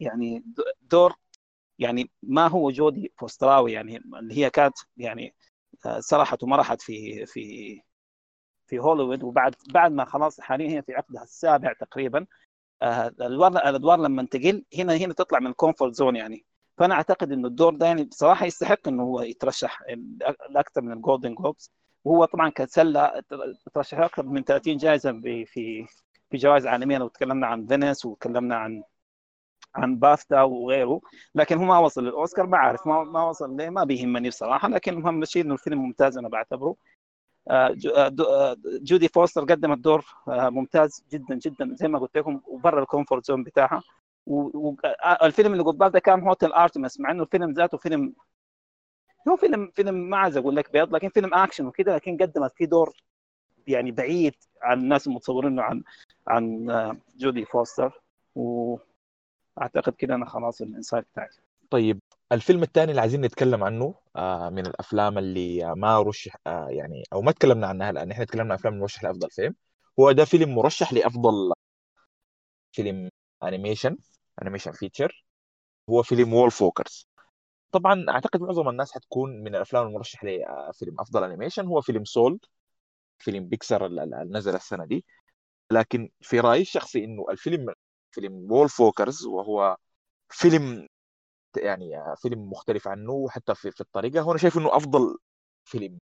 يعني دور يعني ما هو جودي فوستراوي يعني اللي هي كانت يعني سرحت ومرحت في في في هوليوود. وبعد بعد ما خلاص حاليا هي في عقدها السابع تقريبا. آه، الأدوار الأدوار لما تقل هنا هنا تطلع من ال comfort zone يعني. فأنا أعتقد إنه الدور ده يعني بصراحة يستحق إنه هو يترشح لاكثر من ال Golden Globes وهو طبعا كسلة ترشح أكثر من 30 جائزة في في جوائز عالمية. لو تكلمنا عن فينيس وتكلمنا عن عن بافتا وغيره لكن هو ما وصل للأوسكار ما عارف ما, ما وصل ليه ما بيهمني بصراحة لكن المهم شيء انه الفيلم ممتاز أنا بعتبره. آه، آه، آه، جودي فوستر قدمت دور ممتاز جدا جدا زي ما قلت لكم وبرا ال comfort zone بتاعها. والفيلم اللي قبال ده كان Hotel Artemis مع إنه الفيلم ذاته فيلم هو فيلم فيلم ما عايز أقول لك بيض لكن فيلم أكشن وكذا لكن قدمت فيه دور يعني بعيد عن الناس المتصورينه عن عن جودي فوستر. و أعتقد كده أنا خلاص ال insight بتاعي. طيب الفيلم الثاني اللي عايزين نتكلم عنه آه من الأفلام اللي ما رشح آه يعني أو ما تكلمنا عنها لأن إحنا تكلمنا عن أفلام مرشح لأفضل فيلم. هو ده فيلم مرشح لأفضل فيلم animation animation feature هو فيلم Wolfwalkers طبعا أعتقد معظم الناس حتكون من الأفلام المرشح لفيلم أفضل animation هو فيلم Soul فيلم بيكسر اللي نزل السنة دي. لكن في رأيي الشخصي إنه الفيلم فيلم Wolfwalkers وهو فيلم يعني فيلم مختلف عنه حتى في, في الطريقة. هو أنا شايف إنه أفضل فيلم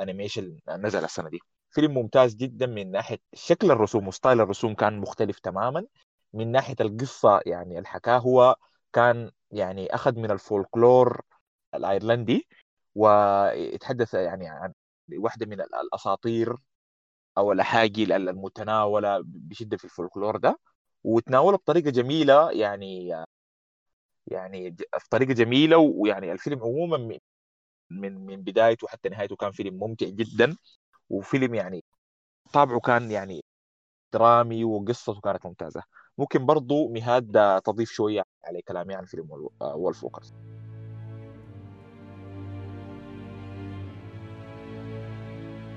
animation نزل السنة دي. فيلم ممتاز جدا من ناحية شكل الرسوم و style الرسوم كان مختلف تماما. من ناحية القصة يعني الحكاية هو كان يعني أخذ من الفولكلور الأيرلندي ويتحدث يعني عن واحدة من الأساطير أو الأحاجي المتناولة بشدة في الفولكلور ده. وتناوله بطريقة جميلة يعني يعني بطريقه جميلة ويعني الفيلم عموما من من بدايته حتى نهايته كان فيلم ممتع جدا وفيلم يعني طابعه كان يعني درامي وقصته كانت ممتازة. ممكن برضو مهاد تضيف شوية على كلامي عن فيلم Wolfwalkers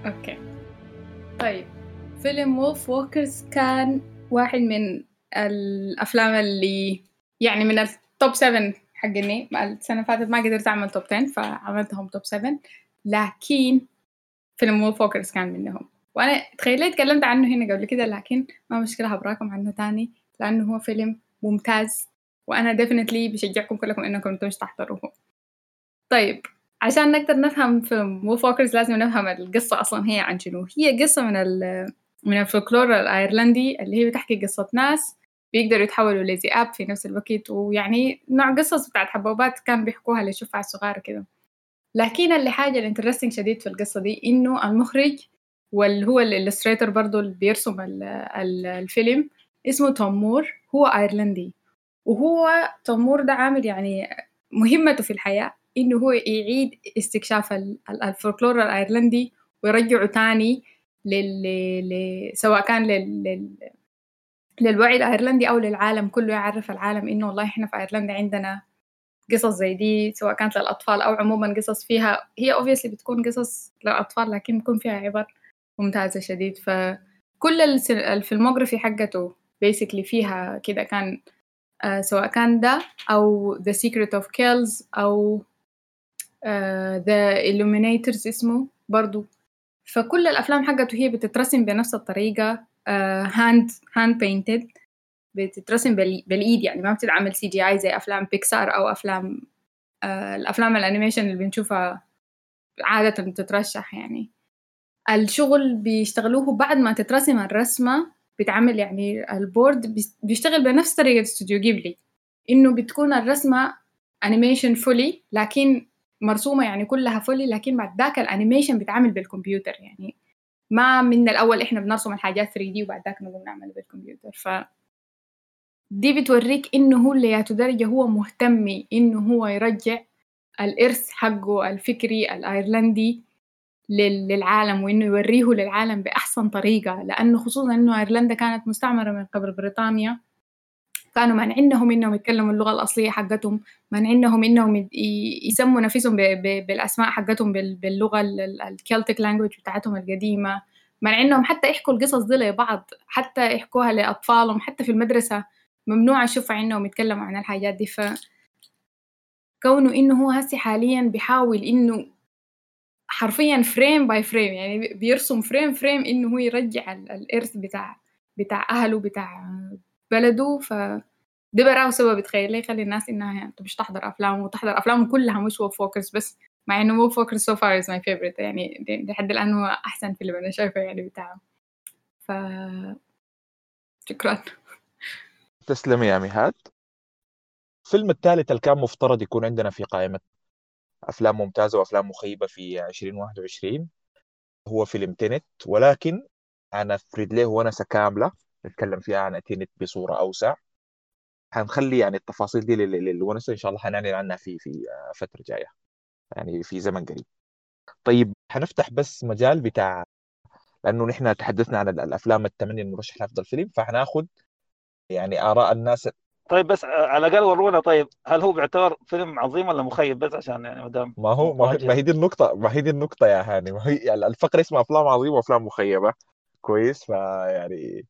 okay. طيب فيلم Wolfwalkers كان واحد من الأفلام اللي يعني من ال top 7 حقتي. السنة فاتت ما قدرت أعمل top 10 فعملتهم top 7 لكن فيلم Wolfwalkers كان منهم. وأنا تخيلت تكلمت عنه هنا قبل كده لكن ما مشكلة هخبركم عنه تاني لأنه هو فيلم ممتاز. وأنا definitely بشجعكم كلكم إنكم أنتم تحضروه. طيب عشان نقدر نفهم فيلم Wolfwalkers لازم نفهم القصة أصلا هي عن شنو. هي قصة من ال من الفولكلور الأيرلندي اللي هي بتحكي قصة ناس بيقدروا يتحولوا لذئاب في نفس الوقت. ويعني نوع قصص بتاعت حبوبات كان بيحكوها للشفع الصغار كده. لكن اللي حاجة ال interesting شديد في القصة دي إنه المخرج واللي هو ال illustrator برضو اللي بيرسم الفيلم اسمه توم مور. هو أيرلندي. وهو توم مور ده عامل يعني مهمته في الحياة إنه هو يعيد استكشاف الفولكلور الأيرلندي ويرجعه تاني لل... سواء كان لل... لل... للوعي الأيرلندي أو للعالم كله يعرف العالم إنه والله إحنا في أيرلندا عندنا قصص زي دي سواء كانت للأطفال أو عموما قصص فيها. هي obviously بتكون قصص للأطفال لكن بيكون فيها عبر ممتازة شديد. فكل ال filmography حقته basically فيها كده كان uh, سواء كان ده The Secret of Kells أو uh, The Illuminators اسمه برضو. فكل الأفلام حقته هي بتترسم بنفس الطريقة. hand hand painted بتترسم بالإيد يعني ما بتتعمل CGI زي أفلام بيكسار أو أفلام uh, الأفلام ال animation اللي بنشوفها عادة بتترشح يعني. الشغل بيشتغلوه بعد ما تترسم الرسمة بتعمل يعني ال board بيشتغل بنفس طريقة استوديو جيبلي إنه بتكون الرسمة animation fully لكن مرسومة يعني كلها fully لكن بعد ذاك ال animation بيتعمل بالكمبيوتر يعني. ما من الأول إحنا بنرسم الحاجات 3D وبعد ذاك نقوم نعمل بالكمبيوتر. ف دي بتوريك إنه هو لياتو درجة هو مهتم إنه هو يرجع الإرث حقه الفكري الأيرلندي للعالم وإنه يوريه للعالم بأحسن طريقة. لأنه خصوصا إنه أيرلندا كانت مستعمرة من قبل بريطانيا. كانوا مانعينهم إنهم يتكلموا اللغة الأصلية حقتهم مانعينهم إنهم يسموا نفسهم بالأسماء حقتهم باللغة ال Celtic language بتاعتهم القديمة. مانعينهم حتى يحكوا القصص دي لبعض حتى يحكوها لأطفالهم حتى في المدرسة ممنوع أشوف إنهم يتكلموا عن الحاجات دي. ف كونه إنه هو هسي حاليا بيحاول إنه حرفيا frame by frame يعني بيرسم frame frame إنه هو يرجع الإرث بتاع بتاع أهله بتاع بلده ف ده براه سبب. تخيل لي يخلي الناس إنها يعني مش تحضر افلام وتحضر افلام كلها مش Wolfwalkers بس مع إنه Wolfwalkers so far is my favorite يعني لحد الان هو أحسن فيلم أنا شايفه يعني بتاعه. ف شكرا. تسلمي يا مهاد. الفيلم الثالث اللي كان مفترض يكون عندنا في قائمة أفلام ممتازة وأفلام مخيبة في 2021 هو فيلم تينت ولكن أنا أفرد له ونسة كاملة. نتكلم فيها عن تينت بصورة أوسع. حنخلي يعني التفاصيل دي للونسة إن شاء الله حنعلن عنها في في فترة جاية. يعني في زمن قريب. طيب حنفتح بس مجال بتاع لأنه نحن تحدثنا عن الأفلام الثمانية المرشحة لأفضل فيلم فحناخد يعني آراء الناس. طيب بس على الأقل ورونا. طيب هل هو بيعتبر فيلم عظيم ولا مخيب؟ بس عشان يعني ما دام ما هو ما هي, ما هي دي النقطة ما هي دي النقطة يا هاني. ما هي يعني الفقرة اسمها أفلام عظيمة وأفلام مخيبة. كويس فيعني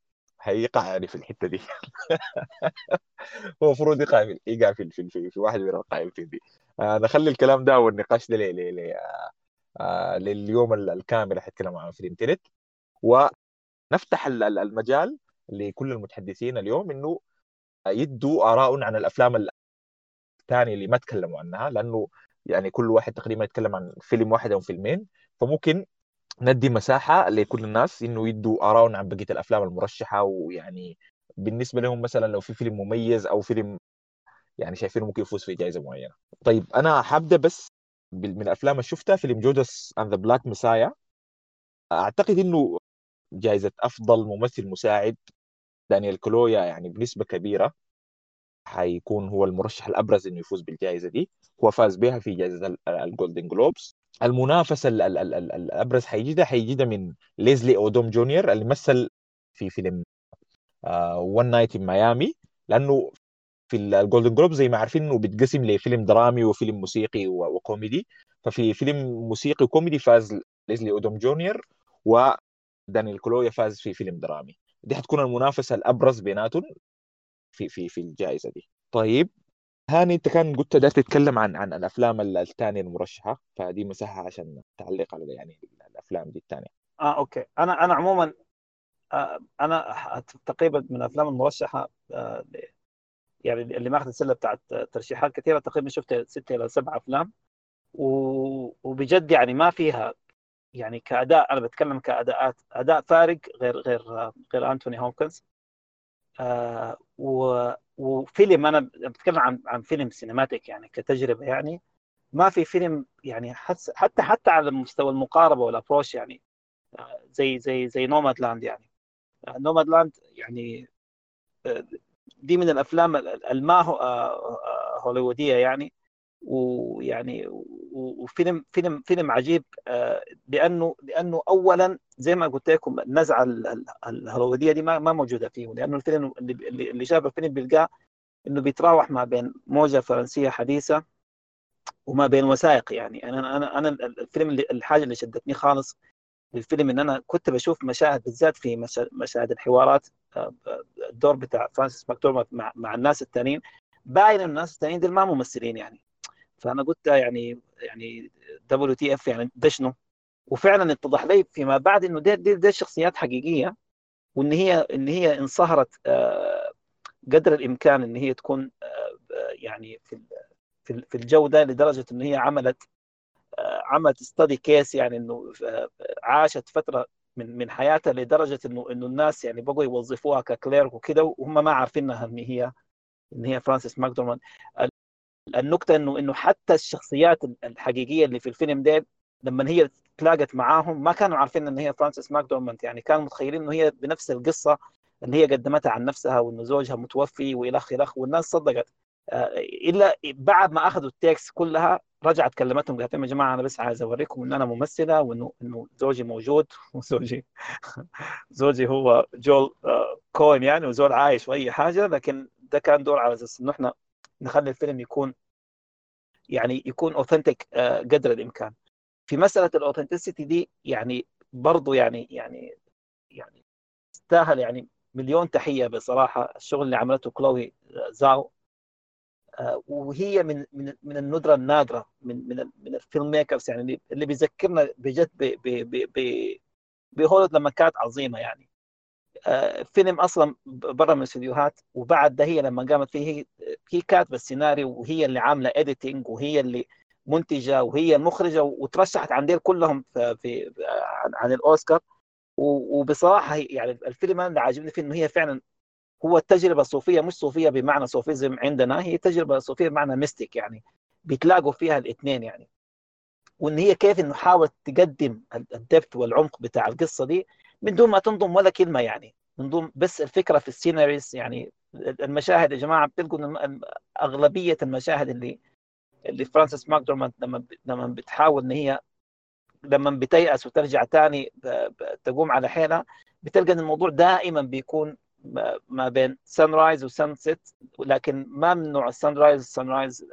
هيقع يعني في الحتة دي. هو المفروض يقع في يقع في في, في, في واحد من القائمتين دي. آه نخلي الكلام ده والنقاش ده ل- ل- ل- آه لليوم ال- الكامل حنتكلم عن فيلم تنت ونفتح ال- ال- المجال لكل المتحدثين اليوم إنه يدوا آراء عن الأفلام الثانية اللي ما تكلموا عنها لأنه يعني كل واحد تقريبا يتكلم عن فيلم واحد أو فيلمين. فممكن ندي مساحة لكل الناس إنه يدوا آراء عن بقية الأفلام المرشحة ويعني بالنسبة لهم مثلا لو في فيلم مميز أو فيلم يعني شايفينه ممكن يفوز في جائزه معينة. طيب أنا حابدأ بس من الأفلام اللي شفتها فيلم Judas and the Black Messiah. أعتقد إنه جائزه أفضل ممثل مساعد. دانيال كالويا يعني بنسبة كبيرة حيكون هو المرشح الأبرز إنه يفوز بالجائزه دي. هو فاز بها في جائزه ال- ال Golden Globes المنافسه ال- ال- ال- ال- الأبرز حيجيها حيجيها من ليزلي أودوم جونيور اللي مثل في فيلم One Night in Miami لأنه في ال Golden Globe زي ما عارفين إنه بيتقسم لفيلم درامي وفيلم موسيقي وكوميدي. ففي فيلم موسيقي وكوميدي فاز ليزلي أودوم جونيور ودانيال كالويا فاز في فيلم درامي. دي حتكون المنافسة الأبرز بيناتهم في في في الجائزة دي. طيب هاني أنت كان قلت ده تتكلم عن عن الأفلام ال- الثانية المرشحة فدي مساحة عشان تعلق على يعني الأفلام دي الثانية آه okay. أنا أنا عموما آه أنا تقريبا من الأفلام المرشحة آه يعني اللي ماخذ السله بتاعت ترشيحات كثيرة تقريبا شفت ستة إلى سبع أفلام. وبجد يعني ما فيها يعني كأداء أنا بتكلم كأداءات أداء فارق غير غير غير أنتوني هوبكنز. آه وفيلم أنا بتكلم عن عن فيلم cinematic يعني كتجربة يعني. ما في فيلم يعني حتى حتى على مستوى المقاربة وال approach يعني آه، زي زي زي نوماد لاند يعني. نوماد لاند يعني آه، دي من الأفلام ال- الما هو- آه، آه، هوليوودية يعني. ويعني وفيلم فيلم فيلم عجيب آه، لأنه لأنه اولا زي ما قلت لكم النزعة ال- ال- الهوليووديه دي ما موجودة فيه لأنه الفيلم اللي شاف الفيلم بيلقاه إنه بيتراوح ما بين موجه فرنسية حديثة وما بين وثائق يعني. أنا أنا أنا الفيلم اللي الحاجة اللي شدتني خالص للفيلم إن أنا كنت بشوف مشاهد بالذات في مشا- مشاهد الحوارات آه، الدور بتاع فرانسيس ماكدورماند مع الناس التانيين. باين إن الناس التانيين دول ما ممثلين يعني. فأنا قلت يعني يعني WTF يعني ده شنو؟ وفعلا اتضح لي فيما بعد إنه دي, دي, دي شخصيات حقيقية وإن هي إن هي انصهرت آه، قدر الإمكان إن هي تكون آه، يعني في في ال- في الجو ده لدرجة إن هي عملت آه، عملت study case يعني إنه آه، عاشت فترة من من حياتها لدرجة انه إنه الناس يعني بقوا يوظفوها ك clerk وكده وهم ما عارفينها إن هي إن هي فرانسيس ماكدورمان النكته انه إنه حتى الشخصيات الحقيقية اللي في الفيلم ده لما هي تلاقت معاهم. ما كانوا عارفين إن هي فرانسيس ماكدورماند يعني كانوا متخيلين إنه هي بنفس القصة اللي هي قدمتها عن نفسها وإنه زوجها متوفي والخ الخ والناس صدقت. آه، إلا بعد ما أخذوا ال takes كلها رجعت كلمتهم قالت لهم يا جماعة أنا بس عايز أوريكم إن أنا ممثلة وإنه إنه زوجي موجود. وزوجي زوجي هو جول آه، كوين يعني وزول عايش وأي حاجة. لكن ده كان دور على أساس إنه إحنا نخلي الفيلم يكون يعني يكون authentic قدر الإمكان. في مسألة ال authenticity دي يعني برضو يعني يعني يعني تستاهل يعني مليون تحية بصراحة الشغل اللي عملته كلوي جاو. آه، وهي من من من الندرة النادرة من من من ال filmmakers يعني اللي- بيذكرنا بجد ب- ب- ب- ب- بهوليوود لما كانت عظيمة يعني. آه، فيلم أصلا برا من الاستديوهات وبعد ده هي لما قامت فيه هي هي كاتبة السيناريو وهي اللي عاملة editing وهي اللي منتجة وهي المخرجه وترشحت عن ديل كلهم في, عن, الأوسكار. وبصراحة يعني الفيلم اللي عاجبني فيه إنه هي فعلا هو التجربه الصوفيه مش صوفية بمعنى Sufism عندنا هي تجربة صوفية بمعنى mystic يعني بيتلاقوا فيها الاثنين يعني. وإن هي كيف إنه حاولت تقدم ال depth والعمق بتاع القصة دي من دون ما تنضم ولا كلمة يعني من دون بس الفكرة في ال sceneries يعني المشاهد يا جماعة بتلقوا أغلبية المشاهد اللي اللي فرانسيس ماكدورماند لما لما بتحاول إن هي لما بتيأس وترجع تاني تقوم على حيلها بتلقى إن الموضوع دائما بيكون ما- بين sunrise و sunset لكن ما من نوع ال sunrise وال sunrise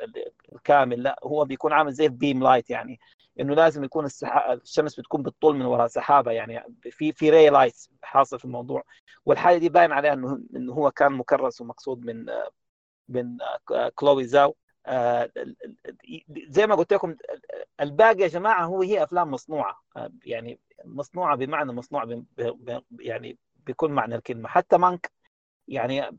الكامل لا هو بيكون عامل زي ال beam light يعني إنه لازم يكون. الشمس بتكون بتطل من وراء سحابة يعني في في relight حاصل في الموضوع والحالة دي باين عليها انه إنه هو كان مكرس ومقصود من من كلوي زاو زي ما قلت لكم الباقي يا جماعة هو هي أفلام مصنوعة. يعني مصنوعة بمعنى مصنوع ب- ب- يعني بكل معنى الكلمة. حتى مانك يعني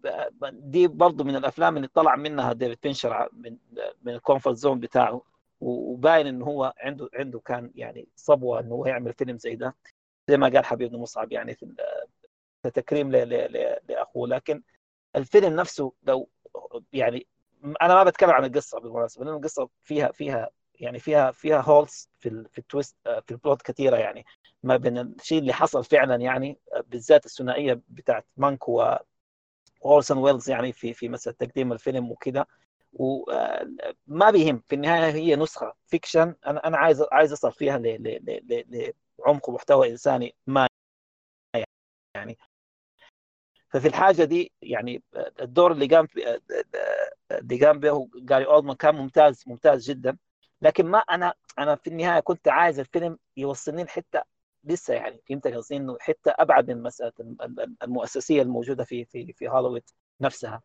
دي برضه من الأفلام اللي طلع منها ديفيد فينشر ع- من من ال comfort zone بتاعه وباين إنه هو عنده عنده كان يعني صبوة إنه هو يعمل فيلم زي ده. زي ما قال حبيبنا مصعب يعني في ل- لأخوه. لكن الفيلم نفسه لو يعني أنا ما بتكلم عن القصة بالمناسبة لأن القصة فيها فيها يعني فيها فيها holes في في ال twist آه، في ال plot كثيرة يعني. ما بين الشيء اللي حصل فعلا يعني آه، بالذات الثنائية بتاعت مانك و اورسون ويلز يعني في في مساله تقديم الفيلم وكذا وما بيهم. في النهاية هي نسخة fiction أنا أنا عايز عايز أصل فيها لعمق ومحتوى إنساني ما يعني. ففي الحاجة دي يعني الدور اللي قام اللي قام به جاري أولدمان كان ممتاز ممتاز جدا. لكن ما أنا أنا في النهاية كنت عايز الفيلم يوصلني لحتة لسه يعني فهمت قصدي؟ إنه حتة أبعد من مسألة المؤسسية الموجودة في في في هوليوود نفسها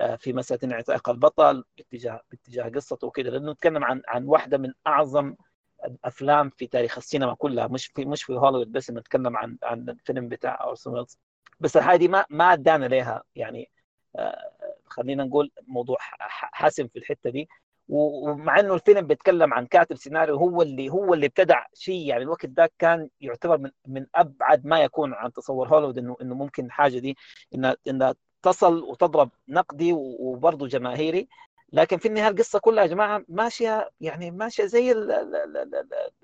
آه، في مسألة انعتاق البطل باتجاه باتجاه قصته وكذا لأنه نتكلم عن عن واحدة من أعظم الأفلام في تاريخ السينما كلها مش في مش في هوليوود بس نتكلم عن عن الفيلم بتاع اورسون ويلز. بس الحاجة دي ما ما أدانا لها يعني آه، خلينا نقول موضوع حاسم في الحتة دي. ومع إنه الفيلم بيتكلم عن كاتب سيناريو هو اللي هو اللي ابتدع شيء. يعني الوقت ده كان يعتبر من من أبعد ما يكون عن تصور هوليوود إنه إنه ممكن الحاجة دي إنها إنها تصل وتضرب نقدي وبرضه جماهيري. لكن في النهاية القصة كلها يا جماعة ماشية يعني ماشية زي ال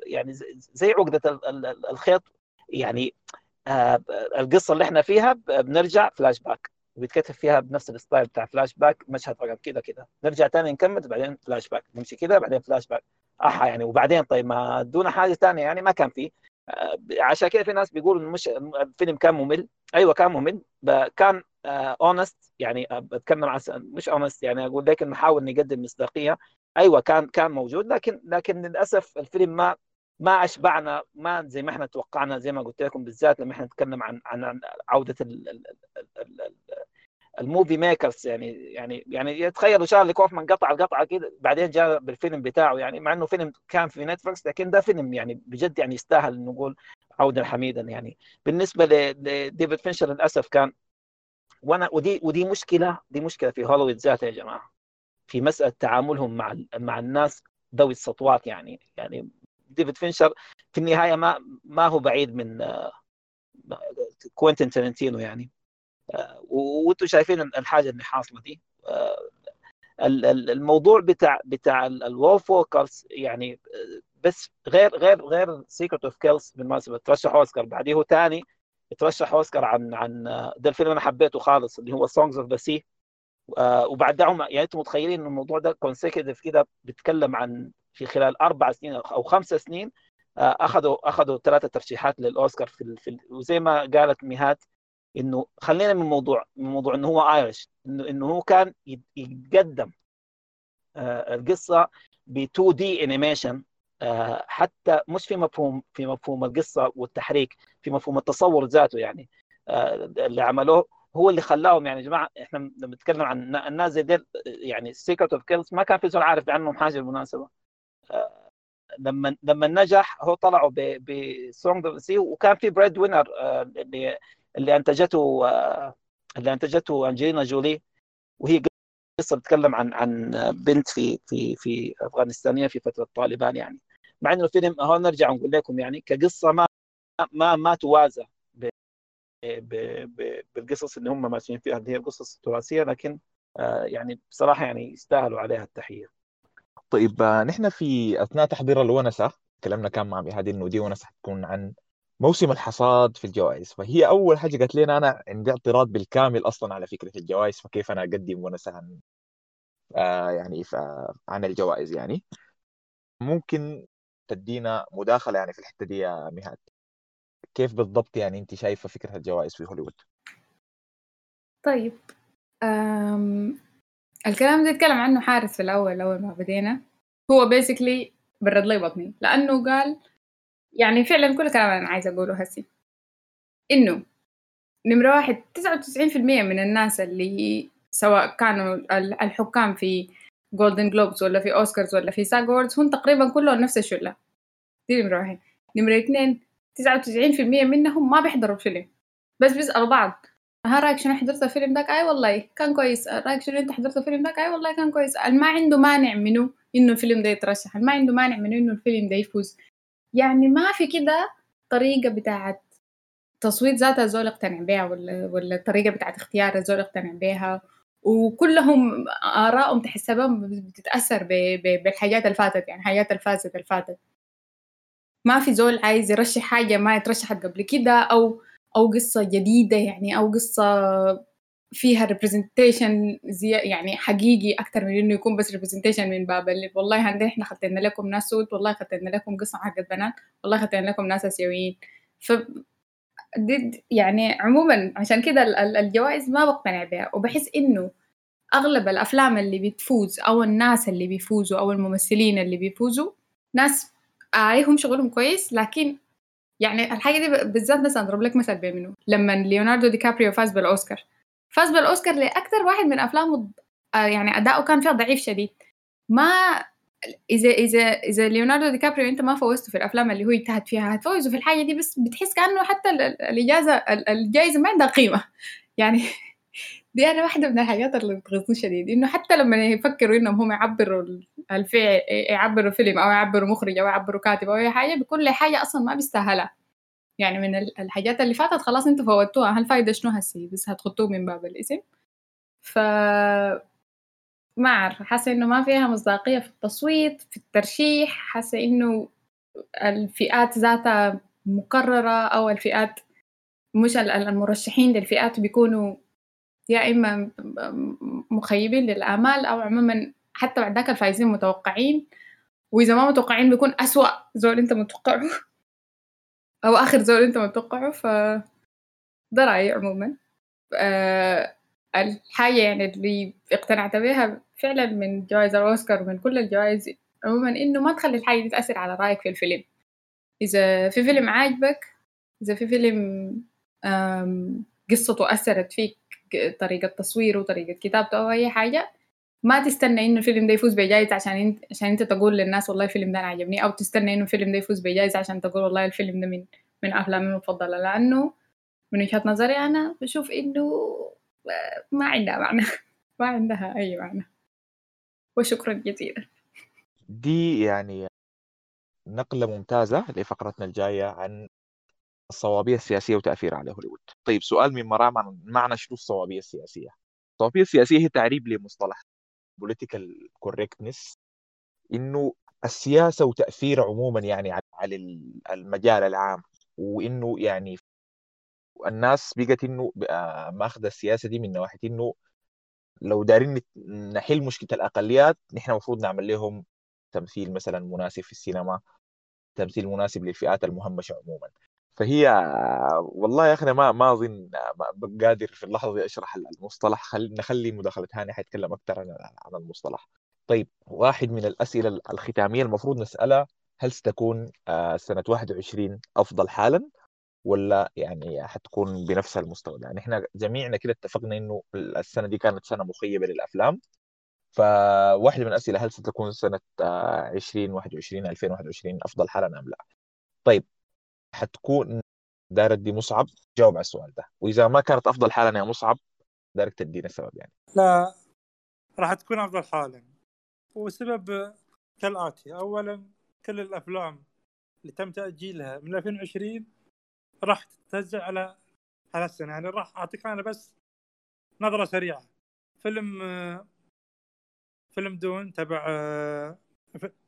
يعني زي- عقدة ال- ال- ال- الخيط. يعني القصة اللي إحنا فيها بنرجع فلاش باك وبيتكتب فيها بنفس ال style بتاع فلاش باك مشهد رقم كذا كذا نرجع تاني نكمل بعدين فلاش باك نمشي كذا بعدين فلاش باك أحا يعني وبعدين طيب ما دون حاجة ثانية يعني ما كان في. آه، عشان كده في ناس بيقولوا مش الفيلم كان ممل. أيوه كان ممل كان honest يعني آه، بتكلم عن مش honest يعني أقول لك انه نحاول نقدم مصداقية. أيوه كان كان موجود لكن لكن للأسف الفيلم ما ما أشبعنا ما زي ما إحنا توقعنا زي ما قلت لكم بالذات لما إحنا نتكلم عن عن عودة ال- ال- ال- ال- ال- ال movie makers يعني يعني يعني يتخيلوا شارلي كوفمان قطع القطعه كده بعدين جاء بالفيلم بتاعه يعني مع إنه فيلم كان في نتفلكس لكن ده فيلم يعني بجد يعني يستاهل نقول عودا حميدا يعني. بالنسبة لديفيد فينشر للأسف كان وأنا ودي ودي مشكلة دي مشكلة في هوليوود ذاتها يا جماعة في مسألة تعاملهم مع مع الناس ذوي السطوات يعني يعني ديفيد فينشر في النهاية ما ما هو بعيد من آه، كوينتين تارنتينو يعني. آه، وأنتم شايفين الحاجة اللي حاصلة دي. آه، ال- ال- الموضوع بتاع بتاع ال Wolfwalkers يعني بس غير غير غير Secret of Kells بالمناسبه ترشح أوسكار بعديه هو ثاني ترشح أوسكار عن عن ده الفيلم أنا حبيته خالص اللي هو Songs of the Sea وبعدهم يعني أنتم متخيلين إن الموضوع ده consecutive كده بيتكلم عن في خلال أربع سنين أو خمسة سنين آه، أخذوا أخذوا ثلاثة ترشيحات للأوسكار في, ال- في ال- وزي ما قالت ميهات إنه خلينا من موضوع من موضوع إنه هو Irish إنه إنه هو كان يت- يتقدم آه، القصة ب 2D animation حتى مش في مفهوم في مفهوم القصة والتحريك في مفهوم التصور ذاته يعني آه، اللي عملوه هو اللي خلاهم يعني يا جماعة إحنا لما نتكلم عن الناس زي ديل يعني Secret of Kells ما كان في زول عارف عنهم حاجة بالمناسبة. لما لما نجح هو طلعوا ب Song of Sea وكان في Breadwinner اللي اللي أنتجته آه، اللي أنتجته أنجلينا جولي. وهي قصة بتتكلم عن عن بنت في في في أفغانستانية في فترة طالبان يعني. مع إنه الفيلم هو نرجع نقول لكم يعني كقصة ما ما ما توازى بالقصص اللي هم ماشيين فيها اللي هي القصص التراثية لكن آه، يعني بصراحة يعني يستاهلوا عليها التحية. طيب نحن في أثناء تحضير الونسة كلامنا كان مع مهاد إنه دي ونسة حتكون عن موسم الحصاد في الجوائز. فهي أول حاجة قالت لنا أنا عندي اعتراض بالكامل أصلا على فكرة الجوائز فكيف أنا أقدم ونسة عن آه يعني عن الجوائز يعني. ممكن تدينا مداخلة يعني في الحتة دي يا مهاد كيف بالضبط يعني أنت شايفة فكرة الجوائز في هوليوود؟ طيب. الكلام ده اتكلم عنه حارس في الأول أول ما بدينا هو بيسكلي برد لي بطني. لأنه قال يعني فعلا كل كلام أنا عايزة أقوله هسي. إنه نمرة واحد تسعة وتسعين في المية من الناس اللي سواء كانوا الحكام في Golden Globes ولا في أوسكارز ولا في SAG Awards هم تقريبا كلهم نفس الشلة. دي نمرة واحد. نمرة اثنين تسعة وتسعين في المية منهم ما بيحضروا الفيلم بس بيسألوا بعض. ها رأيك شنو حضرت الفيلم داك أي والله كان كويس. رأيك شنو أنت حضرت الفيلم داك أي والله كان كويس. ما عنده مانع منه إنه الفيلم ده يترشح. ما عنده مانع منه إنه الفيلم ده يفوز. يعني ما في كده طريقة بتاعت تصويت ذاتها الزول يقتنع بيها ولا ولا الطريقة بتاعت اختيار الزول يقتنع بيها. وكلهم آرائهم تحسبهم بتتأثر بالحاجات اللي فاتت يعني حاجات الفازت اللي فاتت ما في زول عايز يرشح حاجة ما اترشحت قبل كده أو أو قصة جديدة يعني أو قصة فيها representation زي يعني حقيقي أكتر من إنه يكون بس representation من باب اللي والله عندنا إحنا خطينا لكم ناس سود والله خطينا لكم قصة حقت بنات والله خطينا لكم ناس آسيويين. ف يعني عموما عشان كده الجوائز ما بقتنع بها. وبحس إنه أغلب الأفلام اللي بتفوز أو الناس اللي بيفوزوا أو الممثلين اللي بيفوزوا ناس عليهم شغلهم كويس لكن يعني الحاجة دي بالذات بس أضرب لك مثل بمنه لما ليوناردو دي كابريو فاز بالأوسكار. فاز بالأوسكار لأكثر واحد من أفلامه آه، يعني أداؤه كان فيها ضعيف شديد. ما إذا إذا إذا ليوناردو دي كابريو أنت ما فوزته في الأفلام اللي هو اجتهد فيها هتفوزه في الحاجة دي بس بتحس كأنه حتى الإجازة الجائزة ما عندها قيمة. يعني دي أنا واحدة من الحاجات اللي بتغيظني شديد إنه حتى لما يفكروا إنهم هم يعبروا الفعل يعبروا فيلم أو يعبروا مخرج أو يعبروا كاتب أو أي حاجة بكل حاجة أصلا ما بيستاهلها. يعني من الحاجات اللي فاتت خلاص أنتوا فوتوها هل فايدة شنو هسي؟ بس هتخطوه من باب الاسم. ف ما أعرف حاسة إنه ما فيها مصداقية في التصويت في الترشيح حاسة إنه الفئات ذاتها مكررة أو الفئات مش المرشحين للفئات بيكونوا يا إما مخيبين للآمال أو عموما حتى بعد ذاك الفايزين متوقعين. وإذا ما متوقعين بيكون أسوأ زول أنت متوقعه. أو آخر زول أنت متوقعه. ف ده رأيي عموما. أه الحاجة يعني اللي اقتنعت بها فعلا من جوائز الأوسكار ومن كل الجوائز عموما إنه ما تخلي الحاجة دي تأثر على رأيك في الفيلم. إذا في فيلم عاجبك إذا في فيلم قصته أثرت فيك طريقة تصويره طريقة كتابته أو أي حاجة ما تستنى إنه الفيلم ده يفوز بجائزة عشان انت عشان أنت تقول للناس والله الفيلم ده أنا عجبني أو تستنى إنه الفيلم ده يفوز بجائزة عشان تقول والله الفيلم ده من من أفلامي المفضلة. لأنه من وجهة نظري أنا بشوف إنه ما عندها معنى. ما عندها أي معنى. وشكرا جزيلا. دي يعني نقلة ممتازة لفقرتنا الجاية عن الصوابية السياسية وتأثيرها على هوليوود. طيب سؤال من مراء معنى شنو الصوابية السياسية؟ الصوابية السياسية هي تعريب لمصطلح political correctness إنه السياسة وتأثير عموما يعني على المجال العام وإنه يعني الناس بقت إنه ماخذة السياسة دي من ناحية إنه لو دارين نحل مشكلة الأقليات نحن المفروض نعمل لهم تمثيل مثلا مناسب في السينما تمثيل مناسب للفئات المهمشة عموما. فهي والله يا أخي ما ما أظن قادر في اللحظة دي أشرح المصطلح. خل... نخلي مداخلة هاني حيتكلم أكثر عن عن المصطلح. طيب واحد من الأسئلة الختامية المفروض نسألها هل ستكون آه، سنة 21 أفضل حالا ولا يعني حتكون بنفس المستوى؟ يعني إحنا جميعنا كده اتفقنا إنه السنة دي كانت سنة مخيبة للأفلام. فواحده من الأسئلة هل ستكون سنة 2021 آه، 2021 أفضل حالا أم لا؟ طيب حتكون دارك دي مصعب؟ جاوب على السؤال ده. وإذا ما كانت أفضل حالا يا مصعب دارك تدينا السبب يعني. لا راح تكون أفضل حالا والسبب كالآتي. اولا كل الأفلام اللي تم تأجيلها من 2020 راح تتوزع على على السنة يعني راح أعطيك أنا بس نظرة سريعة. فيلم فيلم Dune تبع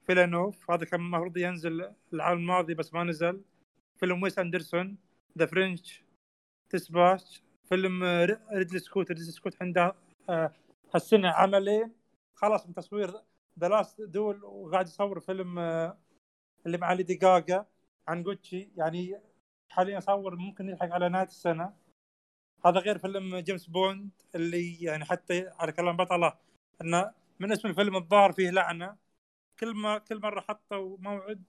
فيلنوف هذا كان المفروض ينزل العام الماضي بس ما نزل. فيلم ويس أندرسون The French Dispatch فيلم ريدلي سكوت ريدلي سكوت عنده آه، هالسنه عملين خلاص من تصوير The Last Duel وقاعد يصور فيلم آه، اللي مع ليدي جاجا عن جوتشي. يعني حاليا يصور ممكن يلحق على نهاية السنة. هذا غير فيلم جيمس بوند اللي يعني حتى على كلام بطله إنه من اسم الفيلم الظاهر فيه لعنة. كل ما كل مرة حطوا موعد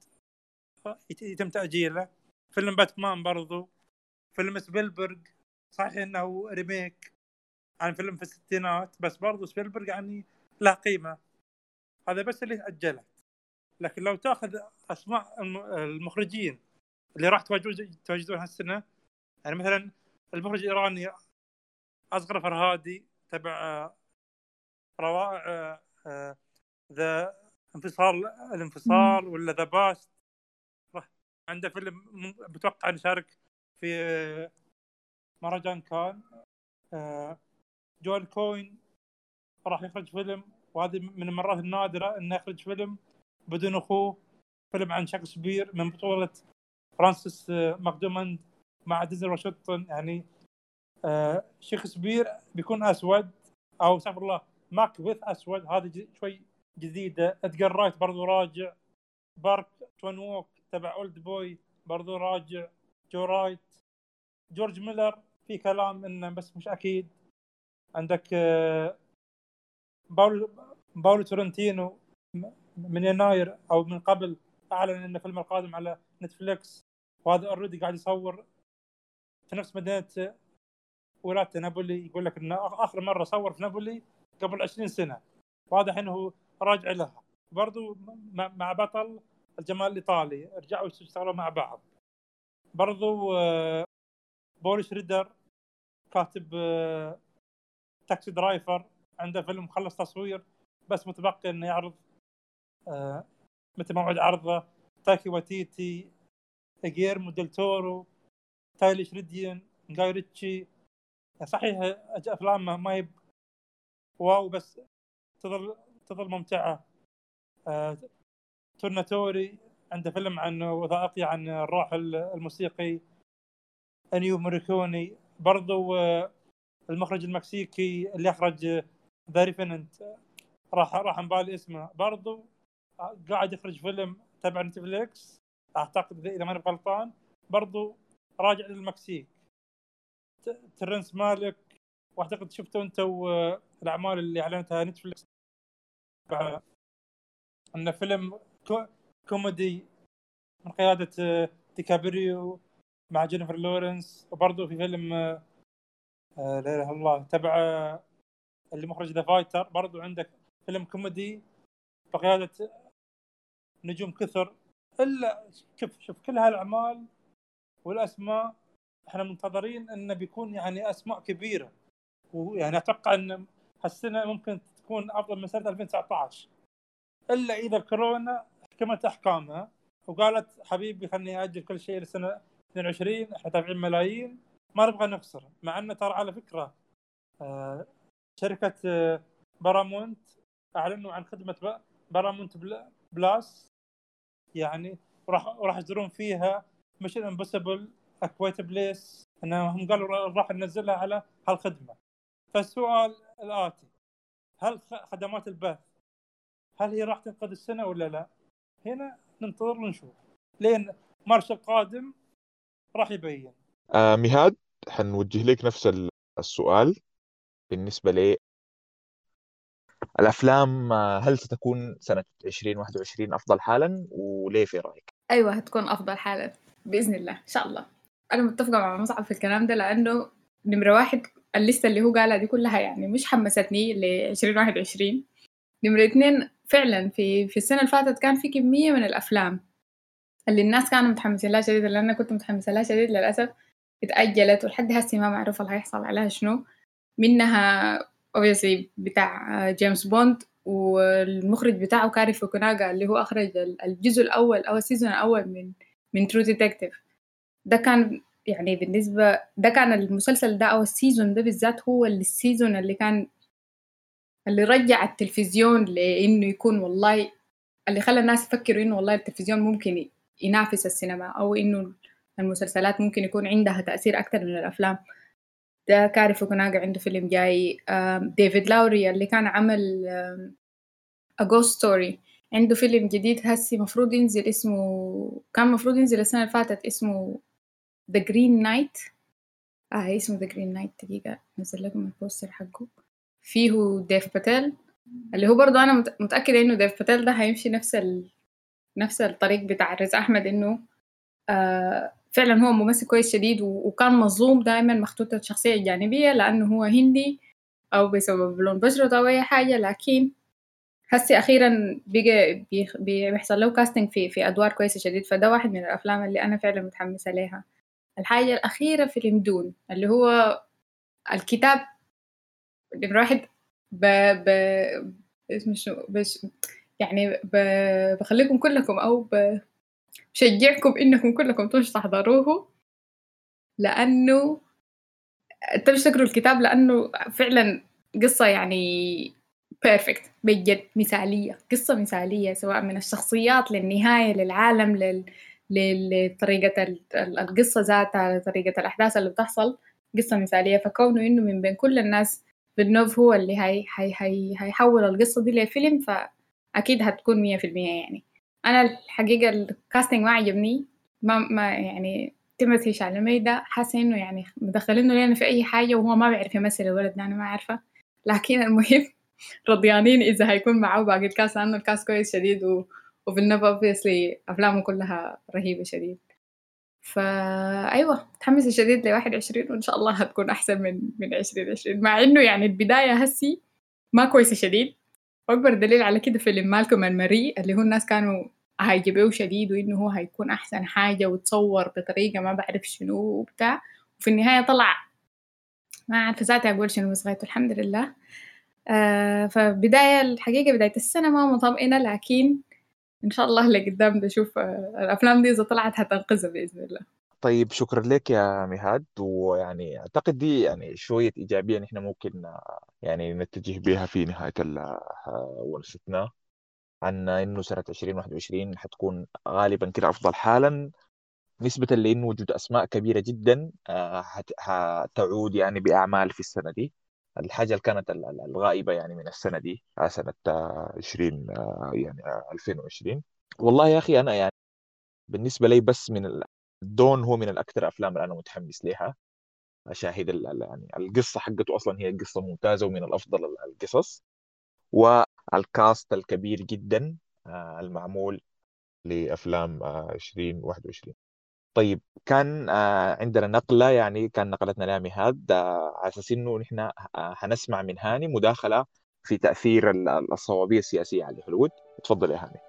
يتم تأجيله. فيلم باتمان برضو. فيلم سبيلبرغ صحيح إنه remake عن فيلم في الستينات بس برضو سبيلبرغ يعني له قيمة. هذا بس اللي تاجلت لكن لو تأخذ أسماء المخرجين اللي راح تواجدون هالسنة يعني مثلا المخرج الإيراني أصغر فرهادي تبع روائع ذا انفصال الانفصال ولا The Past. عنده فيلم بتوقع يشارك في مهرجان كان جويل كوين راح يخرج فيلم وهذه من المرات النادرة إنه يخرج فيلم بدون أخوه فيلم عن شكسبير من بطولة فرانسيس ماكدوماند مع دينزل واشنطن يعني آه شكسبير بيكون أسود أو استغفر الله ماكبث أسود. هذه شوي جديدة. ادجار رايت برضو راجع. بارك تشان ووك. تبع Oldboy برضو راجع. جو رايت جورج ميلر في كلام إنه بس مش أكيد. عندك آه باولو باولو سورنتينو من يناير أو من قبل أعلن ان فيلم القادم على نتفليكس. وهذا already قاعد يصور في نفس مدينة ولايه نابولي. يقول لك انه آخر مرة صور في نابولي قبل 20 سنة. واضح انه هو راجع لها. برضو مع بطل الجمال الإيطالي رجعوا يشتغلوا مع بعض. برضو آه، بوليش ريدر كاتب تاكسي آه، درايفر عنده فيلم خلص تصوير بس متبقي إنه يعرض آه، متى موعد عرضه؟ تاكي واتيتي جيرمو ديل تورو تايلي شريديان جاي ريتشي. صحيح أفلامه ما هي واو بس تظل تظل ممتعة. تورناتوري عنده فيلم عن وثائقي عن الروح الموسيقي إنيو موريكوني. برضو آه، المخرج المكسيكي اللي أخرج The Revenant راح راح بالي اسمه. برضو قاعد يخرج فيلم تبع نتفليكس. أعتقد اذا ماني غلطان. برضو راجع للمكسيك. تيرنس ماليك. وأعتقد شفتوا أنتم الأعمال اللي أعلنتها نتفلكس انه فيلم كوميدي من قيادة ديكابريو مع جينيفر لورنس وبرضه في فيلم آه، لا إله إلا الله تبع اللي مخرج The Fighter برضه عندك فيلم كوميدي بقيادة نجوم كثر. إلا شوف شوف كل هالأعمال والأسماء إحنا منتظرين انه بيكون يعني أسماء كبيرة. ويعني أتوقع إن هالسنة ممكن تكون أفضل من سنة 2019 إلا إذا كورونا حكمت احكامها وقالت حبيبي خلني أجل كل شيء لسنة 22 إحنا دافعين ملايين ما نبغى نخسر. مع انه ترى على فكرة آه شركة آه بارامونت أعلنوا عن خدمة بارامونت Plus. يعني وراح راح يصدرون فيها Mission Impossible و A Quiet Place. إنهم قالوا راح ننزلها على هالخدمة. فالسؤال الآتي هل خدمات البث هل هي راح تنقذ السنة ولا لا؟ هنا ننتظر ونشوف. لين مارش القادم راح يبين. آه مهاد حنوجه لك نفس السؤال بالنسبة لي الأفلام آه، هل ستكون سنة 2021 أفضل حالا؟ وليه في رأيك؟ أيوه هتكون أفضل حالا بإذن الله إن شاء الله. أنا متفقة مع مصعب في الكلام ده لأنه نمرة واحد الليستة اللي هو قالها دي كلها يعني مش حمستني ل 2021 نمرة اثنين فعلا في في السنة اللي فاتت كان في كمية من الأفلام اللي الناس كانوا متحمسين لها شديد اللي أنا كنت متحمسة لها شديد للأسف. اتأجلت ولحد هسي ما معروف اللي هيحصل عليها شنو. منها obviously بتاع جيمس بوند والمخرج بتاعه كاري فوكوناغا اللي هو أخرج الجزء الأول أو ال season الأول من من True Detective ده كان يعني بالنسبة ده كان المسلسل ده أو ال season ده بالذات هو ال season اللي كان اللي رجع التلفزيون لإنه يكون والله اللي خلى الناس يفكروا إنه والله التلفزيون ممكن ينافس السينما أو إنه المسلسلات ممكن يكون عندها تأثير أكتر من الأفلام. ده كاري فوكوناغا عنده فيلم جاي ديفيد لوري اللي كان عمل Ghost Story. عنده فيلم جديد هسي مفروض ينزل اسمه كان مفروض ينزل السنة اللي فاتت اسمه The Green Knight. آه اسمه The Green Knight دقيقة نزل لكم ال poster حقه. فيه ديف باتيل اللي هو برضه أنا مت- متأكدة إنه ديف باتيل ده هيمشي نفس ال... نفس الطريق بتاع ريز أحمد إنه آه فعلا هو ممثل كويس شديد. وكان مظلوم دائما محطوط الشخصية الجانبية لأنه هو هندي أو بسبب لون بشرته أو أي حاجة. لكن هسي أخيرا بيخ- بيحصل له casting في في أدوار كويسة شديد. فده واحد من الأفلام اللي أنا فعلا متحمسة ليها الحاجة الأخيرة فيلم Dune اللي هو الكتاب نمرة واحد ب ب شو بش يعني ب... بخليكم كلكم ب... بشجعكم إنكم كلكم تمشوا تحضروه لأنه تمشوا تقروا الكتاب لأنه فعلا قصة يعني بيرفكت بجد مثالية قصة مثالية سواء من الشخصيات للنهاية للعالم لل... لطريقة ال- ال- القصة ذاتها لطريقة الأحداث اللي بتحصل قصة مثالية. فكونه إنه من بين كل الناس فيلنوف هو اللي هي هي هي هيحول القصة دي لفيلم فأكيد هتكون مية في المية يعني. أنا الحقيقة ال casting ما عجبني ما ما يعني تيموثي شالمي ده حاسة إنه يعني مدخلينه لنا في أي حاجة وهو ما بيعرف يمثل الولد أنا ما عارفة. لكن المهم رضيانين إذا هيكون معاه باقي ال cast لأنه ال cast كويس شديد و... وفيلنوف obviously أفلامه كلها رهيبة شديد. فأيوة متحمسة شديد ل 21 وإن شاء الله هتكون أحسن من من 2020 مع إنه يعني البداية هسي ما كويسة شديد وأكبر دليل على كده فيلم مالكوم المري اللي هو الناس كانوا هيجيبوه شديد وإنه هو هيكون أحسن حاجة وتصور بطريقة ما بعرف شنو وبتاع. وفي النهاية طلع ما عارفة ذاتي أقول شنو بس الحمد لله. آه فبداية الحقيقة بداية السنة ما مطمئنة لكن إن شاء الله اللي قدام بشوف آه الأفلام دي إذا طلعت هتنقذها بإذن الله. طيب شكرا لك يا مهاد ويعني أعتقد دي يعني شوية إيجابية نحن ممكن آه، يعني نتجه بها في نهاية آه، ونستنا عن إنه سنة 2021 حتكون غالبا كده أفضل حالا نسبة لإنه وجود أسماء كبيرة جدا هت- هتعود يعني بأعمال في السنة دي. الحاجة اللي كانت ال- ال- الغائبة يعني من السنة دي آه، سنة آه، 20 آه، يعني آه، 2020 والله يا أخي أنا يعني بالنسبة لي بس من ال- الدون هو من الأكثر أفلام اللي أنا متحمس لها أشاهد يعني القصة حقته أصلا هي قصة ممتازة ومن الأفضل ال- القصص. والكاست الكبير جدا آه، المعمول لأفلام آه، 2021 طيب كان آه، عندنا نقلة يعني كان نقلتنا لها مهاد آه، على أساس إنه نحن آه، حنسمع من هاني مداخلة في تأثير ال- الصوابية السياسية على هوليوود. تفضل يا هاني.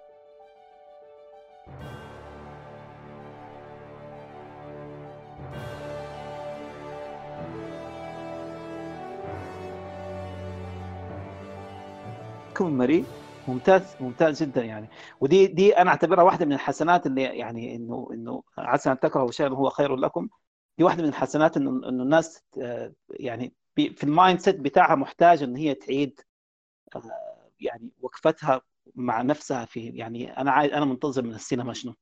كم مري ممتاز ممتاز جدا يعني. ودي دي أنا أعتبرها واحدة من الحسنات اللي يعني إنه إنه عسى أن تكرهوا شيئا هو خير لكم. دي واحدة من الحسنات إنه إنه الناس آه، يعني في ال mindset بتاعها محتاجه إن هي تعيد آه، يعني وقفتها مع نفسها في يعني أنا عايز أنا منتظر من السينما شنو.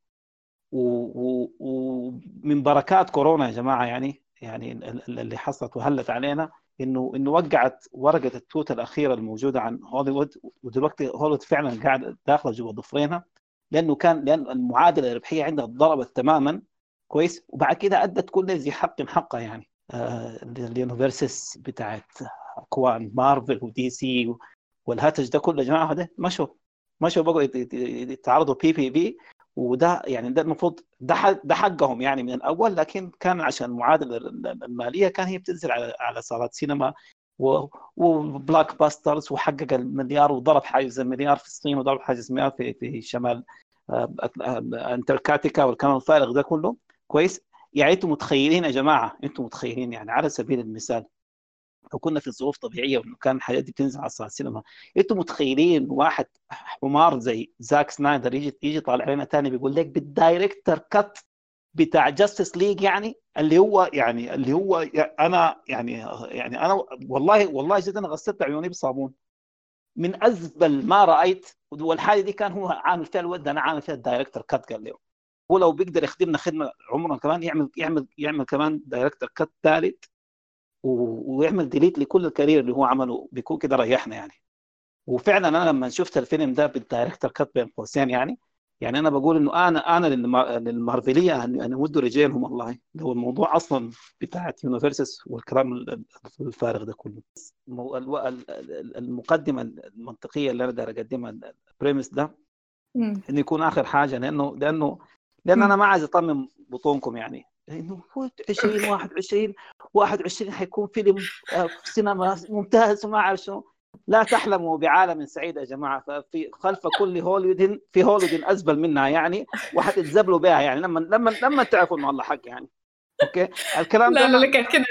ومن بركات كورونا يا جماعة يعني يعني ال- ال- اللي حصلت وهلت علينا. إنه إنه وقعت ورقة التوت الأخيرة الموجودة عن هوليوود ودلوقتي هوليوود فعلا قاعد داخلة جوا ضفرينها لأنه كان لأن المعادلة الربحية عندها ضربت تماما. كويس. وبعد كده أدت كل ذي حق حقه يعني. آه بتاعت اكوان مارفل ودي سي والهاتج ده كله يا جماعة ده مشوا مشوا بقوا يت- يت- يتعرضوا بي بي بي وده يعني ده المفروض ده ده حقهم يعني من الأول لكن كان عشان المعادلة المالية كان هي بتنزل على على صالات سينما وبلاك باسترز وحقق المليار وضرب حاجز المليار في الصين وضرب حاجز المليار في في شمال آه، آه، انتركاتيكا والكلام الفارغ ده كله. كويس؟ يعني أنتم متخيلين يا جماعة أنتم متخيلين يعني على سبيل المثال لو كنا في ظروف طبيعية وإنه كان الحاجات دي بتنزل على السينما. أنتم متخيلين واحد حمار زي زاك سنايدر يجي يجي طالع علينا تاني بيقول لك بال director's cut بتاع Justice League يعني اللي هو يعني اللي هو أنا يعني يعني أنا والله والله جد أنا غسلت عيوني بصابون. من أزبل ما رأيت والحاجة دي كان هو عامل فيها الولد أنا عامل فيها ال director's cut قال له. هو لو بيقدر يخدمنا خدمة عمره كمان يعمل يعمل يعمل كمان director's cut ثالث. ويعمل delete لكل ال career اللي هو عمله بيكون كده ريحنا يعني. وفعلا أنا لما شفت الفيلم ده بال director's cut بين قوسين يعني يعني أنا بقول إنه أنا أنا للما- للمارفلية ان ان امد رجالهم والله. لو الموضوع أصلا بتاعت universes والكلام ال- ال- الفارغ ده كله. المقدمة المنطقية اللي أنا داير أقدمها ال premise ده. إنه يكون آخر حاجة لأنه لأنه لأن أنا ما عايز أطمن بطونكم يعني. إنه هو 20 21 21 حيكون فيلم آه، في سينما ممتاز وما أعرف شنو. لا تحلموا بعالم سعيد يا جماعة ففي خلف كل هوليوود في هوليوود أزبل منها يعني وحتتزبلوا بها يعني لما لما لما تعرفوا إنه الله حق يعني. أوكي؟ الكلام لا ده لا. لك كده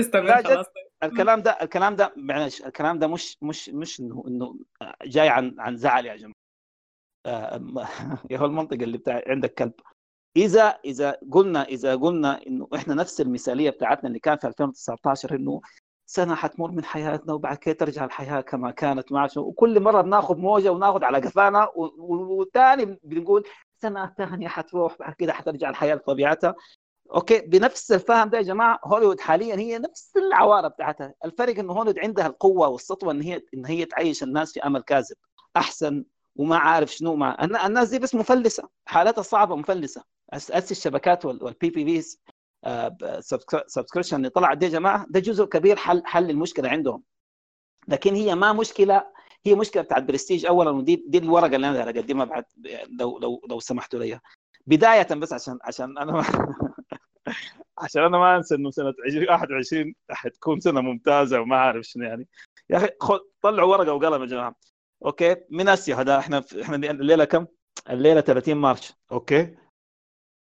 استمر لا استمر. خلاص الكلام ده الكلام ده معلش الكلام ده مش مش مش إنه إنه جاي عن عن زعل يا جماعة. آه، يا هو المنطقة اللي بتاع عندك كلب. إذا إذا قلنا إذا قلنا إنه إحنا نفس المثالية بتاعتنا اللي كان في 2019 إنه سنة حتمر من حياتنا وبعد كده ترجع الحياة كما كانت مع شو وكل مرة بناخذ موجة وناخذ على قفانا وثاني بنقول سنة ثانية حتروح بعد كده حترجع الحياة لطبيعتها أوكي؟ بنفس الفهم ده يا جماعة هوليوود حاليا هي نفس العواره بتاعتها. الفرق إنه هوليوود عندها القوة والسطوة إن هي إن هي تعيش الناس في أمل كاذب أحسن وما عارف شنو مع الن- الناس دي بس مفلسة حالتها صعبة مفلسة. أسي الشبكات وال PPVs subscription اللي طلعت دي يا جماعة ده جزء كبير حل حل المشكلة عندهم. لكن هي ما مشكلة هي مشكلة بتاعت برستيج اولا ودي دي الورقة اللي أنا أقدمها بعد لو لو لو سمحتوا لي بداية بس عشان عشان أنا ما عشان أنا ما أنسى إنه سنة 20 21 حتكون سنة ممتازة وما أعرف شنو يعني. يا أخي خد طلعوا ورقة وقلم يا جماعة. أوكي من أسي هذا إحنا إحنا الليلة كم؟ الليلة 30 مارس أوكي؟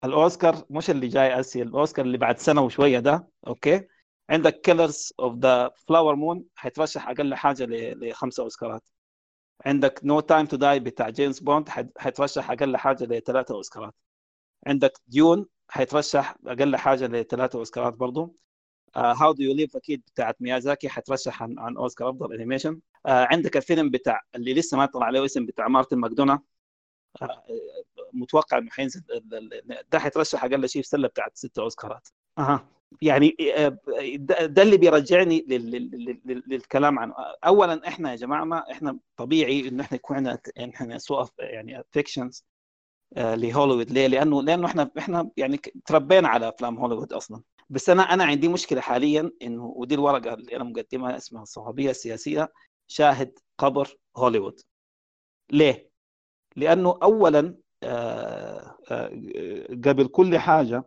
الأوسكار مش اللي جاي أسي الأوسكار اللي بعد سنة وشوية ده أوكي؟ عندك Killers of the Flower Moon حيترشح أقل حاجة لخمسة أوسكارات. عندك No Time to Die بتاع جيمس بوند حيت- حيترشح أقل حاجة لثلاثة أوسكارات. عندك Dune حيترشح أقل حاجة لثلاثة أوسكارات برضو. How Do You Live أكيد بتاعت ميازاكي حترشح عن, عن أوسكار أفضل animation آه عندك الفيلم بتاع اللي لسه ما طلع عليه اسم بتاع مارتن ماكدونا. آه متوقع إنه حينزل ده حيترشح أقل شيء في سلة بتاعت ست أوسكارات. أها. يعني آه، ده اللي بيرجعني لل- لل- لل- للكلام عن اولا إحنا يا جماعة ما إحنا طبيعي انه إحنا يكون عندنا إحنا سوء يعني افكشنز لهوليوود. ليه؟ لأنه لأنه إحنا إحنا يعني تربينا على أفلام هوليوود أصلا. بس أنا أنا عندي مشكلة حاليا إنه ودي الورقة اللي أنا مقدمها اسمها الصحوبيه السياسيه شاهد قبر هوليوود. ليه؟ لأنه اولا آه، آه، قبل كل حاجة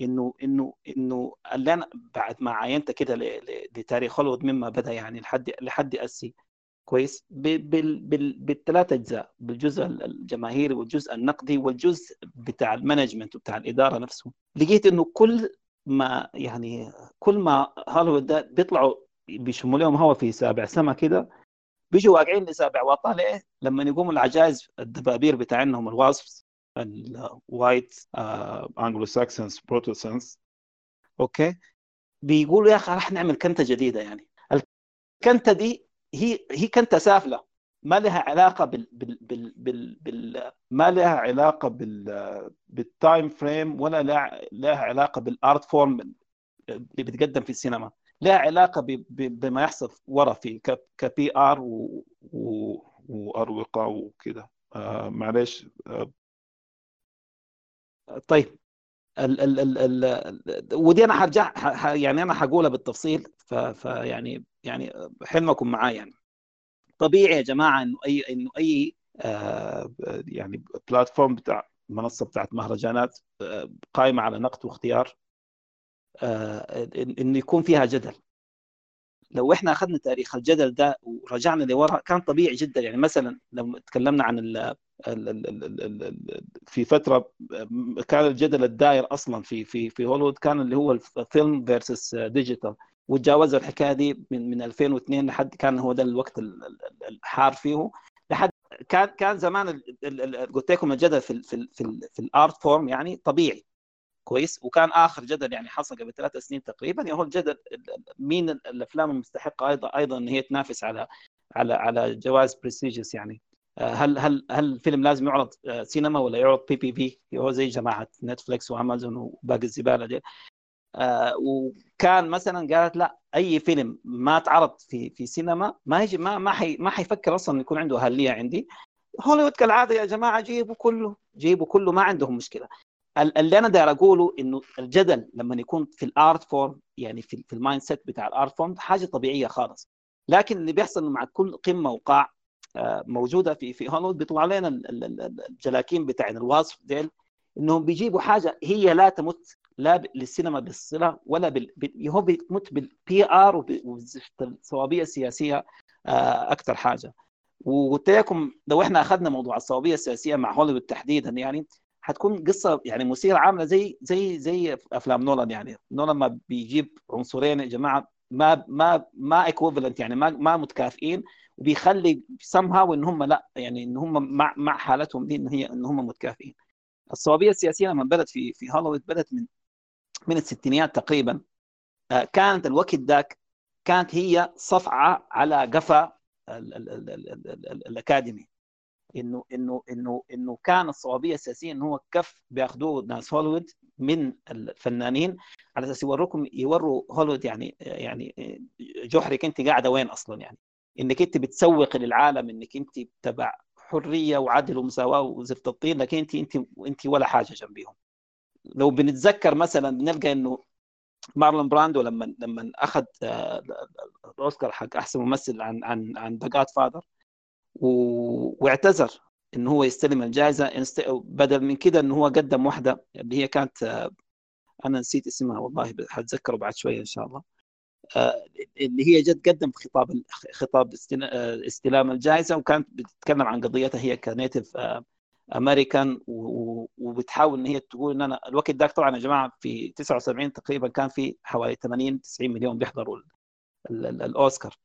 إنه إنه إنه اللي أنا بعد ما عاينت كده لتاريخ هوليوود مما بدأ يعني لحد لحد أسي كويس بالثلاث أجزاء بالجزء الجماهيري والجزء النقدي والجزء بتاع ال management وبتاع الإدارة نفسه. لقيت إنه كل ما يعني كل ما هوليوود بيطلعوا بيشموا لهم هوا في سابع سما كده بيجوا واقعين لسابع ليه؟ لما يقوموا العجائز الدبابير بتاعهم ال WASPs ال white Anglo-Saxons Protestants أوكي؟ بيقولوا يا أخي راح نعمل كنتة جديدة يعني. الكنتة دي هي هي كنتة سافلة. ما لها علاقة بال بال بال بال, بال ما لها علاقة بال بال time frame ولا لها علاقة بال art form اللي بتقدم في السينما. لها علاقة بما يحصل ورا في ك PR وأروقة وكده. آه معلش. آه طيب. ال ال ال ال ودي أنا هرجع يعني أنا هقولها بالتفصيل. فيعني يعني حلمكم معايا يعني. طبيعي يا جماعة إنه أي إنه أي آه يعني بلاتفورم بتاع منصة بتاعت مهرجانات آه قائمة على نقد واختيار. انه يكون فيها جدل. لو إحنا أخذنا تاريخ الجدل ده ورجعنا لورا كان طبيعي جدا. يعني مثلا لو تكلمنا عن ال في فترة كان الجدل الداير أصلا في في في هوليوود كان اللي هو ال film versus digital وتجاوزوا الحكاية دي من من 2002 لحد كان هو ده الوقت ال- ال- الحار فيه. لحد كان كان زمان قلت لكم الجدل في ال في ال في, ال في ال art form يعني طبيعي. كويس. وكان آخر جدل يعني حصل قبل ثلاث سنين تقريبا هو الجدل ال- ال- مين ال- الأفلام المستحقة أيضا أيضا إن هي تنافس على على على جوائز prestigious يعني. آه، هل هل هل الفيلم لازم يعرض آه، سينما ولا يعرض PPV هو زي جماعة نتفلكس وأمازون وباقي الزبالة دي. آه، وكان مثلا قالت لا أي فيلم ما اتعرض في في سينما ما يجي ما ما حي ما حيفكر أصلا يكون عنده أهلية عندي. هوليوود كالعاده يا جماعة جيبوا كله جيبوا كله ما عندهم مشكلة. اللي أنا داير أقوله إنه الجدل لما يكون في ال art form يعني في, ال mindset بتاع ال art form حاجة طبيعية خالص. لكن اللي بيحصل مع كل قمة وقاع آه، موجودة في في هوليوود بيطلع لنا ال- ال- ال- الجلاكين بتاع ال WASP ديل إنهم بيجيبوا حاجة هي لا تمت لا للسينما بالصلة ولا بال... هو بيمت بال PR والصوابية السياسية آه، أكثر حاجة. وقلت لكم لو إحنا أخذنا موضوع الصوابية السياسية مع هوليوود تحديدا يعني حتكون قصة يعني مثيره عاملة زي زي زي أفلام نولان يعني. نولان ما بيجيب عنصرين يا جماعة ما ما ما equivalent يعني ما ما متكافئين وبيخلي somehow إن هم لا يعني إن هم مع مع حالتهم دي إن هي إن هم متكافئين. الصوابيه السياسية لما بدأت في في هوليوود بدأت من من الستينيات تقريبا. آه، كانت الوقت ذاك كانت هي صفعة على قفا ال- ال- ال- ال- ال- ال- الأكاديمي. إنه إنه إنه إنه كان الصوابيه السياسيه انه هو كف بياخذوه ناس هوليوود من الفنانين على أساس يوروكم يوروا هوليوود يعني يعني جحرك أنت قاعدة وين أصلا يعني؟ إنك أنت بتسوق للعالم إنك أنت تبع حرية وعدل ومساواة وزفت الطين لكن أنت أنت أنت ولا حاجة جنبيهم. لو بنتذكر مثلا بنلقى إنه مارلون براندو لما لما أخذ آه، الأوسكار حق أحسن ممثل عن عن عن The Godfather واعتذر انه هو يستلم الجائزة. بدل من كده انه هو قدم واحدة اللي هي كانت آه، أنا نسيت اسمها والله حتذكره بعد شوية إن شاء الله. آه، اللي هي جد قدم خطاب خطاب آه، استلام الجائزة وكانت بتتكلم عن قضيتها هي كنيتف أمريكان وبتحاول إن هي تقول إن أنا الوقت ذاك طبعا يا جماعة في 79 تقريبا كان في حوالي 80 90 مليون بيحضروا ال- ال- ال- الأوسكار.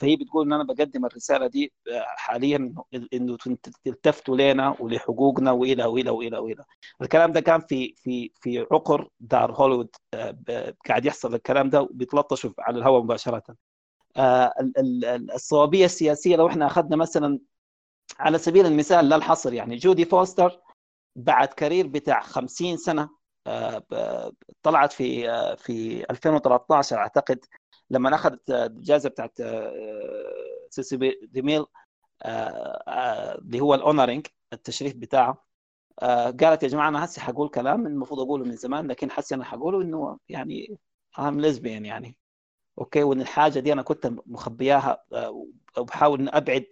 فهي بتقول إن أنا بقدم الرسالة دي آه، حاليا إنه تلتفتوا لنا ولحقوقنا وإلى وإلى وإلى وإلى. الكلام ده كان في في في عقر دار هوليوود آه، قاعد يحصل الكلام ده وبيتلطشوا على الهواء مباشرة. آه، ال- ال- ال- الصوابية السياسية لو إحنا أخذنا مثلا على سبيل المثال لا الحصر يعني جودي فوستر بعد career بتاع 50 سنة طلعت في في 2013 أعتقد لما اخذت الجائزة بتاعت آه، سيسيل ديميل آه، آه، اللي هو ال honoring التشريف بتاعه قالت يا جماعة أنا هسه حقول كلام المفروض أقوله من زمان لكن حسي أنا حقوله إنه يعني I'm lesbian يعني. أوكي وإن الحاجة دي أنا كنت مخبياها وبحاول ان أبعد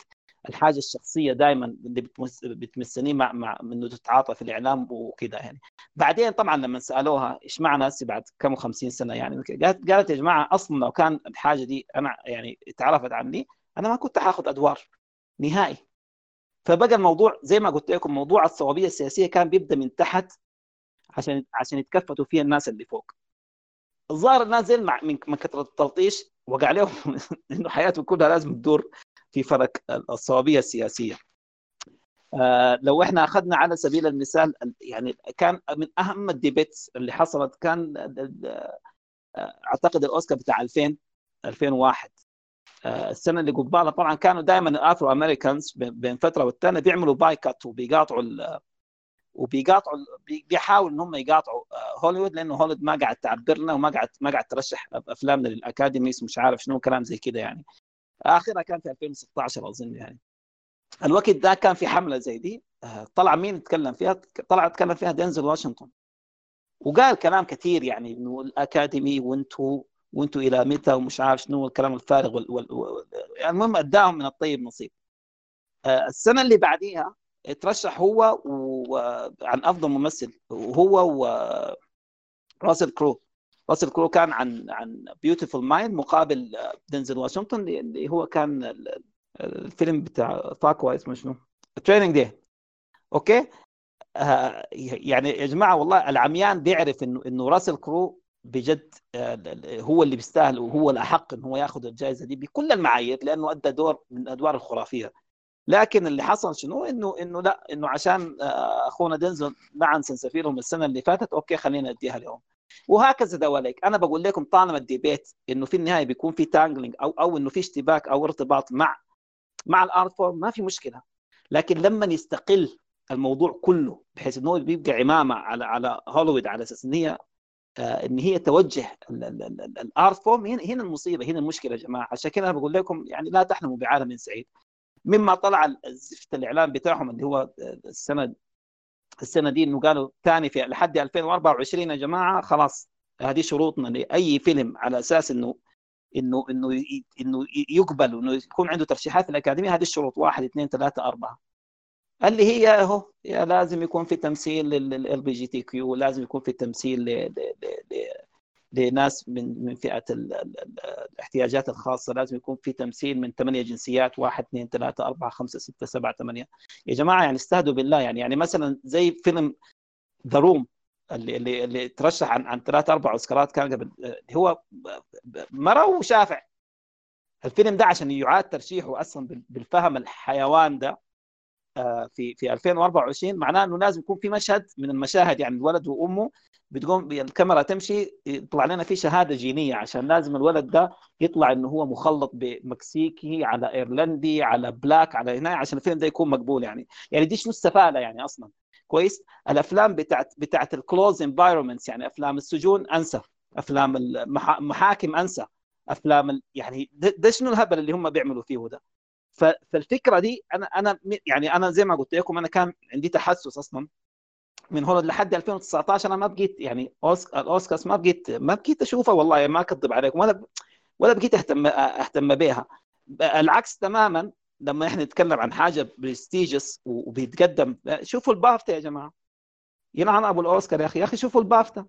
الحاجة الشخصية دائما اللي بتمس بتمسني مع مع إنه تتعاطى في الإعلام وكذا يعني. بعدين طبعا لما سألوها إيش معنى هسه بعد كم 50 سنة يعني؟ قالت قالت يا جماعة أصلا لو كان الحاجة دي أنا يعني اتعرفت عني أنا ما كنت حاخذ أدوار نهائي. فبقى الموضوع زي ما قلت لكم موضوع الصوابية السياسية كان بيبدأ من تحت عشان عشان يتكفتوا فيها الناس اللي فوق. الظاهر الناس زي من كثرة التلطيش وقع عليهم إنه حياتهم كلها لازم تدور في فرق الصوابية السياسية. آه لو إحنا أخذنا على سبيل المثال يعني كان من أهم الديبيتس اللي حصلت كان آه، أعتقد الأوسكار بتاع 2000 2001 آه، السنة اللي قبالها طبعا كانوا دائما ال Afro-Americans بين فترة والثانيه بيعملوا boycott وبيقاطعوا وبيقاطعوا بي- بيحاولوا إن هم يقاطعوا هوليوود لأنه هوليوود ما قاعد تعبر لنا وما قاعد ما قاعد ترشح أفلامنا لل Academies مش عارف شنو كلام زي كده يعني. آخرها كان في 2016 أظن يعني. الوقت ده كان في حملة زي دي آه، طلع مين يتكلم فيها؟ طلع يتكلم فيها دينزل واشنطن. وقال كلام كثير يعني إنه ال Academy وانتوا وانتوا إلى متى ومش عارف شنو الكلام الفارغ وال... وال... وال... يعني المهم أداهم من الطيب نصيب. آه، السنة اللي بعديها ترشح هو و... عن أفضل ممثل وهو وراسل كرو. راسل كرو كان عن عن Beautiful Mind مقابل آه، دينزل واشنطن اللي هو كان ال- الفيلم بتاع فاكوا اسمه شنو؟ Training Day okay؟ آه، يعني يا جماعة والله العميان بيعرف إنه إنه راسل كرو بجد آه، هو اللي بيستاهل وهو الأحق إنه هو ياخذ الجائزه دي بكل المعايير لأنه أدى دور من الادوار الخرافية. لكن اللي حصل شنو؟ إنه إنه لا إنه عشان آه، أخونا دينزل لعن سنسفيرهم السنة اللي فاتت okay خلينا نديها لهم وهكذا دواليك أنا بقول لكم طالما ال debate إنه في النهاية بيكون في tangling أو أو إنه في اشتباك أو ارتباط مع مع ال art form ما في مشكلة. لكن لما يستقل الموضوع كله بحيث إنه بيبقى عمامة على على هوليوود على أساس إن هي آه، إن هي توجه ال art form هنا المصيبة هنا المشكلة يا جماعة. عشان كده أنا بقول لكم يعني لا تحلموا بعالم سعيد. مما طلع الزفت الاعلان بتاعهم اللي هو السنة السنة دي إنه قالوا ثاني في لحد 2024 يا جماعة خلاص هذه شروطنا لأي فيلم على أساس إنه إنه إنه إنه يقبل وانه يكون عنده ترشيحات في الاكاديميه هذه الشروط واحد اثنين ثلاثة أربعة. اللي هي أهو لازم يكون في تمثيل لل BGTQ لازم يكون في تمثيل لناس من من فئة ال ال الاحتياجات الخاصة. لازم يكون في تمثيل من ثمانية جنسيات واحد اثنين ثلاثة أربعة خمسة ستة سبعة ثمانية. يا جماعة يعني استهدوا بالله. يعني يعني مثلا زي فيلم The Room اللي اللي اللي ترشح عن عن ثلاث أربع أوسكارات كان قبل هو مره وشافع الفيلم ده عشان يعاد ترشيحه أصلا بالفهم الحيوان ده في في 2024 معناه إنه لازم يكون في مشهد من المشاهد يعني الولد وأمه بتقوم الكاميرا تمشي يطلع لنا في شهادة جينية عشان لازم الولد ده يطلع إنه هو مخلط بمكسيكي على إيرلندي على بلاك على هنا عشان الفيلم ده يكون مقبول يعني. يعني دي شنو السفالة يعني أصلا؟ كويس؟ الأفلام بتاعت بتاعت ال closed environments يعني أفلام السجون أنسى أفلام المحاكم أنسى أفلام. يعني ده شنو الهبل اللي هم بيعملوا فيه ده؟ فالفكرة دي أنا أنا يعني أنا زي ما قلت لكم أنا كان عندي تحسس أصلا من هولندا لحد 2019 أنا ما بقيت يعني الأوسكارز ما بقيت ما بقيت أشوفها والله ما اكذب عليكم ولا ولا بقيت أهتم أهتم بها. العكس تماما لما إحنا نتكلم عن حاجة prestigious وبيتقدم. شوفوا البافتا يا جماعة. يلعن أبو الأوسكار يا أخي يا أخي شوفوا البافتا.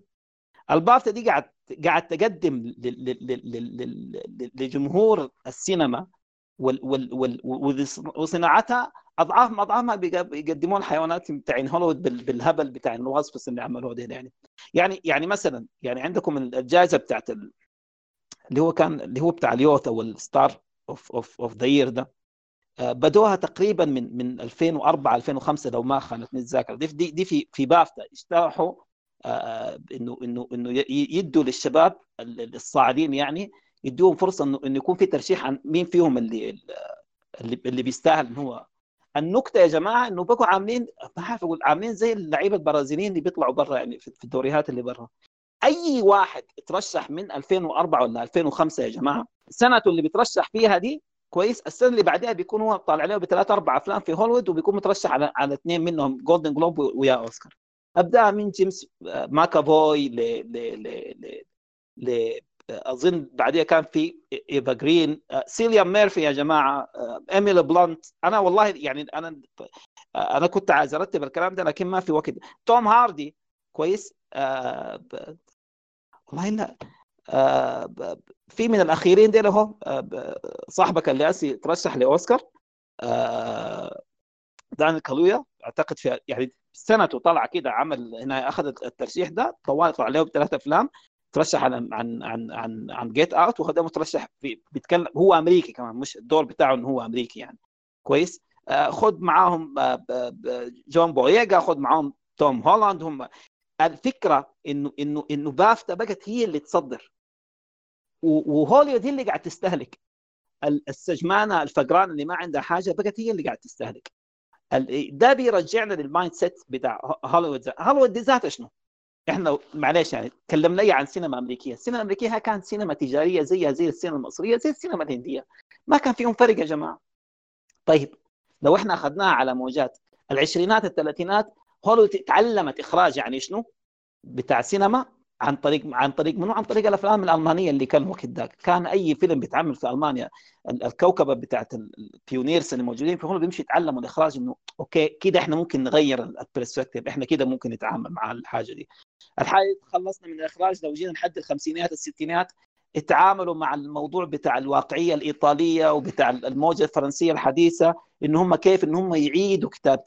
البافتا دي قاعد قاعد تقدم لجمهور السينما وصناعتها أضعاف أضعاف ما بيقدمون الحيوانات بتاعين هوليوود بالهبل بتاع الوصف اللي عملوه ده يعني. يعني يعني مثلا يعني عندكم الجائزة بتاعت اللي هو كان اللي هو بتاع ال youth أو ال star of of of the year ده. بدوها تقريبا من من 2004 2005 لو ما خانتني الذاكرة. دي دي, في في بافتا اجترحوا إنه إنه إنه يدوا للشباب الصاعدين يعني يدوهم فرصة انه يكون في ترشيح عن مين فيهم اللي اللي, اللي بيستاهل إن هو. النكتة يا جماعة إنه بقوا عاملين ما عارف أقول عاملين زي اللعيبة البرازيليين اللي بيطلعوا برا يعني في الدوريات اللي برا. أي واحد ترشح من 2004 ولا 2005 يا جماعة سنته اللي بيترشح فيها دي كويس. السنة اللي بعدها بيكون هو طالع عليه بثلاث أربع أفلام في هوليوود وبيكون مترشح على على اثنين منهم Golden Globe ويا أوسكار. ابدا من جيمس ماكافوي ل ل ل ل أظن بعديها كان في إيفا جرين. سيليان ميرفي يا جماعة. إيميلي بلانت. أنا والله يعني أنا أنا كنت عايز أرتب الكلام ده لكن ما في وقت. توم هاردي كويس. آه والله لا آه في من الأخيرين دي هو آه صاحبك اللي اسي ترشح لأوسكار. آه داني كالويا. أعتقد في يعني سنته طلع كده عمل هنا اخذ الترشيح ده. طوال طلع له بثلاث أفلام. ترشح عن عن عن عن عن Get Out وهذا مترشح بيتكلم هو أمريكي كمان مش الدور بتاعه إنه هو أمريكي يعني. كويس؟ آه خد معاهم آه جون بوييجا خد معاهم توم هولاند هم الفكرة إنه إنه إنه بافتا بقت هي اللي تصدر. وهوليوود هي اللي قاعد تستهلك. السجمانة الفقران اللي ما عندها حاجة بقت هي اللي قاعد تستهلك. ده بيرجعنا لل mindset بتاع هوليوود هوليوود دي ذاتها شنو؟ إحنا معلش يعني تكلمنا عن سينما أمريكية، السينما الأمريكية كانت سينما تجارية زيها زي السينما المصرية زي السينما الهندية، ما كان فيهم فرق يا جماعة. طيب لو إحنا أخذناها على موجات العشرينات الثلاثينات هوليوود تعلمت إخراج يعني شنو؟ بتاع سينما عن طريق عن طريق منو؟ عن طريق الأفلام الألمانية اللي كان وقت ذاك، كان أي فيلم بيتعمل في ألمانيا الكوكبة بتاعت ال pioneers اللي موجودين في هوليوود بيمشي يتعلموا الإخراج إنه okay كده إحنا ممكن نغير ال perspective، إحنا كده ممكن نتعامل مع الحاجة دي. الحاجة خلصنا من الإخراج لو جينا لحد الخمسينات الستينات اتعاملوا مع الموضوع بتاع الواقعية الإيطالية وبتاع الموجة الفرنسية الحديثة إن هم كيف إن هم يعيدوا كتابة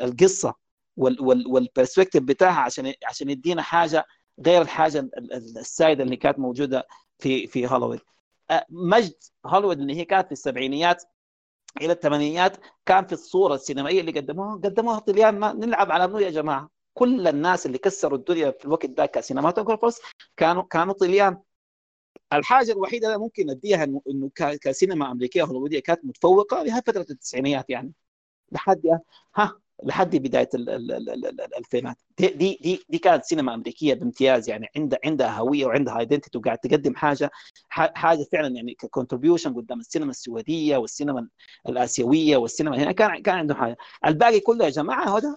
القصة وال perspective بتاعها عشان عشان يدينا حاجة غير الحاجة السائده اللي كانت موجودة في في هوليوود. مجد هوليوود اللي هي كانت في السبعينيات إلى الثمانينيات كان في الصورة السينمائية اللي قدموها قدموها طليان ما نلعب على منو يا جماعة. كل الناس اللي كسروا الدنيا في الوقت ده ك cinematographers كانوا كانوا طليان. الحاجة الوحيدة اللي ممكن أديها انه كسينما أمريكية هوليوودية كانت متفوقة لها فترة التسعينيات يعني. لحد ها لحد بداية ال- ال- ال- ال- ال- الألفينات. دي دي دي, دي كانت سينما أمريكية بامتياز يعني عندها عندها هوية وعندها identity وقاعد تقدم حاجة حاجة فعلا يعني ك contribution قدام السينما السعوديه والسينما الآسيوية والسينما هنا. كان كان عندهم حاجة. الباقي كله يا جماعة هذا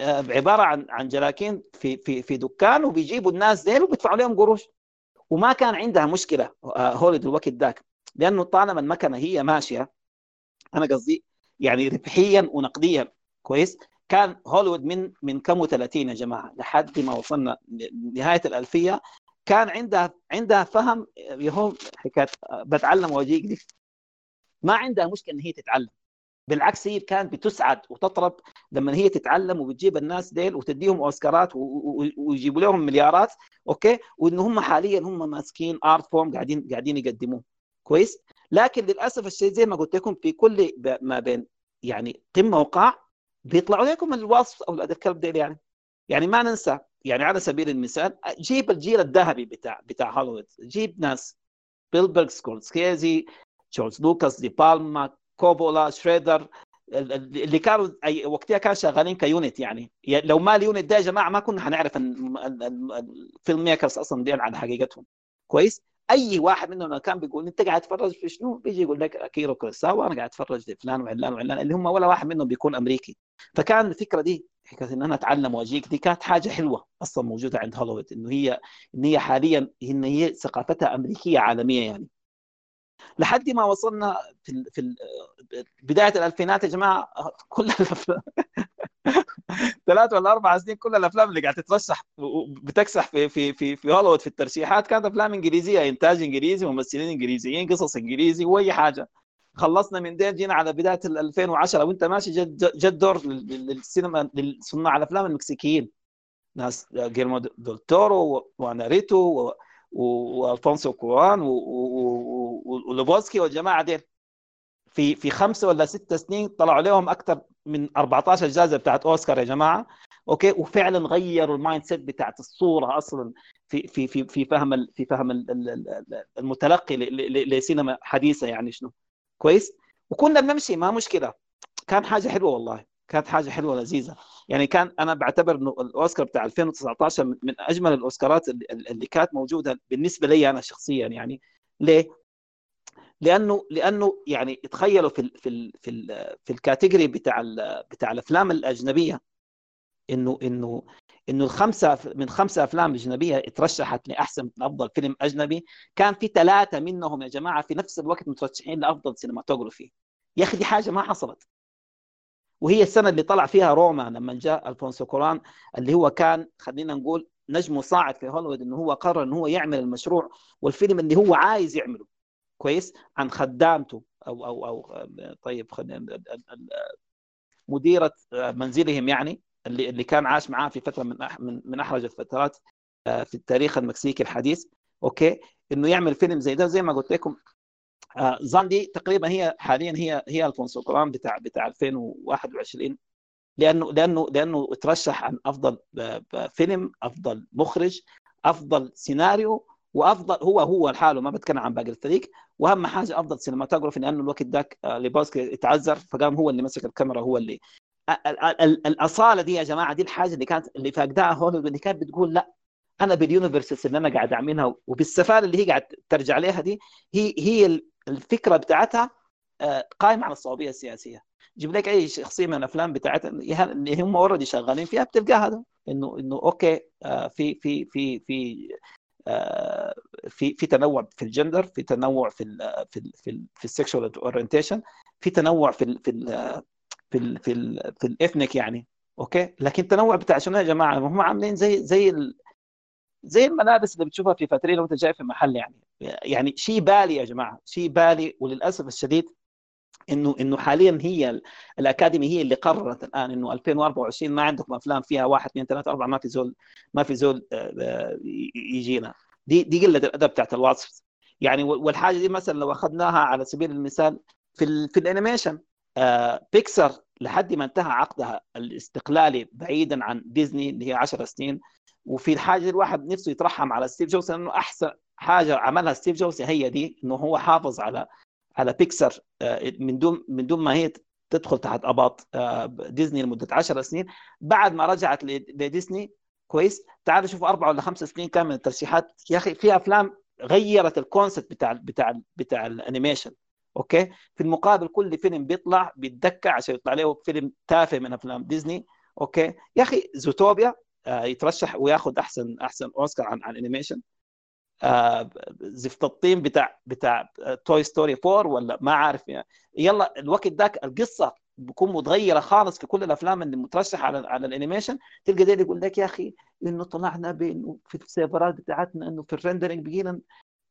عبارة عن عن جلاكين في في في دكان وبيجيبوا الناس ديل وبيدفعوا لهم قروش. وما كان عندها مشكلة آه، هوليد الوقت ذاك. لأنه طالما المكنة هي ماشية أنا قصدي يعني ربحيا ونقديا كويس؟ كان هوليوود من من كم 30 يا جماعة لحد ما وصلنا نهايه الألفية كان عندها عندها فهم يهو حكاية آه، بتعلم واجيك دي ما عندها مشكلة إن هي تتعلم. بالعكس هي كانت بتسعد وتطرب لما هي تتعلم وبتجيب الناس ديل وتديهم أوسكارات ويجيبوا لهم مليارات أوكي؟ وإن هم حاليا هم ماسكين art form قاعدين قاعدين يقدموه. كويس؟ لكن للأسف الشيء زي ما قلت لكم في كل ما بين يعني قمة وقاع بيطلعوا لكم الوسخ أولاد الكلب ديل يعني. يعني ما ننسى يعني على سبيل المثال جيب الجيل الذهبي بتاع بتاع هوليوود. جيب ناس سبيلبرغ سكورسيزي جورج لوكاس دي بالما كوبولا شريدر ال- ال- اللي كانوا وقتها كانوا شغالين ك unit يعني. لو ما ال unit ده يا جماعة ما كنا ال- film makers أصلا دي على حقيقتهم. كويس؟ أي واحد منهم كان بيقول أنت قاعد تتفرج في شنو؟ بيجي يقول لك أكيرا كوروساوا أنا قاعد أتفرج في فلان وعلان وعلان اللي هم ولا واحد منهم بيكون أمريكي. فكان الفكرة دي حكاية إن أنا أتعلم وأجيك دي كانت حاجة حلوة أصلا موجودة عند هوليوود إنه هي إن هي حاليا إن هي ثقافتها أمريكية عالمية يعني. لحد ما وصلنا في. في. بداية الألفينات يا جماعة كل الأفلام ثلاث ولا أربع سنين كل الأفلام اللي قاعد تترشح بتكسح في في في في هوليوود في الترشيحات كانت أفلام إنجليزية إنتاج إنجليزي ممثلين إنجليزيين قصص إنجليزي وأي حاجة خلصنا من دين جينا على بداية ال 2010 وأنت ماشي جد جد دور لل- للسينما لصناع الأفلام المكسيكيين ناس جيرمو دول تورو واناريتو وألفونسو كوارون و- و- و- ولوبيزكي والجماعة ديل. في في خمسة ولا ستة سنين طلعوا لهم أكثر من 14 جائزة بتاعت أوسكار يا جماعة. أوكي؟ وفعلا غيروا ال mindset بتاعت الصورة أصلا في في في في فهم في فهم ال- ال- ال- المتلقي لسينما حديثة يعني شنو. كويس؟ وكنا بنمشي ما مشكلة. كان حاجة حلوة والله. كانت حاجة حلوة لذيذه يعني كان أنا بعتبر إنه الأوسكار بتاع 2019 من أجمل الأوسكارات اللي, كانت موجودة بالنسبة لي أنا شخصيا. يعني ليه؟ لأنه لأنه يعني تخيلوا في ال في ال في ال في ال category بتاع بتاع الأفلام الأجنبية انه انه إنه الخمسة من خمسة أفلام أجنبية اترشحت لأحسن أفضل فيلم أجنبي كان في ثلاثة منهم يا جماعة في نفس الوقت مترشحين لأفضل cinematography يا أخي دي حاجة ما حصلت. وهي السنة اللي طلع فيها روما لما جاء ألفونسو كوارون اللي هو كان خلينا نقول نجم صاعد في هوليوود إنه هو قرر إنه هو يعمل المشروع والفيلم اللي هو عايز يعمله. كويس؟ عن خدامته أو أو أو طيب مديرة منزلهم يعني اللي اللي كان عاش معاه في فترة من من, من احرج الفترات في التاريخ المكسيكي الحديث. أوكي؟ إنه يعمل فيلم زي ده زي ما قلت لكم زاندي تقريبا هي حاليا هي هي الفونسو كوارون بتاع بتاع 2021 لأنه لأنه لأنه ترشح عن أفضل فيلم أفضل مخرج أفضل سيناريو وأفضل هو هو لحاله ما بتكلم عن باقي الفريق. وأهم حاجة أفضل cinematography لأنه الوقت ذاك لوبيزكي اتعذر فقام هو اللي مسك الكاميرا هو اللي الأصالة دي يا جماعة دي الحاجة اللي كانت اللي فاقداها هوليوود اللي كانت بتقول لأ أنا بال universes اللي أنا قاعد أعملها وبالسفارة اللي هي قاعد ترجع لها دي هي هي الفكرة بتاعتها قائمة على الصوابية السياسية. جيب لك أي شخصية من الأفلام بتاعتها اللي هم already شغالين فيها بتلقى هذا. إنه إنه أوكي في في في في في في تنوع في الجندر في تنوع في ال في ال في في ال sexual orientation في تنوع في ال في ال في ال في ال في ال ethnic يعني. أوكي؟ لكن التنوع بتاع شنو يا جماعة؟ هم عاملين زي زي زي الملابس اللي بتشوفها في فاترين وأنت جاي في محل يعني. يعني شيء بالي يا جماعة شيء بالي وللأسف الشديد إنه إنه حاليا هي ال academy هي اللي قررت الآن إنه 2024 ما عندكم أفلام فيها واحد اثنين ثلاثة أربعة ما في زول ما في زول يجينا. دي دي قلة الأدب بتاعت الوسخ. يعني والحاجة دي مثلا لو أخذناها على سبيل المثال في ال في ال animation آه بيكسر لحد ما انتهى عقدها الاستقلالي بعيدا عن ديزني اللي هي 10 سنين. وفي الحاجة الواحد نفسه يترحم على ستيف جوبز لأنه أحسن حاجة عملها ستيف جوبز هي دي إنه هو حافظ على على بيكسر من دون من دون ما هي تدخل تحت أباط آه، ديزني لمدة 10 سنين. بعد ما رجعت لديزني كويس. تعالوا شوفوا أربع ولا خمس سنين كان من الترشيحات. يا أخي في أفلام غيرت ال concept بتاع بتاع بتاع ال animation أوكي؟ في المقابل كل فيلم بيطلع بيتدكى عشان يطلع له فيلم تافه من أفلام ديزني أوكي؟ يا أخي زوتوبيا آه يترشح وياخذ أحسن أحسن أوسكار عن عن ال animation آه زفت الطين بتاع بتاع Toy Story 4 ولا ما عارف يعني. يلا الوقت ذاك القصة بكون متغيرة خالص في كل الأفلام اللي مترشحة على على ال animation تلقى ده يقول لك يا أخي إنه طلعنا بانه في السيرفرات بتاعتنا إنه في ال rendering بقينا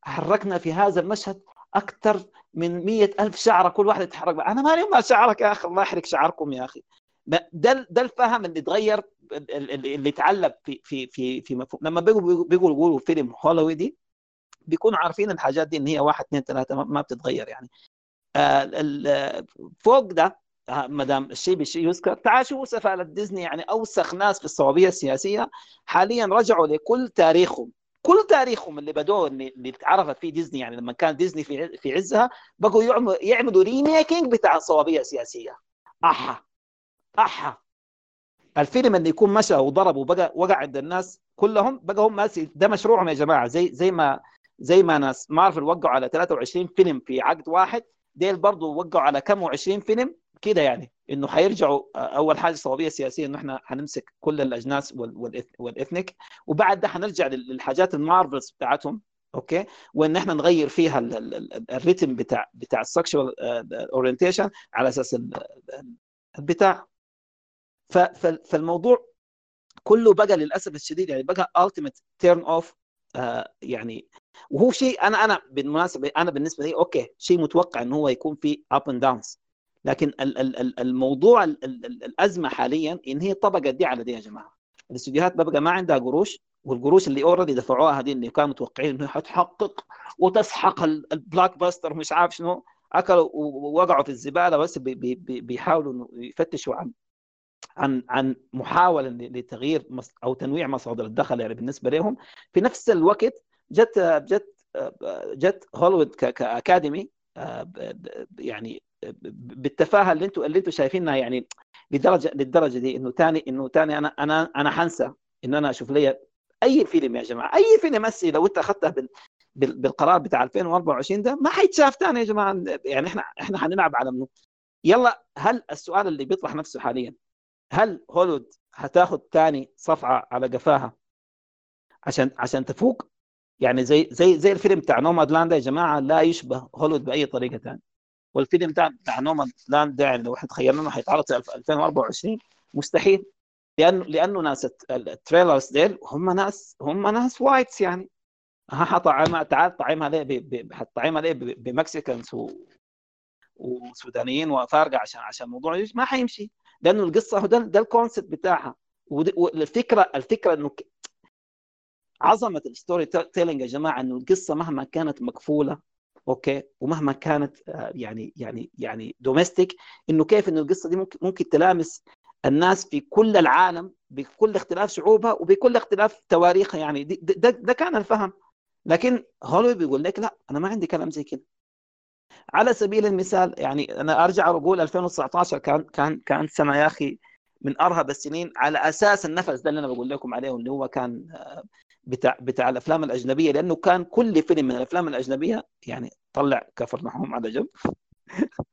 حركنا في هذا المشهد أكثر من مية ألف شعرة كل واحد يتحرك. أنا مالي ما شعرك يا أخي الله يحرق شعركم يا أخي. ده ده الفهم اللي تغير اللي اتعلق في في في في مفهوم. لما بيقولوا بيقولوا بيقولوا فيلم هوليوودي بيكونوا عارفين الحاجات دي إن هي واحد اثنين ثلاثة ما بتتغير يعني. آه فوق ده آه، ما دام الشيء بالشيء يذكر تعال شوفوا سفالة ديزني يعني أوسخ ناس في الصوابيه السياسية حاليا رجعوا لكل تاريخهم. كل تاريخهم اللي بدوه اللي اتعرفت فيه ديزني يعني لما كان ديزني في في عزها بقوا يعملوا يعملوا remaking بتاع الصوابيه السياسية. أحا! أحا. الفيلم اللي يكون مشى وضرب وبقى وقع عند الناس كلهم بقى هم ده مشروعهم يا جماعة. زي زي ما زي ما ناس مارفل وقعوا على 23 فيلم في عقد واحد ديل برضه وقعوا على كم و20 فيلم كده يعني. إنه حيرجعوا أول حاجة صوابيه سياسيه إنه إحنا حنمسك كل الأجناس وال ethnic. وبعد ده حنرجع للحاجات ال Marvels بتاعتهم Okay؟ وإن إحنا نغير فيها ال rhythm بتاع بتاع ال sexual orientation على أساس البتاع. فالموضوع كله بقى للأسف الشديد يعني بقى ultimate turn off يعني وهو شيء أنا أنا بالمناسبة أنا بالنسبة لي okay شيء متوقع انه هو يكون في up and downs لكن الموضوع الأزمة حاليا إن هي طبقت دي على دي يا جماعة. الاستديوهات بقى ما عندها قروش والقروش اللي already دفعوها هذه اللي كانوا متوقعين إنه حتحقق وتسحق ال blockbuster مش عارف شنو أكلوا ووقعوا في الزبالة بس بيحاولوا يفتشوا عن عن عن محاولة لتغيير أو تنويع مصادر الدخل يعني بالنسبة لهم. في نفس الوقت جت جت جت هوليوود ك Academy يعني بالتفاهة اللي أنتم اللي أنتم شايفينها يعني لدرجة للدرجة دي إنه ثاني إنه ثاني أنا أنا أنا حنسى ان أنا أشوف لي أي فيلم يا جماعة أي فيلم مسي لو أنت أخذته بال بالقرار بتاع 2024 ده ما حيتشاف ثاني يا جماعة. يعني إحنا إحنا حنلعب على منه يلا هل السؤال اللي بيطرح نفسه حاليا هل هوليوود هتاخذ ثاني صفعة على قفاها عشان عشان تفوق؟ يعني زي زي زي الفيلم بتاع نوماد لاند يا جماعة لا يشبه هوليوود بأي طريقة ثانية والفيلم بتاع بتاع Nomadland ده يعني لو إحنا تخيلنا إنه حيتعرض في 2024 مستحيل. لأنه لأنه ناس ال trailers ديل هم ناس هم ناس whites يعني. ها حطعمها تعال طعمها ليه حطعمها ليه ب Mexicans وسودانيين وأفارقة عشان عشان الموضوع ما حيمشي. لأنه القصة ده, ده ال concept بتاعها. والفكرة الفكرة انه عظمة ال storytelling يا جماعة انه القصة مهما كانت مقفولة Okay ومهما كانت آه، يعني يعني يعني domestic انه كيف انه القصة دي ممكن ممكن تلامس الناس في كل العالم بكل اختلاف شعوبها وبكل اختلاف تواريخها يعني. ده, ده كان الفهم. لكن هوليوود بيقول لك لا أنا ما عندي كلام زي كده. على سبيل المثال يعني أنا أرجع وأقول 2019 كان كان كان سنة يا أخي من أرهب السنين على أساس النفس ده اللي أنا بقول لكم عليه اللي هو كان آه، بتاع بتاع الأفلام الأجنبية لأنه كان كل فيلم من الأفلام الأجنبية يعني طلع كفر نحوم على جنب.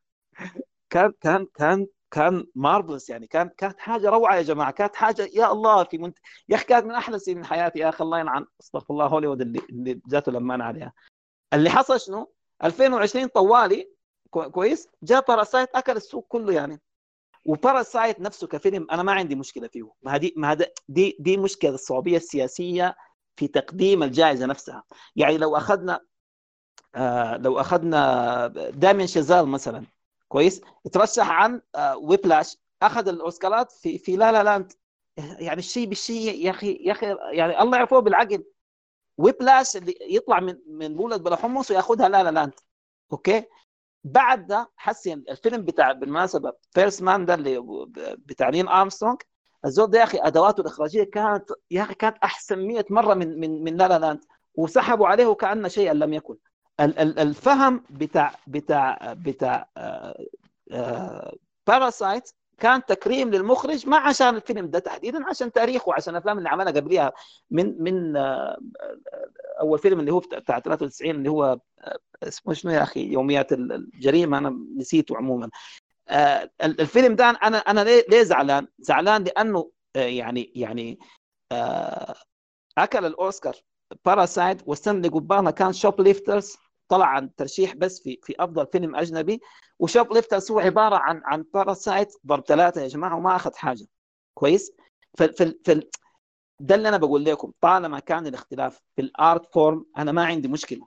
كان كان كان كان marvelous يعني كان كانت حاجة روعة يا جماعة كانت حاجة يا الله في منت... يا أخي كانت من أحلى سنين حياتي يا أخي الله يلعن أستغفر الله هوليوود اللي اللي جاته لما عليها. اللي حصل شنو؟ 2020 طوالي كويس؟ جاء Parasite أكل السوق كله يعني. و Parasite نفسه كفيلم أنا ما عندي مشكلة فيه. ما هذه ما دي دي مشكلة الصوابية السياسية في تقديم الجائزة نفسها. يعني لو أخذنا آه لو أخذنا دامين شيزال مثلا كويس؟ ترشح عن آه Whiplash أخذ الأوسكارات في في La La Land يعني الشيء بالشيء يا أخي يا أخي يعني الله يعفوه بالعقل. Whiplash اللي يطلع من من مولد بلا حمص وياخذها La La. Land okay؟ بعد ده حسين الفيلم بتاع بالمناسبة First Man ده اللي بتاع نيل أرمسترونج الزول ده يا أخي أدواته الإخراجية كانت يا أخي كانت أحسن 100 مرة من من من La La Land وسحبوا عليه كان شيئا لم يكن. الفهم بتاع بتاع بتاع آه، آه، Parasite كان تكريم للمخرج ما عشان الفيلم ده تحديدا عشان تاريخه وعشان الأفلام اللي عملها قبليها. من من آه، أول فيلم اللي هو بتاع 93 اللي هو آه، اسمه شنو يا أخي؟ يوميات الجريمة. أنا نسيته عموما. آه، الفيلم ده أنا أنا ليه زعلان؟ زعلان لأنه يعني يعني أكل الأوسكار. Parasite والسنة اللي كان Shoplifters طلع عن ترشيح بس في في أفضل فيلم أجنبي و Shoplifters هو عبارة عن عن Parasite ضرب ثلاثة يا جماعة وما أخذ حاجة. كويس؟ في في ده اللي أنا بقول لكم طالما كان الاختلاف في ال art form أنا ما عندي مشكلة.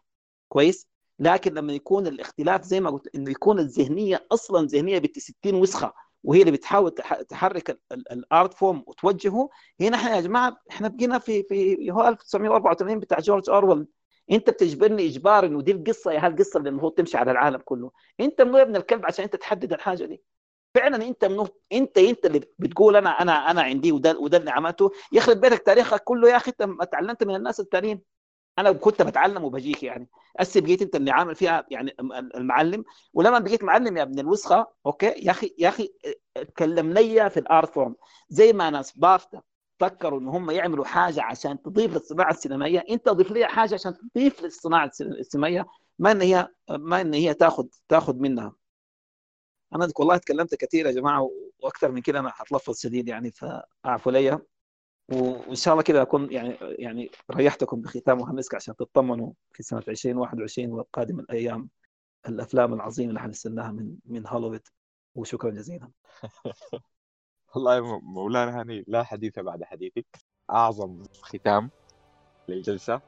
كويس؟ لكن لما يكون الاختلاف زي ما قلت إنه يكون الذهنية أصلا ذهنية بنت 60 وسخة وهي اللي بتحاول تحرك الآرت فورم وتوجهه هنا إحنا يا جماعة إحنا بقينا في في هو 1984 بتاع جورج أورويل. انت بتجبرني اجبار انه دي القصة يا هالقصه اللي المفروض تمشي على العالم كله. انت منو يا ابن الكلب عشان انت تحدد الحاجة دي. فعلا انت منو انت انت اللي بتقول أنا أنا أنا عندي وده وده اللي عملته. يخرب بيتك تاريخك كله يا أخي أنت تعلمت من الناس الثانيين أنا كنت بتعلم وبجيك يعني. هسه بقيت أنت اللي عامل فيها يعني المعلم. ولما بقيت معلم يا ابن الوسخة okay يا أخي يا أخي كلمني في ال art form. زي ما ناس بافتا فكروا إن هم يعملوا حاجة عشان تضيف للصناعة السينمائية؟ إنت ضيف لي حاجة عشان تضيف للصناعة السينمائية ما إن هي ما إن هي تاخذ تاخذ منها. أنا والله تكلمت كثير يا جماعة وأكثر من كده أنا حتلفظ شديد يعني فاعفوا لي. وإن شاء الله كده أكون يعني يعني ريحتكم بختام وهمسك عشان تطمنوا في سنة 2021 والقادم الأيام. الأفلام العظيمة اللي حنستناها من من هوليوود. وشكرا جزيلا. والله مولانا هاني لا حديث بعد حديثك. أعظم ختام للجلسة.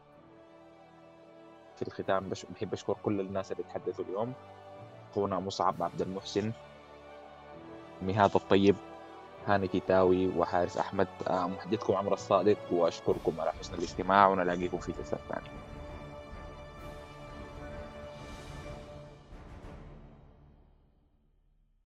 في الختام بش بحب أشكر كل الناس اللي تحدثوا اليوم. أخونا مصعب عبد المحسن. مهاد الطيب. هاني كتاوي وحارس أحمد. آه، محدثكم عمرو الصادق. وأشكركم على حسن الاستماع. ونلاقيكم في جلسات ثانية.